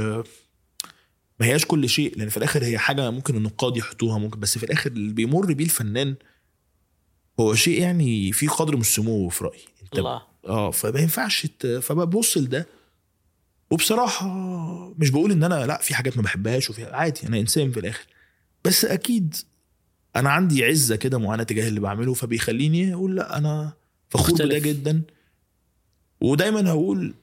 ما هياش كل شيء لأن في الآخر هي حاجة ممكن النقاد يحطوها ممكن بس في الآخر اللي بيمر بيه الفنان هو شيء يعني فيه قدر من السمو في رأيي. أنت الله. آه فما ينفعش فببص لده وبصراحة مش بقول إن أنا لأ في حاجات ما بحبهاش وفي عادي أنا إنسان في الآخر. بس أكيد أنا عندي عزة كده معينه تجاه اللي بعمله فبيخليني أقول لأ أنا فخور بده. جدا. ودايما هقول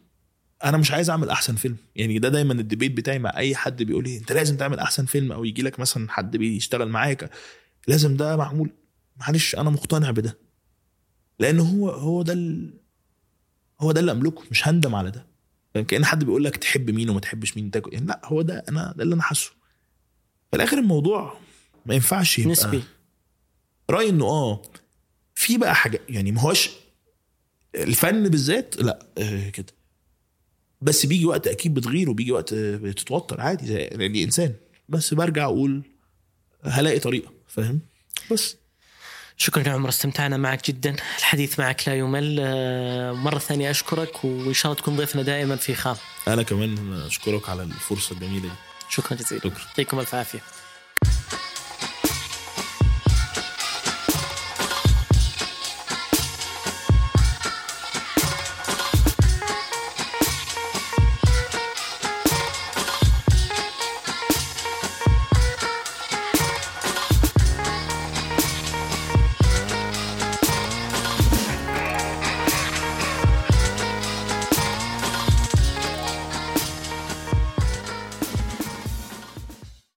أنا مش عايز اعمل احسن فيلم. يعني ده دايما الديبيت بتاعي مع أي حد بيقول لي أنت لازم تعمل احسن فيلم أو يجي لك مثلا حد بيشتغل معاك. لازم ده معمول. معلش أنا مقتنع بده. لأن هو هو ده ال... هو ده اللي أملكه. مش هندم على ده. يعني كأن حد بيقول لك تحب مين وما تحبش مين تاكل. يعني لا هو ده أنا ده اللي أنا حاسه. في الآخر الموضوع ما ينفعش يبقى نسبي. رأيي إنه آه في بقى حاجة. يعني ما هوش الفن بالذات لا آه كده. بس بيجي وقت أكيد بتغير وبيجي وقت بتتوتر عادي زي يعني إنسان. بس برجع أقول هلاقي طريقة فاهم؟ بس. شكرا يا عمر استمتعنا معك جدا. الحديث معك لا يمل. آه، مرة ثانية أشكرك وإن شاء الله تكون ضيفنا دائما في خام. أنا كمان أشكرك على الفرصة الجميلة دي. شكرا جزيلا. شكرا. يعطيكم ألف عافية.